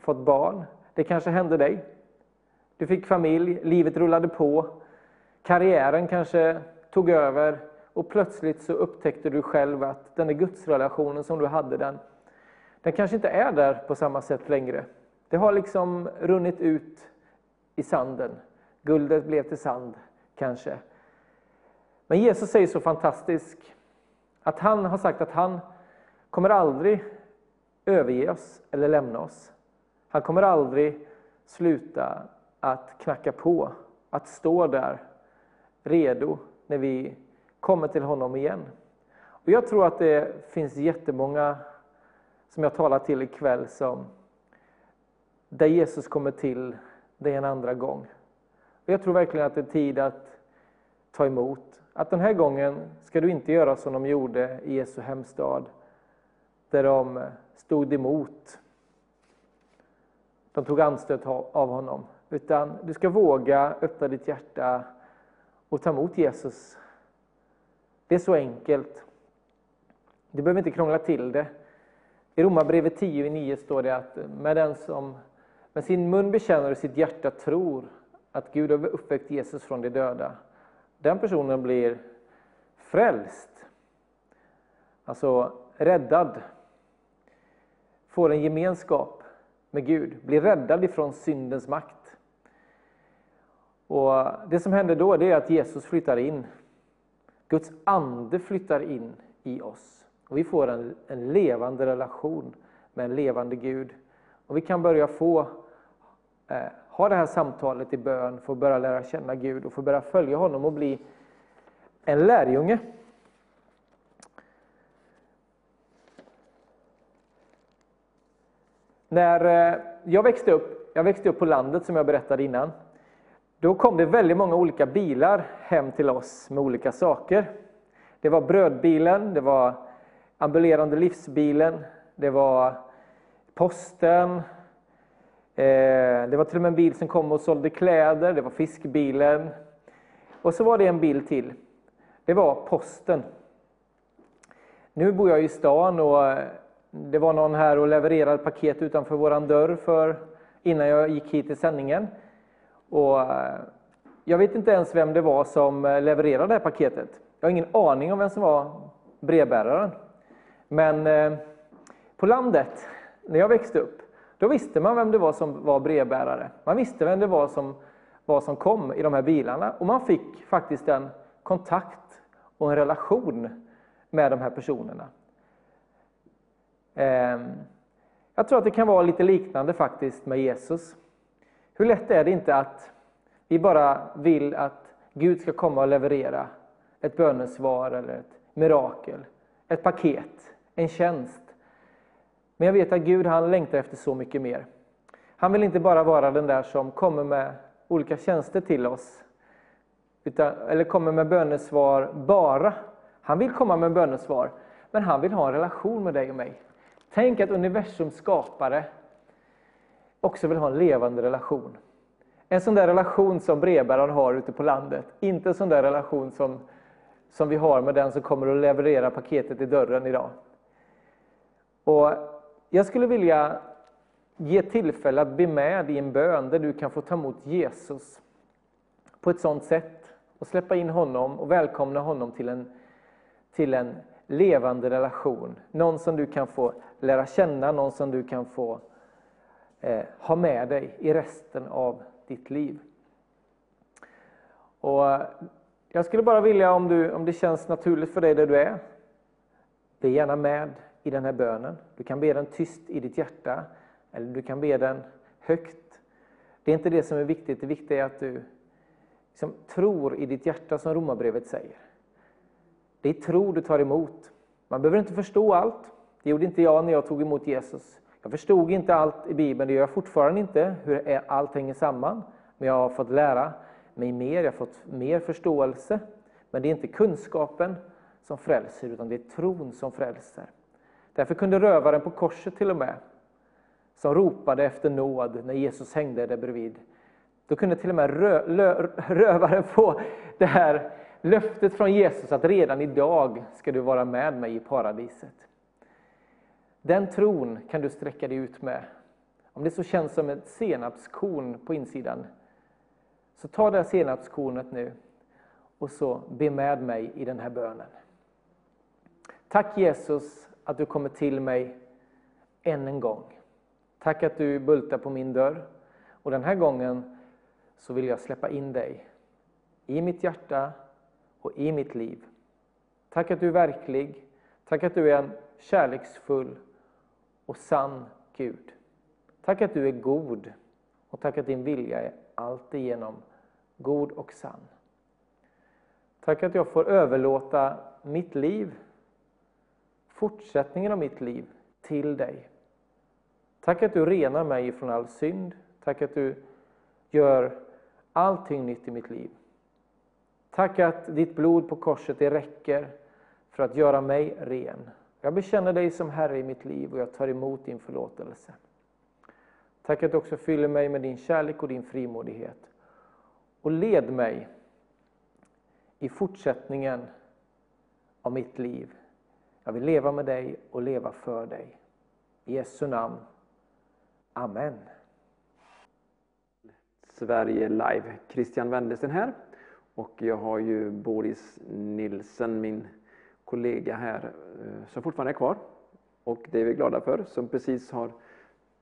fått barn. Det kanske hände dig. Du fick familj, livet rullade på, karriären kanske tog över och plötsligt så upptäckte du själv att den där gudsrelationen som du hade, den, den kanske inte är där på samma sätt längre. Det har liksom runnit ut i sanden. Guldet blev till sand, kanske. Men Jesus säger så fantastiskt att han har sagt att han kommer aldrig överge oss eller lämna oss. Han kommer aldrig sluta att knacka på, att stå där redo när vi kommer till honom igen. Och jag tror att det finns jättemånga som jag talar till ikväll som där Jesus kommer till dig en andra gång. Och jag tror verkligen att det är tid att ta emot. Att den här gången ska du inte göra som de gjorde i Jesu hemstad, där de stod emot. De tog anstöt av honom. Utan du ska våga öppna ditt hjärta och ta emot Jesus. Det är så enkelt. Du behöver inte krångla till det. I Romarbrevet 10 står det att med den som med sin mun bekänner och sitt hjärta tror att Gud har uppväckt Jesus från de döda, den personen blir frälst. Alltså räddad. Får en gemenskap med Gud, blir räddad ifrån syndens makt. Och Det som händer då det är att Jesus flyttar in. Guds ande flyttar in i oss. Och Vi får en, en levande relation med en levande Gud. Och Vi kan börja få eh, ha det här samtalet i bön, få börja lära känna Gud och få börja följa honom och bli en lärjunge. När eh, jag växte upp, jag växte upp på landet som jag berättade innan. Då kom det väldigt många olika bilar hem till oss med olika saker. Det var brödbilen, det var ambulerande livsbilen, det var posten, Eh, det var till och med en bil som kom och sålde kläder, det var fiskbilen. Och så var det en bil till. Det var posten. Nu bor jag i stan och eh, det var någon här och levererade paket utanför våran dörr för, innan jag gick hit till sändningen. Och eh, jag vet inte ens vem det var som levererade det här paketet. Jag har ingen aning om vem som var brevbäraren. Men på landet, när jag växte upp, då visste man vem det var som var brevbärare. Man visste vem det var som, var som kom i de här bilarna och man fick faktiskt en kontakt och en relation med de här personerna. Ehm, jag tror att det kan vara lite liknande faktiskt med Jesus. Hur lätt är det inte att vi bara vill att Gud ska komma och leverera ett bönesvar eller ett mirakel, ett paket, en tjänst. Men jag vet att Gud han längtar efter så mycket mer. Han vill inte bara vara den där som kommer med olika tjänster till oss, utan, eller kommer med bönesvar bara. Han vill komma med bönesvar, men han vill ha en relation med dig och mig. Tänk att universums skapare också vill ha en levande relation. En sån där relation som brevbäraren har ute på landet. Inte en sån där relation som, som vi har med den som kommer att leverera paketet i dörren idag. Och jag skulle vilja ge tillfälle att bli med i en bön där du kan få ta emot Jesus på ett sådant sätt och släppa in honom och välkomna honom till en, till en levande relation. Någon som du kan få lära känna, någon som du kan få eh, ha med dig i resten av ditt liv. Och eh, jag skulle bara vilja, om, du, om det känns naturligt för dig där du är, be gärna med i den här bönen. Du kan be den tyst i ditt hjärta, eller du kan be den högt. Det är inte det som är viktigt, det viktiga är att du liksom tror i ditt hjärta, som Romarbrevet säger. Det är tro du tar emot. Man behöver inte förstå allt. Det gjorde inte jag när jag tog emot Jesus. Jag förstod inte allt i Bibeln, det gör jag fortfarande inte, hur allt hänger samman. Men jag har fått lära mig mer, jag har fått mer förståelse. Men det är inte kunskapen som frälser, utan det är tron som frälser. Därför kunde rövaren på korset till och med, som ropade efter nåd när Jesus hängde där bredvid, då kunde till och med rö, lö, rövaren få det här löftet från Jesus att redan idag ska du vara med mig i paradiset. Den tron kan du sträcka dig ut med. Om det så känns som ett senapskorn på insidan, så ta det här senapskornet nu och så be med mig i den här bönen. Tack Jesus att du kommer till mig än en gång. Tack att du bultar på min dörr. Och den här gången så vill jag släppa in dig i mitt hjärta och i mitt liv. Tack att du är verklig. Tack att du är en kärleksfull och sann Gud. Tack att du är god och tack att din vilja är alltigenom god och sann. Tack att jag får överlåta mitt liv, fortsättningen av mitt liv, till dig. Tack att du renar mig från all synd. Tack att du gör allting nytt i mitt liv. Tack att ditt blod på korset det räcker för att göra mig ren. Jag bekänner dig som Herre i mitt liv och jag tar emot din förlåtelse. Tack att du också fyller mig med din kärlek och din frimodighet. Och led mig i fortsättningen av mitt liv. Jag vill leva med dig och leva för dig. I Jesu namn. Amen. Sverige Live. Christian Wendelsen här. Och jag har ju Boris Nilsen, min kollega här eh, som fortfarande är kvar. Och det är vi glada för, som precis har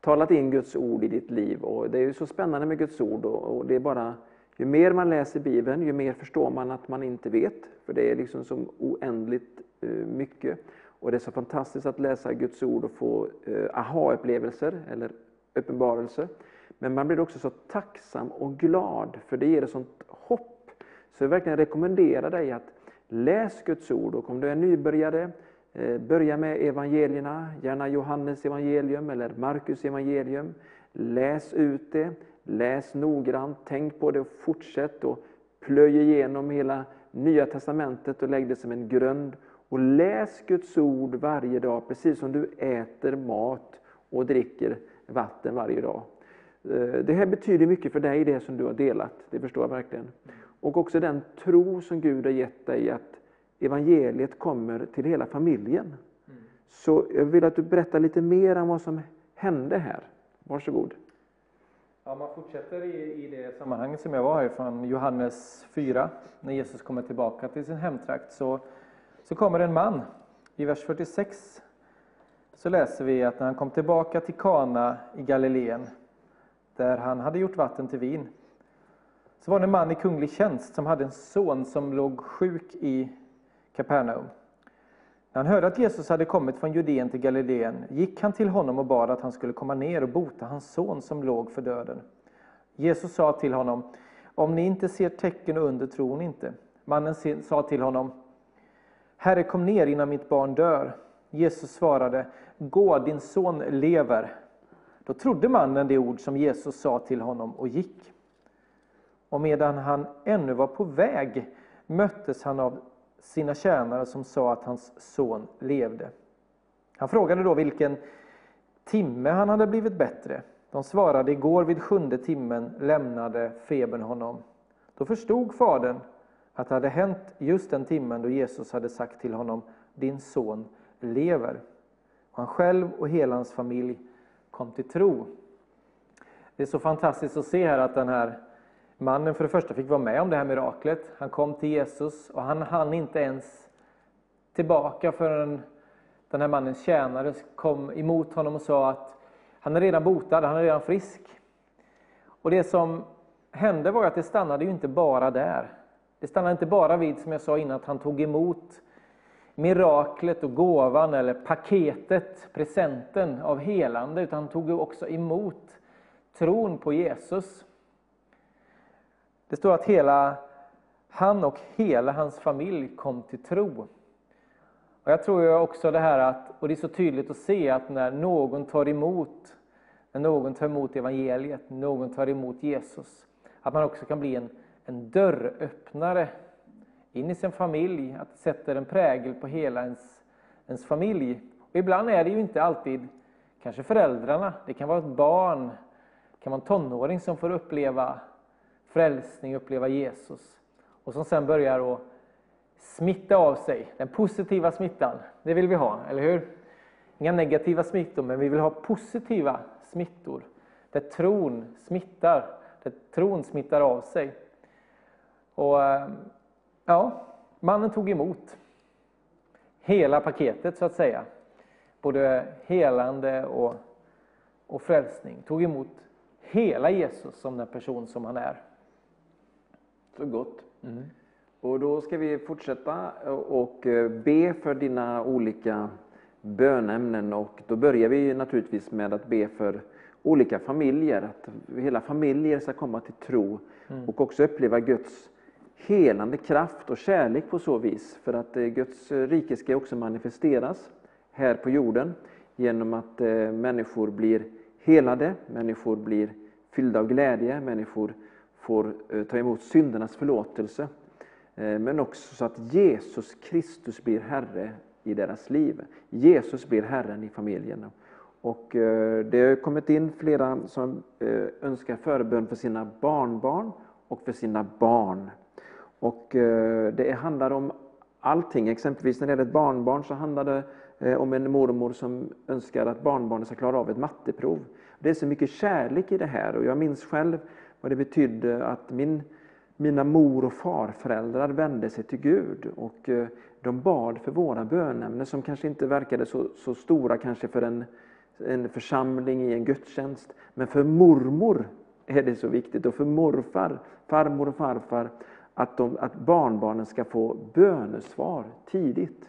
talat in Guds ord i ditt liv. Och det är ju så spännande med Guds ord och det är bara ju mer man läser Bibeln, ju mer förstår man att man inte vet. För det är liksom så oändligt eh, mycket. Och det är så fantastiskt att läsa Guds ord och få eh, aha-upplevelser eller uppenbarelser. Men man blir också så tacksam och glad, för det ger ett sånt hopp. Så jag verkligen rekommenderar dig att Läs Guds ord och om du är nybörjare, eh, börja med evangelierna, gärna Johannes evangelium eller Markus evangelium. Läs ut det, läs noggrant, tänk på det och fortsätt och plöj igenom hela Nya Testamentet och lägg det som en grund. Och läs Guds ord varje dag, precis som du äter mat och dricker vatten varje dag. Eh, det här betyder mycket för dig, det som du har delat. Det förstår jag verkligen. Och också den tro som Gud har gett dig att evangeliet kommer till hela familjen. Så jag vill att du berättar lite mer om vad som hände här. Varsågod. Ja, man fortsätter i, i det sammanhanget som jag var här från Johannes 4. När Jesus kommer tillbaka till sin hemtrakt så, så kommer en man. I vers 46 så läser vi att när han kom tillbaka till Kana i Galileen där han hade gjort vatten till vin så var det en man i kunglig tjänst som hade en son som låg sjuk i Kapernaum. När han hörde att Jesus hade kommit från Judeen till Galileen gick han till honom och bad att han skulle komma ner och bota hans son som låg för döden. Jesus sa till honom, om ni inte ser tecken och under tror ni inte. Mannen sa till honom, Herre kom ner innan mitt barn dör. Jesus svarade, gå din son lever. Då trodde mannen det ord som Jesus sa till honom och gick. Och medan han ännu var på väg möttes han av sina tjänare som sa att hans son levde. Han frågade då vilken timme han hade blivit bättre. De svarade igår vid sjunde timmen lämnade febern honom. Då förstod fadern att det hade hänt just den timmen då Jesus hade sagt till honom din son lever. Och han själv och hela hans familj kom till tro. Det är så fantastiskt att se här att den här Mannen för det första fick vara med om det här miraklet. Han kom till Jesus och han hann inte ens tillbaka förrän den här mannens tjänare kom emot honom och sa att han är redan botad, han är redan frisk. Och det som hände var att det stannade ju inte bara där. Det stannade inte bara vid, som jag sa innan, att han tog emot miraklet och gåvan eller paketet, presenten av helande, utan han tog också emot tron på Jesus. Det står att hela han och hela hans familj kom till tro. Och Jag tror också det här att, och det är så tydligt att se att när någon tar emot, när någon tar emot evangeliet, när någon tar emot Jesus, att man också kan bli en, en dörröppnare in i sin familj, att det sätter en prägel på hela ens, ens familj. Och ibland är det ju inte alltid kanske föräldrarna, det kan vara ett barn, det kan vara en tonåring som får uppleva frälsning, uppleva Jesus. Och som sen börjar att smitta av sig, den positiva smittan. Det vill vi ha, eller hur? Inga negativa smittor, men vi vill ha positiva smittor. Där tron smittar, där tron smittar av sig. Och eh, ja, mannen tog emot hela paketet så att säga. Både helande och, och frälsning. Tog emot hela Jesus som den person som han är. Så gott. Mm. Och då ska vi fortsätta och eh, be för dina olika bönämnen och då börjar vi naturligtvis med att be för olika familjer, att hela familjer ska komma till tro mm. och också uppleva Guds helande kraft och kärlek på så vis. För att eh, Guds rike ska också manifesteras här på jorden genom att eh, människor blir helade, människor blir fyllda av glädje, människor får eh, ta emot syndernas förlåtelse. Eh, men också så att Jesus Kristus blir Herre i deras liv. Jesus blir Herren i familjen. Och eh, det har kommit in flera som önskar förbön för sina barnbarn och för sina barn. Och det handlar om allting. Exempelvis när det gäller ett barnbarn så handlar det om en mormor som önskar att barnbarnet ska klara av ett matteprov. Det är så mycket kärlek i det här och jag minns själv och det betydde att min, mina mor och farföräldrar vände sig till Gud och eh, de bad för våra bönämnen som kanske inte verkade så, så stora kanske för en, en församling i en gudstjänst. Men för mormor är det så viktigt och för morfar, farmor och farfar att, de, att barnbarnen ska få bönesvar tidigt.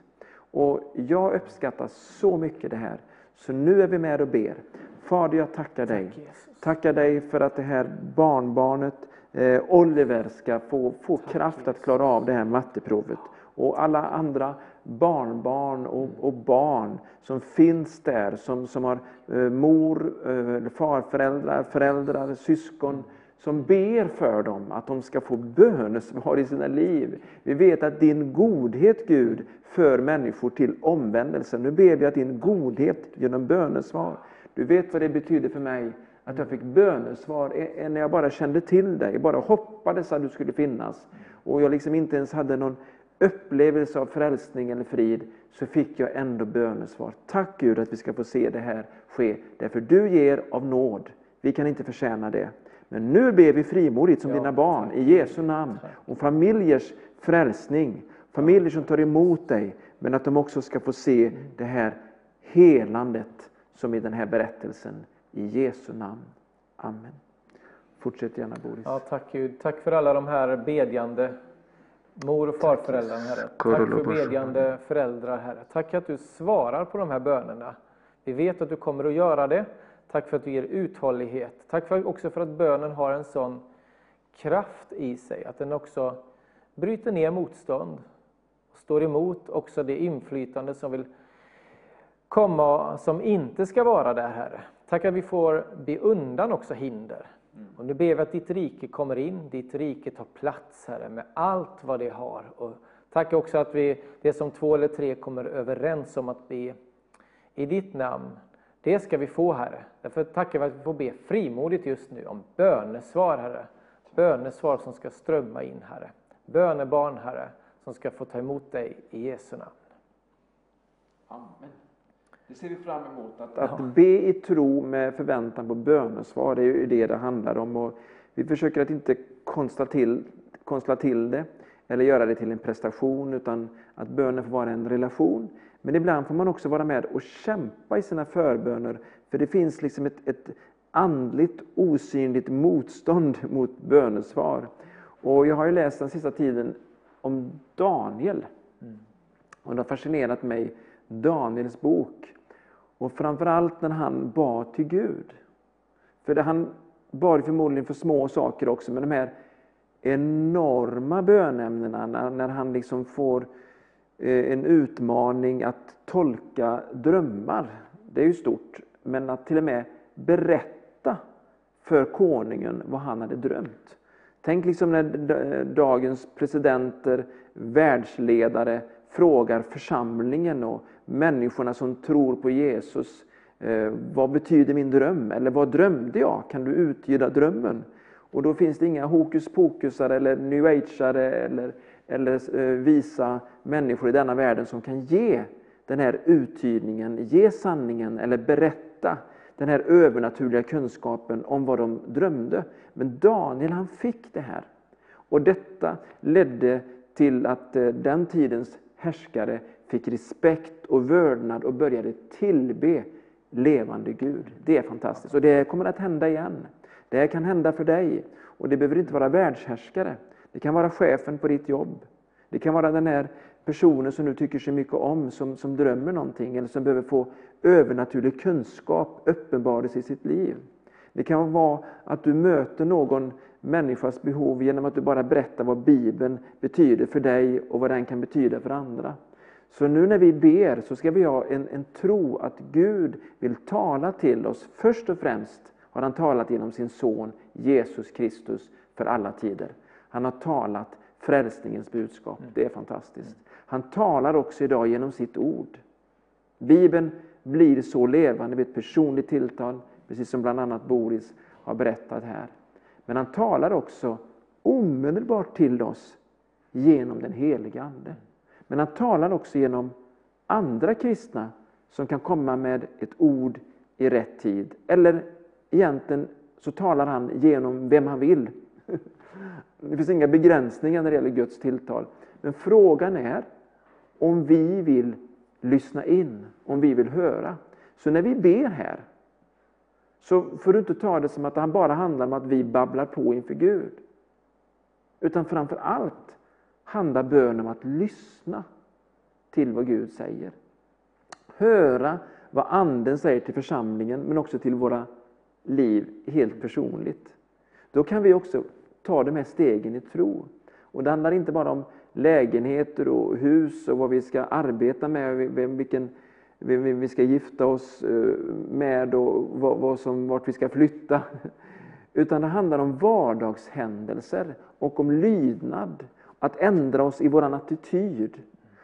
Och Jag uppskattar så mycket det här. Så nu är vi med och ber. Fader, jag tackar dig. Tackar dig för att det här barnbarnet eh, Oliver ska få, få kraft att klara av det här matteprovet. Och alla andra barnbarn och, och barn som finns där, som, som har eh, mor, eh, farföräldrar, föräldrar, syskon, som ber för dem att de ska få bönesvar i sina liv. Vi vet att din godhet, Gud, för människor till omvändelse. Nu ber vi att din godhet genom bönesvar du vet vad det betyder för mig att jag fick bönesvar när jag bara kände till dig, bara hoppades att du skulle finnas. Och jag liksom inte ens hade någon upplevelse av frälsning eller frid så fick jag ändå bönesvar. Tack Gud att vi ska få se det här ske. Därför du ger av nåd. Vi kan inte förtjäna det. Men nu ber vi frimodigt som Ja, dina barn i Jesu namn om familjers frälsning. Familjer som tar emot dig men att de också ska få se det här helandet som i den här berättelsen. I Jesu namn. Amen. Fortsätt gärna Boris. Ja, tack Gud. Tack för alla de här bedjande mor och farföräldrarna, Herre. Tack för bedjande föräldrar, Herre. Tack att du svarar på de här bönerna. Vi vet att du kommer att göra det. Tack för att du ger uthållighet. Tack för, också för att bönen har en sån kraft i sig, att den också bryter ner motstånd. Och står emot också det inflytande som vill komma, som inte ska vara där, Herre. Tack att vi får be undan också hinder. Och nu ber vi att ditt rike kommer in, ditt rike tar plats, Herre, med allt vad det har. Och tack också att vi, det som två eller tre kommer överens om att be i ditt namn, det ska vi få, Herre. Därför tackar vi att vi får be frimodigt just nu om bönesvar, Herre. Bönesvar som ska strömma in, Herre. Bönebarn, Herre, som ska få ta emot dig i Jesu namn. Amen. Det ser vi fram emot. Att, att be i tro med förväntan på bönesvar, det är ju det det handlar om. Och vi försöker att inte konstla till, konstla till det eller göra det till en prestation, utan att bönen får vara en relation. Men ibland får man också vara med och kämpa i sina förböner, för det finns liksom ett, ett andligt osynligt motstånd mot bönesvar. Och jag har ju läst den sista tiden om Daniel. Och det har fascinerat mig, Daniels bok. Och framförallt när han bad till Gud. För det, han bad förmodligen för små saker också, men de här enorma bönämnena när, när han liksom får eh, en utmaning att tolka drömmar. Det är ju stort. Men att till och med berätta för konungen vad han hade drömt. Tänk liksom när dagens presidenter, världsledare frågar församlingen och människorna som tror på Jesus. Eh, vad betyder min dröm? Eller vad drömde jag? Kan du uttyda drömmen? Och då finns det inga hokus pokusar eller new ageare eller, eller eh, visa människor i denna världen som kan ge den här uttydningen, ge sanningen eller berätta den här övernaturliga kunskapen om vad de drömde. Men Daniel han fick det här. Och detta ledde till att eh, den tidens härskare fick respekt och vördnad och började tillbe levande Gud. Det är fantastiskt och det kommer att hända igen. Det här kan hända för dig och det behöver inte vara världshärskare. Det kan vara chefen på ditt jobb. Det kan vara den här personen som du tycker så mycket om, som, som drömmer någonting eller som behöver få övernaturlig kunskap uppenbarelse i sitt liv. Det kan vara att du möter någon människas behov genom att du bara berättar vad Bibeln betyder för dig och vad den kan betyda för andra. Så nu när vi ber så ska vi ha en, en tro att Gud vill tala till oss. Först och främst har han talat genom sin son Jesus Kristus för alla tider. Han har talat frälsningens budskap. Det är fantastiskt. Han talar också idag genom sitt ord. Bibeln blir så levande med ett personligt tilltal, precis som bland annat Boris har berättat här. Men han talar också omedelbart till oss genom den heliga Ande. Men han talar också genom andra kristna som kan komma med ett ord i rätt tid. Eller egentligen så talar han genom vem han vill. Det finns inga begränsningar när det gäller Guds tilltal. Men frågan är om vi vill lyssna in, om vi vill höra. Så när vi ber här, så får du inte ta det som att det bara handlar om att vi babblar på inför Gud. Utan framför allt handlar bön om att lyssna till vad Gud säger. Höra vad Anden säger till församlingen, men också till våra liv helt personligt. Då kan vi också ta de här stegen i tro. Och det handlar inte bara om lägenheter och hus och vad vi ska arbeta med, vem, vilken, vem vi ska gifta oss eh, med och vad, vad som, vart vi ska flytta. Utan det handlar om vardagshändelser och om lydnad. Att ändra oss i vår attityd.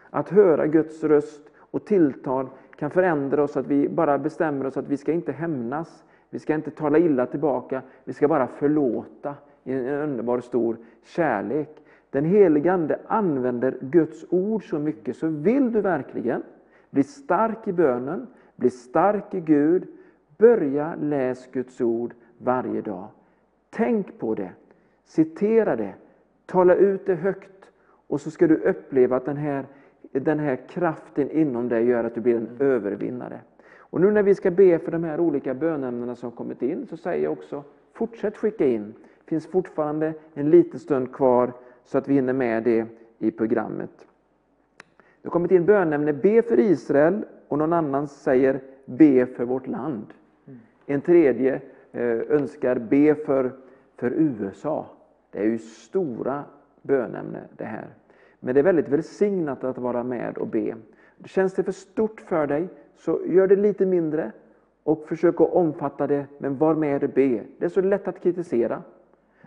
Att höra Guds röst och tilltal kan förändra oss så att vi bara bestämmer oss att vi ska inte hämnas. Vi ska inte tala illa tillbaka. Vi ska bara förlåta i en underbar stor kärlek. Den helige Ande använder Guds ord så mycket, så vill du verkligen bli stark i bönen, bli stark i Gud, börja läs Guds ord varje dag. Tänk på det, citera det, tala ut det högt och så ska du uppleva att den här, den här kraften inom dig gör att du blir en övervinnare. Och nu när vi ska be för de här olika bönämnena som kommit in så säger jag också fortsätt skicka in. Det finns fortfarande en liten stund kvar så att vi hinner med det i programmet. Det har kommit in bönämne be för Israel och någon annan säger be för vårt land. En tredje eh, önskar be för, för USA. Det är ju stora bönämne det här. Men det är väldigt välsignat att vara med och be. Känns det för stort för dig, så gör det lite mindre och försök att omfatta det, men var med och be. Det är så lätt att kritisera.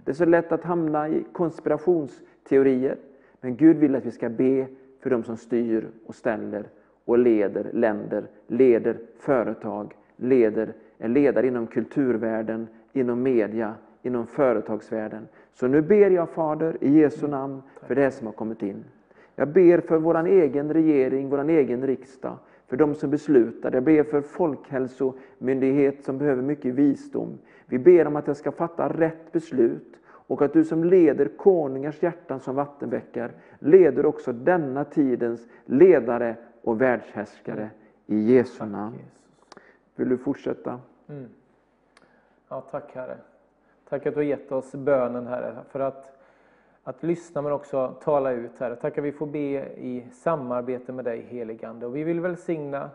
Det är så lätt att hamna i konspirationsteorier. Men Gud vill att vi ska be för de som styr och ställer och leder länder, leder företag, leder, är ledare inom kulturvärlden, inom media, inom företagsvärlden. Så nu ber jag Fader i Jesu namn för det som har kommit in. Jag ber för vår egen regering, vår egen riksdag, för de som beslutar. Jag ber för Folkhälsomyndighet som behöver mycket visdom. Vi ber om att jag ska fatta rätt beslut och att du som leder konungars hjärtan som vattenbäckar leder också denna tidens ledare och världshärskare i Jesu namn. Vill du fortsätta? Mm. Ja, tack Herre. Tack att du har gett oss bönen Herre, för att, att lyssna men också tala ut Herre. Tack att vi får be i samarbete med dig heligande. Och vi vill välsigna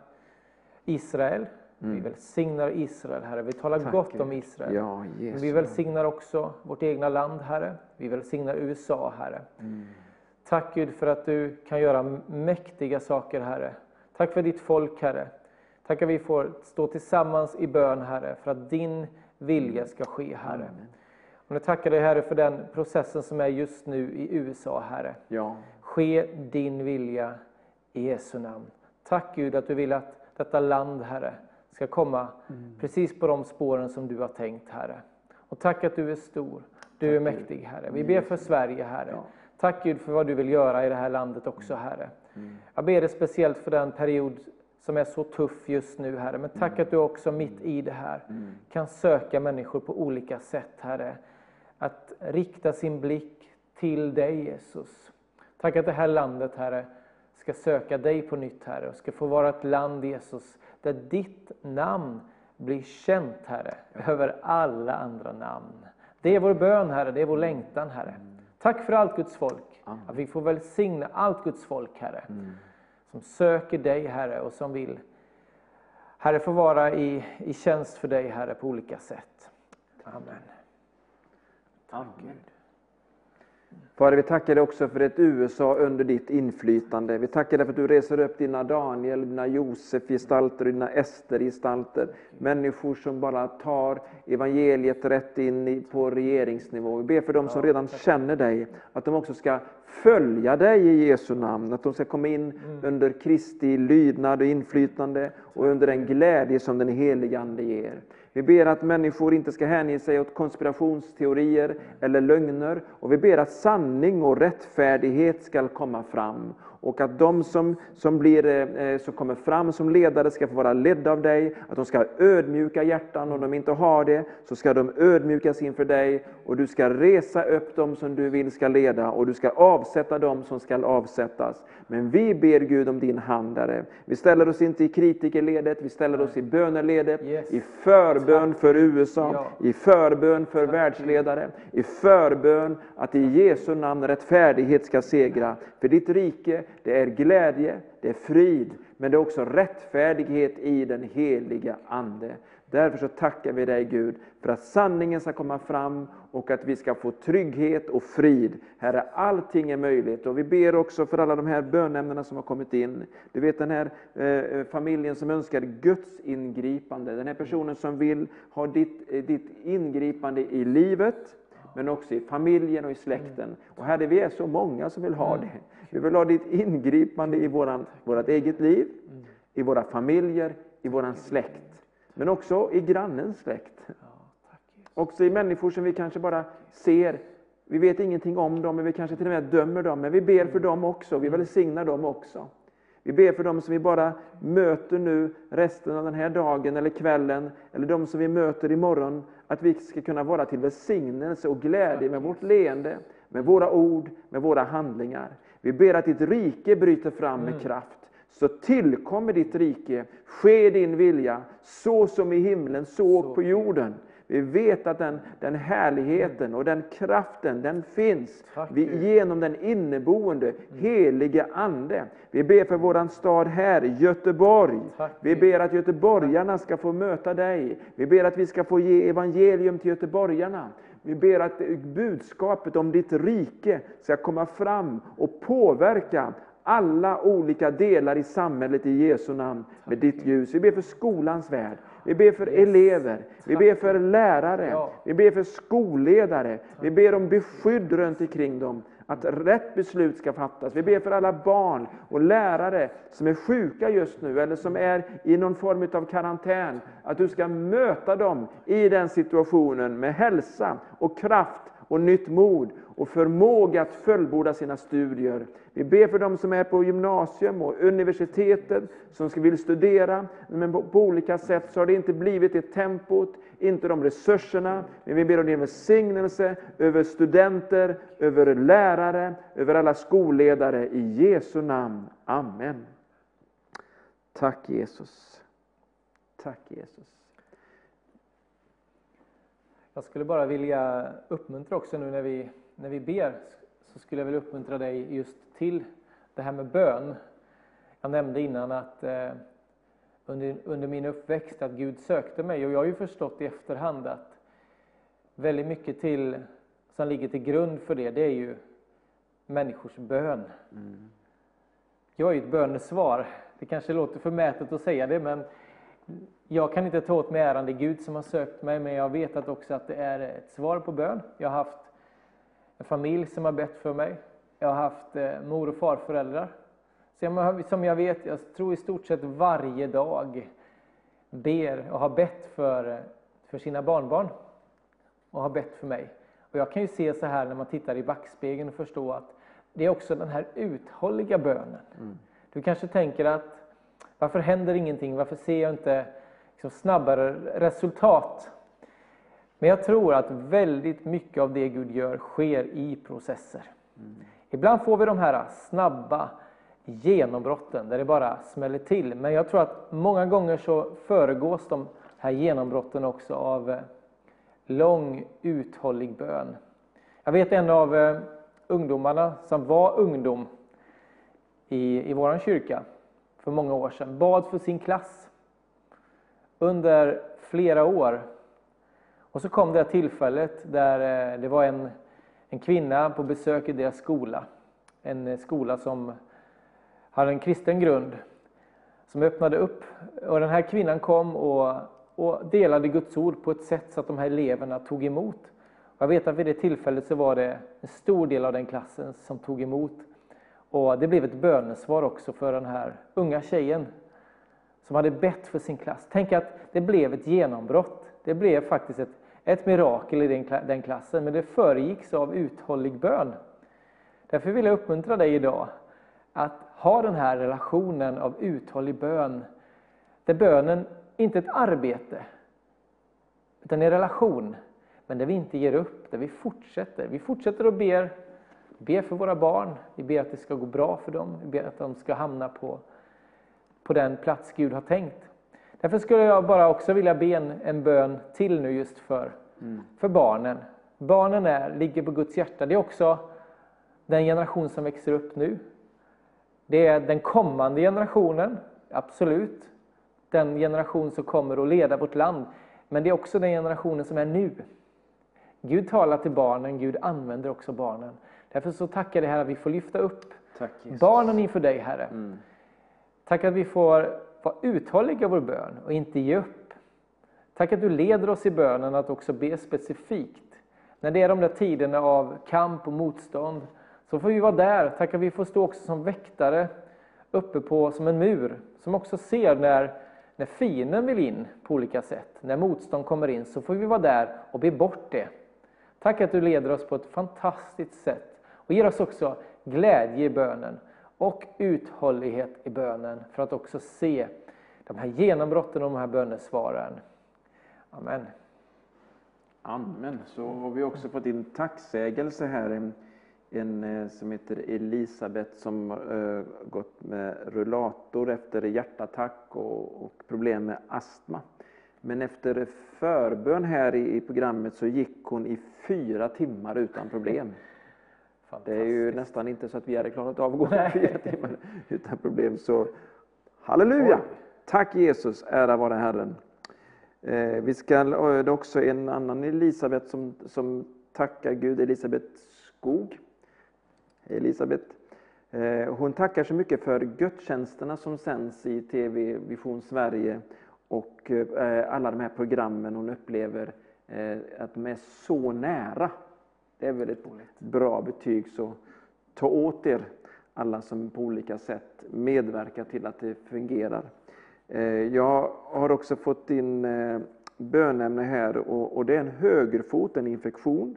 Israel. Mm. Vi välsignar Israel Herre. Vi talar Tack, gott om Israel. Ja, i Jesu Men vi välsignar också vårt egna land Herre. Vi välsignar USA Herre. Mm. Tack Gud för att du kan göra mäktiga saker Herre. Tack för ditt folk Herre. Tack att vi får stå tillsammans i bön Herre för att din vilja ska ske Herre. Och nu tackar dig Herre för den processen som är just nu i USA Herre. Ja, Ske din vilja i Jesu namn. Tack Gud att du vill att detta land Herre ska komma precis på de spåren som du har tänkt Herre. Och tack att du är stor, du är mäktig Herre. Vi ber för Sverige Herre. Ja. Tack Gud för vad du vill göra i det här landet också Herre. Jag ber dig speciellt för den period som är så tuff just nu Herre. Men tack att du också mitt i det här kan söka människor på olika sätt Herre. Att rikta sin blick till dig Jesus. Tack att det här landet Herre ska söka dig på nytt Herre och ska få vara ett land Jesus där ditt namn blir känt Herre över alla andra namn. Det är vår bön Herre, det är vår längtan Herre. Tack för allt Guds folk. Att vi får välsigna allt Guds folk Herre. Som söker dig Herre och som vill Herre få vara i, i tjänst för dig Herre på olika sätt. Amen. Tack Gud. Fader, vi tackar dig också för ett USA under ditt inflytande. Vi tackar dig för att du reser upp dina Daniel, dina Josef-gestalter och dina Ester-gestalter. Människor som bara tar evangeliet rätt in på regeringsnivå. Vi ber för dem som redan känner dig, att de också ska följa dig i Jesu namn. Att de ska komma in under Kristi lydnad och inflytande och under den glädje som den helige Ande ger. Vi ber att människor inte ska hänge sig åt konspirationsteorier eller lögner. Och vi ber att sanning och rättfärdighet ska komma fram. Och att de som, som, blir, eh, som kommer fram som ledare ska få vara ledda av dig. Att de ska ödmjuka hjärtan. Om de inte har det så ska de ödmjukas inför dig. Och du ska resa upp dem som du vill ska leda. Och du ska avsätta dem som ska avsättas. Men vi ber Gud om din hand, Herre. Vi ställer oss inte i kritikerledet, vi ställer oss i böneledet, Yes. i förbön för USA, Ja. i förbön för världsledare, i förbön att i Jesu namn rättfärdighet ska segra. För ditt rike, det är glädje, det är frid, men det är också rättfärdighet i den heliga Ande. Därför så tackar vi dig Gud för att sanningen ska komma fram och att vi ska få trygghet och frid. Herre, allting är möjligt. Och vi ber också för alla de här bönämnena som har kommit in. Du vet den här eh, familjen som önskar Guds ingripande. Den här personen som vill ha ditt, eh, ditt ingripande i livet, men också i familjen och i släkten. Och Herre, vi är så många som vill ha det. Vi vill ha ditt ingripande i våran, vårat eget liv, i våra familjer, i våran släkt. Men också i grannens släkt. Också i människor som vi kanske bara ser Vi vet ingenting om dem, men vi kanske till och med dömer dem, men vi ber för dem också. Vi välsignar dem också. Vi ber för dem som vi bara möter nu resten av den här dagen eller kvällen, eller de som vi möter imorgon, att vi ska kunna vara till välsignelse och glädje med vårt leende, med våra ord, med våra handlingar. Vi ber att ditt rike bryter fram med kraft. Så tillkommer ditt rike, ske din vilja, så som i himlen, så på jorden. Vi vet att den, den härligheten och den kraften, den finns vi, genom den inneboende helige Ande. Vi ber för våran stad här, Göteborg. Vi ber att göteborgarna ska få möta dig. Vi ber att vi ska få ge evangelium till göteborgarna. Vi ber att budskapet om ditt rike ska komma fram och påverka alla olika delar i samhället i Jesu namn med ditt ljus. Vi ber för skolans värld. Vi ber för elever. Vi ber för lärare. Vi ber för skolledare. Vi ber om beskydd runt omkring dem. Att rätt beslut ska fattas. Vi ber för alla barn och lärare som är sjuka just nu eller som är i någon form av karantän. Att du ska möta dem i den situationen med hälsa och kraft och nytt mod och förmåga att fullborda sina studier. Vi ber för dem som är på gymnasium och universitetet, som vill studera, men på, på olika sätt så har det inte blivit det tempot, inte de resurserna. Men vi ber om din välsignelse över studenter, över lärare, över alla skolledare. I Jesu namn. Amen. Tack Jesus. Tack Jesus. Jag skulle bara vilja uppmuntra också nu när vi, när vi ber, så skulle jag vilja uppmuntra dig just till det här med bön. Jag nämnde innan att eh, under, under min uppväxt att Gud sökte mig och jag har ju förstått i efterhand att väldigt mycket till, som ligger till grund för det, det är ju människors bön. Jag är ju ett bönesvar. Det kanske låter förmätet att säga det, men jag kan inte ta åt mig äran. Det är Gud som har sökt mig, men jag vet att också att det är ett svar på bön. Jag har haft en familj som har bett för mig. Jag har haft eh, mor och farföräldrar. Som jag vet, jag tror i stort sett varje dag ber och har bett för, eh, för sina barnbarn. Och har bett för mig. Och jag kan ju se så här när man tittar i backspegeln och förstå att det är också den här uthålliga bönen. Du kanske tänker att varför händer ingenting? Varför ser jag inte liksom snabbare resultat? Men jag tror att väldigt mycket av det Gud gör sker i processer. Ibland får vi de här snabba genombrotten där det bara smäller till. Men jag tror att många gånger så föregås de här genombrotten också av eh, lång uthållig bön. Jag vet en av eh, ungdomarna som var ungdom i, i vår kyrka för många år sedan bad för sin klass under flera år. Och så kom det här tillfället där eh, det var en, en kvinna på besök i deras skola. En eh, skola som hade en kristen grund. Som öppnade upp. Och den här kvinnan kom och, och delade Guds ord på ett sätt så att de här eleverna tog emot. Och jag vet att vid det tillfället så var det en stor del av den klassen som tog emot. Och det blev ett bönesvar också för den här unga tjejen som hade bett för sin klass. Tänk att det blev ett genombrott. Det blev faktiskt ett, ett mirakel i den, klassen, men det föregicks av uthållig bön. Därför vill jag uppmuntra dig idag att ha den här relationen av uthållig bön. Där bönen inte är ett arbete, utan en relation. Men där vi inte ger upp, där vi fortsätter. Vi fortsätter att ber, ber för våra barn. Vi ber att det ska gå bra för dem. Vi ber att de ska hamna på, på den plats Gud har tänkt. Därför skulle jag bara också vilja be en, en bön till nu just för, för barnen. Barnen är, ligger på Guds hjärta. Det är också den generation som växer upp nu. Det är den kommande generationen, absolut. Den generation som kommer att leda vårt land. Men det är också den generationen som är nu. Gud talar till barnen, Gud använder också barnen. Därför så tackar jag dig Herre att vi får lyfta upp Tack barnen inför dig Herre. Tack att vi får var uthålliga i vår bön och inte ge upp. Tack att du leder oss i bönen att också be specifikt. När det är de där tiderna av kamp och motstånd så får vi vara där. Tack att vi får stå också som väktare uppe på som en mur. Som också ser när, när fienden vill in på olika sätt. När motstånd kommer in så får vi vara där och be bort det. Tack att du leder oss på ett fantastiskt sätt och ger oss också glädje i bönen och uthållighet i bönen för att också se de här genombrotten och de här bönesvaren. Amen. Amen. Så har vi också fått in tacksägelse här. En, en eh, som heter Elisabeth som uh, gått med rullator efter hjärtattack och, och, problem med astma. Men efter förbön här i, i, programmet så gick hon i fyra timmar utan problem. Det är ju nästan inte så att vi hade klarat av att gå fyra timmar utan problem. Så halleluja! Tack Jesus, ära vare Herren. Eh, vi ska, det är också en annan Elisabet som, som tackar Gud, Elisabet Skog. Elisabet. Eh, hon tackar så mycket för gudstjänsterna som sänds i TV Vision Sverige och eh, alla de här programmen hon upplever att de är så nära. Det är väl ett bra betyg, så ta åt er alla som på olika sätt medverkar till att det fungerar. Eh, jag har också fått in eh, bönämne här och, det är en högerfot, en infektion.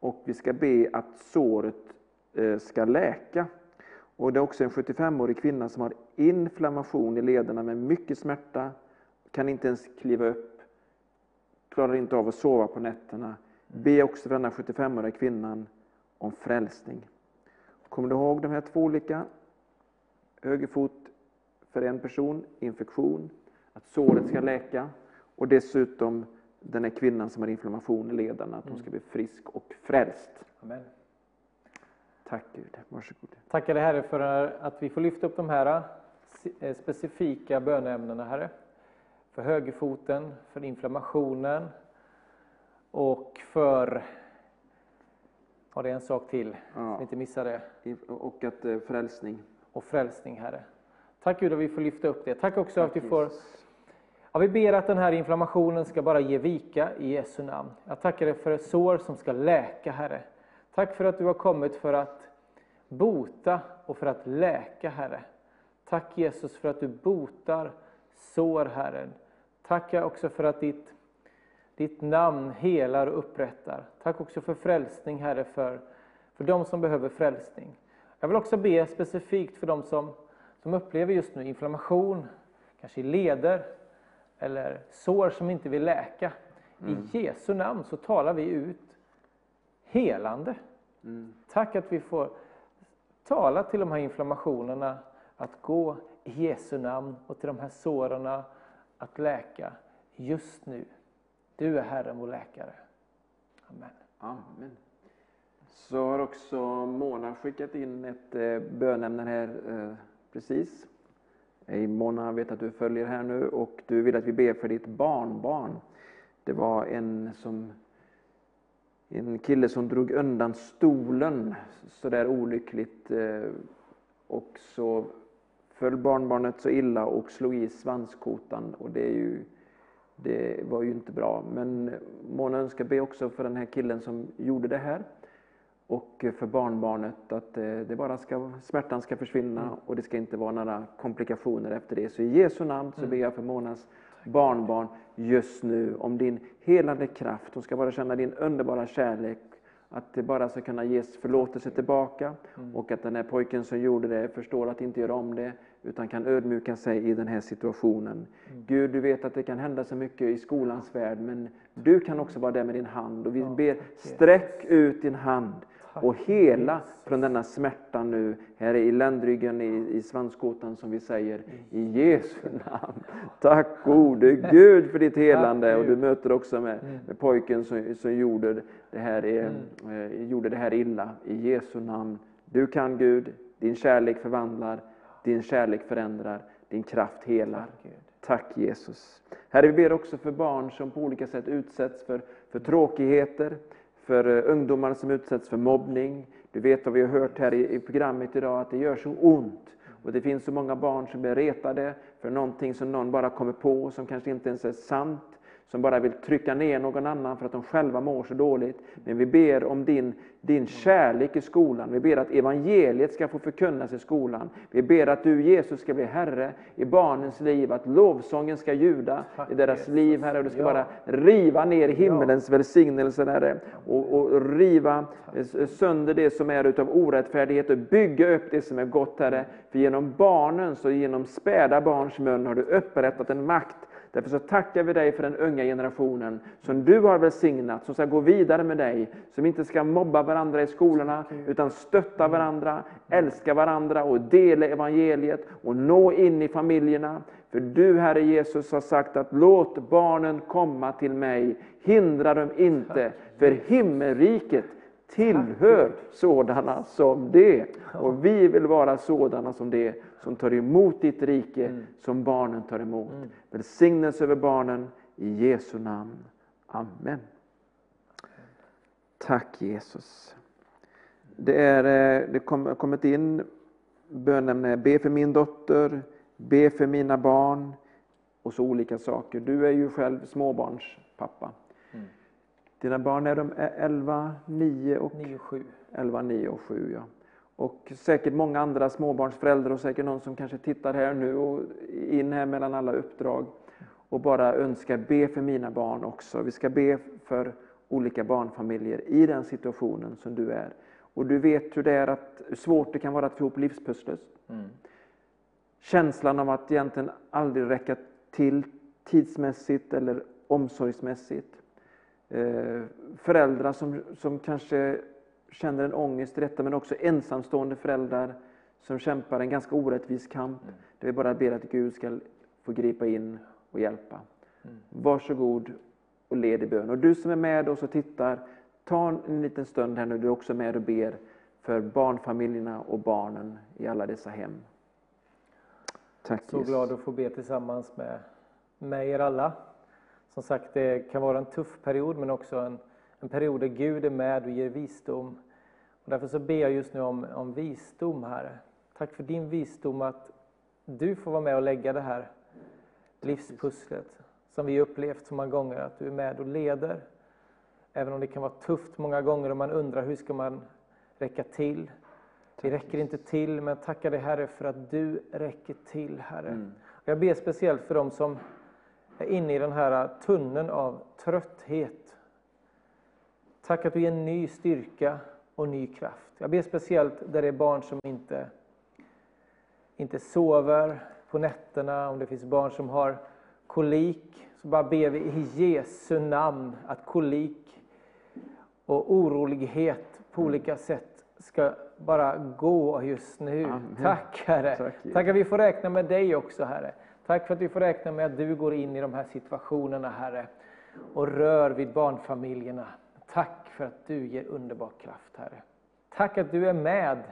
Och vi ska be att såret eh, ska läka. Och det är också en 75-årig kvinna som har inflammation i lederna med mycket smärta, kan inte ens kliva upp, klarar inte av att sova på nätterna. Be också för denna 75-åriga kvinnan om frälsning. Kommer du ihåg de här två olika? Högerfot, för en person, infektion, att såret ska läka och dessutom den här kvinnan som har inflammation i lederna, att hon ska bli frisk och frälst. Amen. Tack Gud. Varsågod. Tackar dig Herre för att vi får lyfta upp de här eh, specifika bönämnena Herre. För högerfoten, för inflammationen och för, ja det är en sak till, ja. så inte missa det. Och att eh, frälsning. Och frälsning Herre. Tack Gud att vi får lyfta upp det. Tack också Tack, att vi får Ja, vi ber att den här inflammationen ska bara ge vika i Jesu namn. Jag tackar dig för sår som ska läka, Herre. Tack för att du har kommit för att bota och för att läka, Herre. Tack Jesus för att du botar sår, Herre. Tack också för att ditt, ditt namn helar och upprättar. Tack också för frälsning, Herre, för, för de som behöver frälsning. Jag vill också be specifikt för de som som upplever just nu inflammation, kanske i leder eller sår som inte vill läka. Mm. I Jesu namn så talar vi ut helande. Mm. Tack att vi får tala till de här inflammationerna att gå i Jesu namn och till de här såren att läka just nu. Du är Herren vår läkare. Amen. Amen. Så har också Mona skickat in ett eh, bönämne här eh, Precis. Hej Mona, vet att du följer här nu och du vill att vi ber för ditt barnbarn. Det var en, som, en kille som drog undan stolen sådär olyckligt eh, och så föll barnbarnet så illa och slog i svanskotan och det, är ju, det var ju inte bra. Men Mona önskar be också för den här killen som gjorde det här och för barnbarnet att eh, det bara ska, smärtan ska försvinna mm. och det ska inte vara några komplikationer efter det. Så i Jesu namn så mm. ber jag för Monas barnbarn just nu om din helande kraft. Hon ska bara känna din underbara kärlek. Att det bara ska kunna ges förlåtelse tillbaka mm. och att den här pojken som gjorde det förstår att inte göra om det utan kan ödmjuka sig i den här situationen. Mm. Gud, du vet att det kan hända så mycket i skolans värld men du kan också vara där med din hand och vi ber sträck ut din hand och hela från denna smärta nu, här i ländryggen, i, i svanskotan som vi säger, i Jesu namn. Tack gode Gud för ditt helande och du möter också med, mm. med pojken som, som gjorde, det här, mm. eh, gjorde det här illa, i Jesu namn. Du kan Gud, din kärlek förvandlar, din kärlek förändrar, din kraft helar. Tack Jesus. Herre, vi ber också för barn som på olika sätt utsätts för, för tråkigheter, för eh, ungdomar som utsätts för mobbning. Du vet vad vi har hört här i, programmet idag, att det gör så ont. Och det finns så många barn som blir retade för någonting som någon bara kommer på, som kanske inte ens är sant. Som bara vill trycka ner någon annan för att de själva mår så dåligt. Men vi ber om din, din kärlek i skolan. Vi ber att evangeliet ska få förkunnas i skolan. Vi ber att du Jesus ska bli Herre i barnens liv, att lovsången ska ljuda i deras liv Herre. Och du ska Ja. bara riva ner himmelens välsignelse Herre. Och, och riva sönder det som är utav orättfärdighet och bygga upp det som är gott Herre. För genom barnens och genom späda barns mun har du upprättat en makt Därför så tackar vi dig för den unga generationen som du har välsignat, som ska gå vidare med dig, som inte ska mobba varandra i skolorna, utan stötta varandra, älska varandra och dela evangeliet och nå in i familjerna. För du, Herre Jesus, har sagt att låt barnen komma till mig, hindra dem inte, för himmelriket tillhör sådana som det. Och vi vill vara sådana som det, som tar emot ditt rike, som barnen tar emot. Välsignelse över barnen, i Jesu namn. Amen. Tack Jesus. Det är eh, det kom, kommit in bönämne, be för min dotter, be för mina barn och så olika saker. Du är ju själv småbarnspappa. Dina barn är de 11, 9 och 9-7. 11, 9 och 7. Ja. Och säkert många andra småbarnsföräldrar och säkert någon som kanske tittar här nu och in här mellan alla uppdrag och bara önskar be för mina barn också. Vi ska be för olika barnfamiljer i den situationen som du är. Och du vet hur det är att, hur svårt det kan vara att få ihop livspusslet. Känslan av att egentligen aldrig räcka till tidsmässigt eller omsorgsmässigt. Eh, föräldrar som, som kanske känner en ångest i detta, men också ensamstående föräldrar som kämpar en ganska orättvis kamp. Där vi bara ber att Gud ska få gripa in och hjälpa. Varsågod och led i bön. Och du som är med oss och tittar, ta en liten stund här nu, du är också med och ber för barnfamiljerna och barnen i alla dessa hem. Tack Så Jesus. glad att få be tillsammans med, med er alla. Som sagt, det kan vara en tuff period men också en, en period där Gud är med och ger visdom. Och därför så ber jag just nu om, om visdom, Herre. Tack för din visdom att du får vara med och lägga det här livspusslet som vi upplevt så många gånger, att du är med och leder. Även om det kan vara tufft många gånger och man undrar hur ska man räcka till. Vi räcker inte till, men tackar dig Herre för att du räcker till Herre. Jag ber speciellt för dem som är inne i den här tunneln av trötthet. Tack att du ger ny styrka och ny kraft. Jag ber speciellt där det är barn som inte, inte sover på nätterna, om det finns barn som har kolik, så bara ber vi i Jesu namn att kolik och orolighet på olika sätt ska bara gå just nu. Amen. Tack Herre. Tack. Tack att vi får räkna med dig också Herre. Tack för att vi får räkna med att du går in i de här situationerna Herre och rör vid barnfamiljerna. Tack för att du ger underbar kraft Herre. Tack att du är med.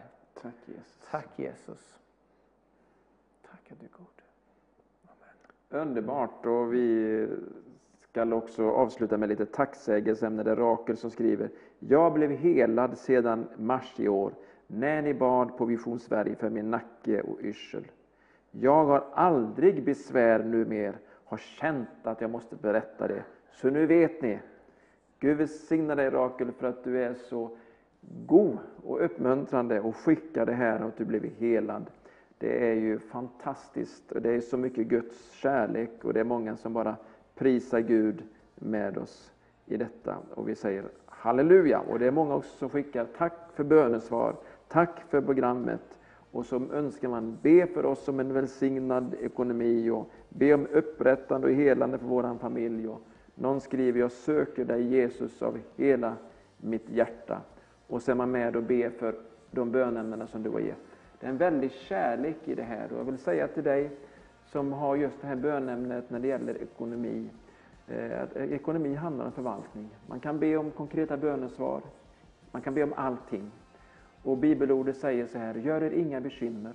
Tack Jesus. Tack Jesus. Tack att du är god. Underbart. Och vi ska också avsluta med lite tacksägelseämne. Det är Rakel som skriver. Jag blev helad sedan mars i år när ni bad på Vision Sverige för min nacke och yrsel. Jag har aldrig besvär numer, har känt att jag måste berätta det. Så nu vet ni. Gud välsigna dig Rakel för att du är så god och uppmuntrande och skickar det här och att du blivit helad. Det är ju fantastiskt och det är så mycket Guds kärlek och det är många som bara prisar Gud med oss i detta. Och vi säger halleluja! Och det är många också som skickar tack för bönesvar, tack för programmet. Och så önskar man be för oss om en välsignad ekonomi och be om upprättande och helande för vår familj. Och någon skriver, jag söker dig Jesus av hela mitt hjärta. Och så är man med och ber för de bönämnena som du har gett. Det är en väldig kärlek i det här. Och jag vill säga till dig som har just det här bönämnet när det gäller ekonomi. Eh, att ekonomi handlar om förvaltning. Man kan be om konkreta bönesvar. Man kan be om allting. Och bibelordet säger så här, gör er inga bekymmer.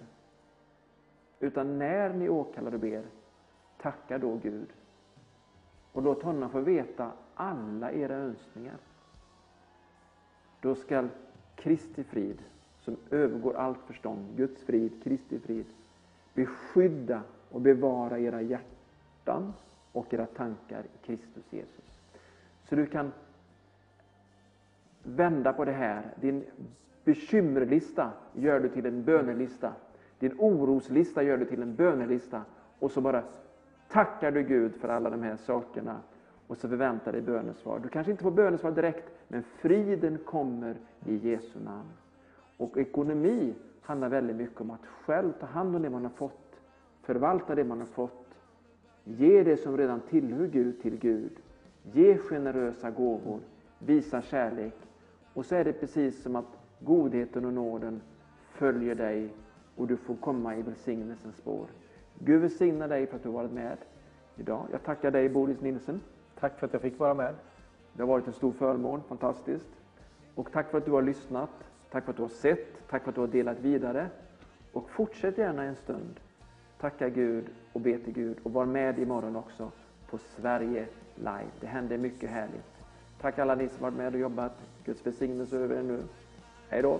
Utan när ni åkallar och ber, tacka då Gud. Och låt honom få veta alla era önskningar. Då skall Kristi frid, som övergår allt förstånd, Guds frid, Kristi frid, beskydda och bevara era hjärtan och era tankar i Kristus Jesus. Så du kan vända på det här. Din bekymmerlista gör du till en bönelista. Din oroslista gör du till en bönelista. Och så bara tackar du Gud för alla de här sakerna. Och så förväntar dig bönesvar. Du kanske inte får bönesvar direkt, men friden kommer i Jesu namn. Och ekonomi handlar väldigt mycket om att själv ta hand om det man har fått. Förvalta det man har fått. Ge det som redan tillhör Gud till Gud. Ge generösa gåvor. Visa kärlek. Och så är det precis som att godheten och nåden följer dig och du får komma i välsignelsens spår. Gud välsigna dig för att du varit med idag. Jag tackar dig Boris Nilsson. Tack för att jag fick vara med. Det har varit en stor förmån, fantastiskt. Och tack för att du har lyssnat, tack för att du har sett, tack för att du har delat vidare. Och fortsätt gärna en stund. Tacka Gud och be till Gud och var med imorgon också på Sverige Live. Det händer mycket härligt. Tack alla ni som varit med och jobbat. Guds välsignelse över er nu. Hej då!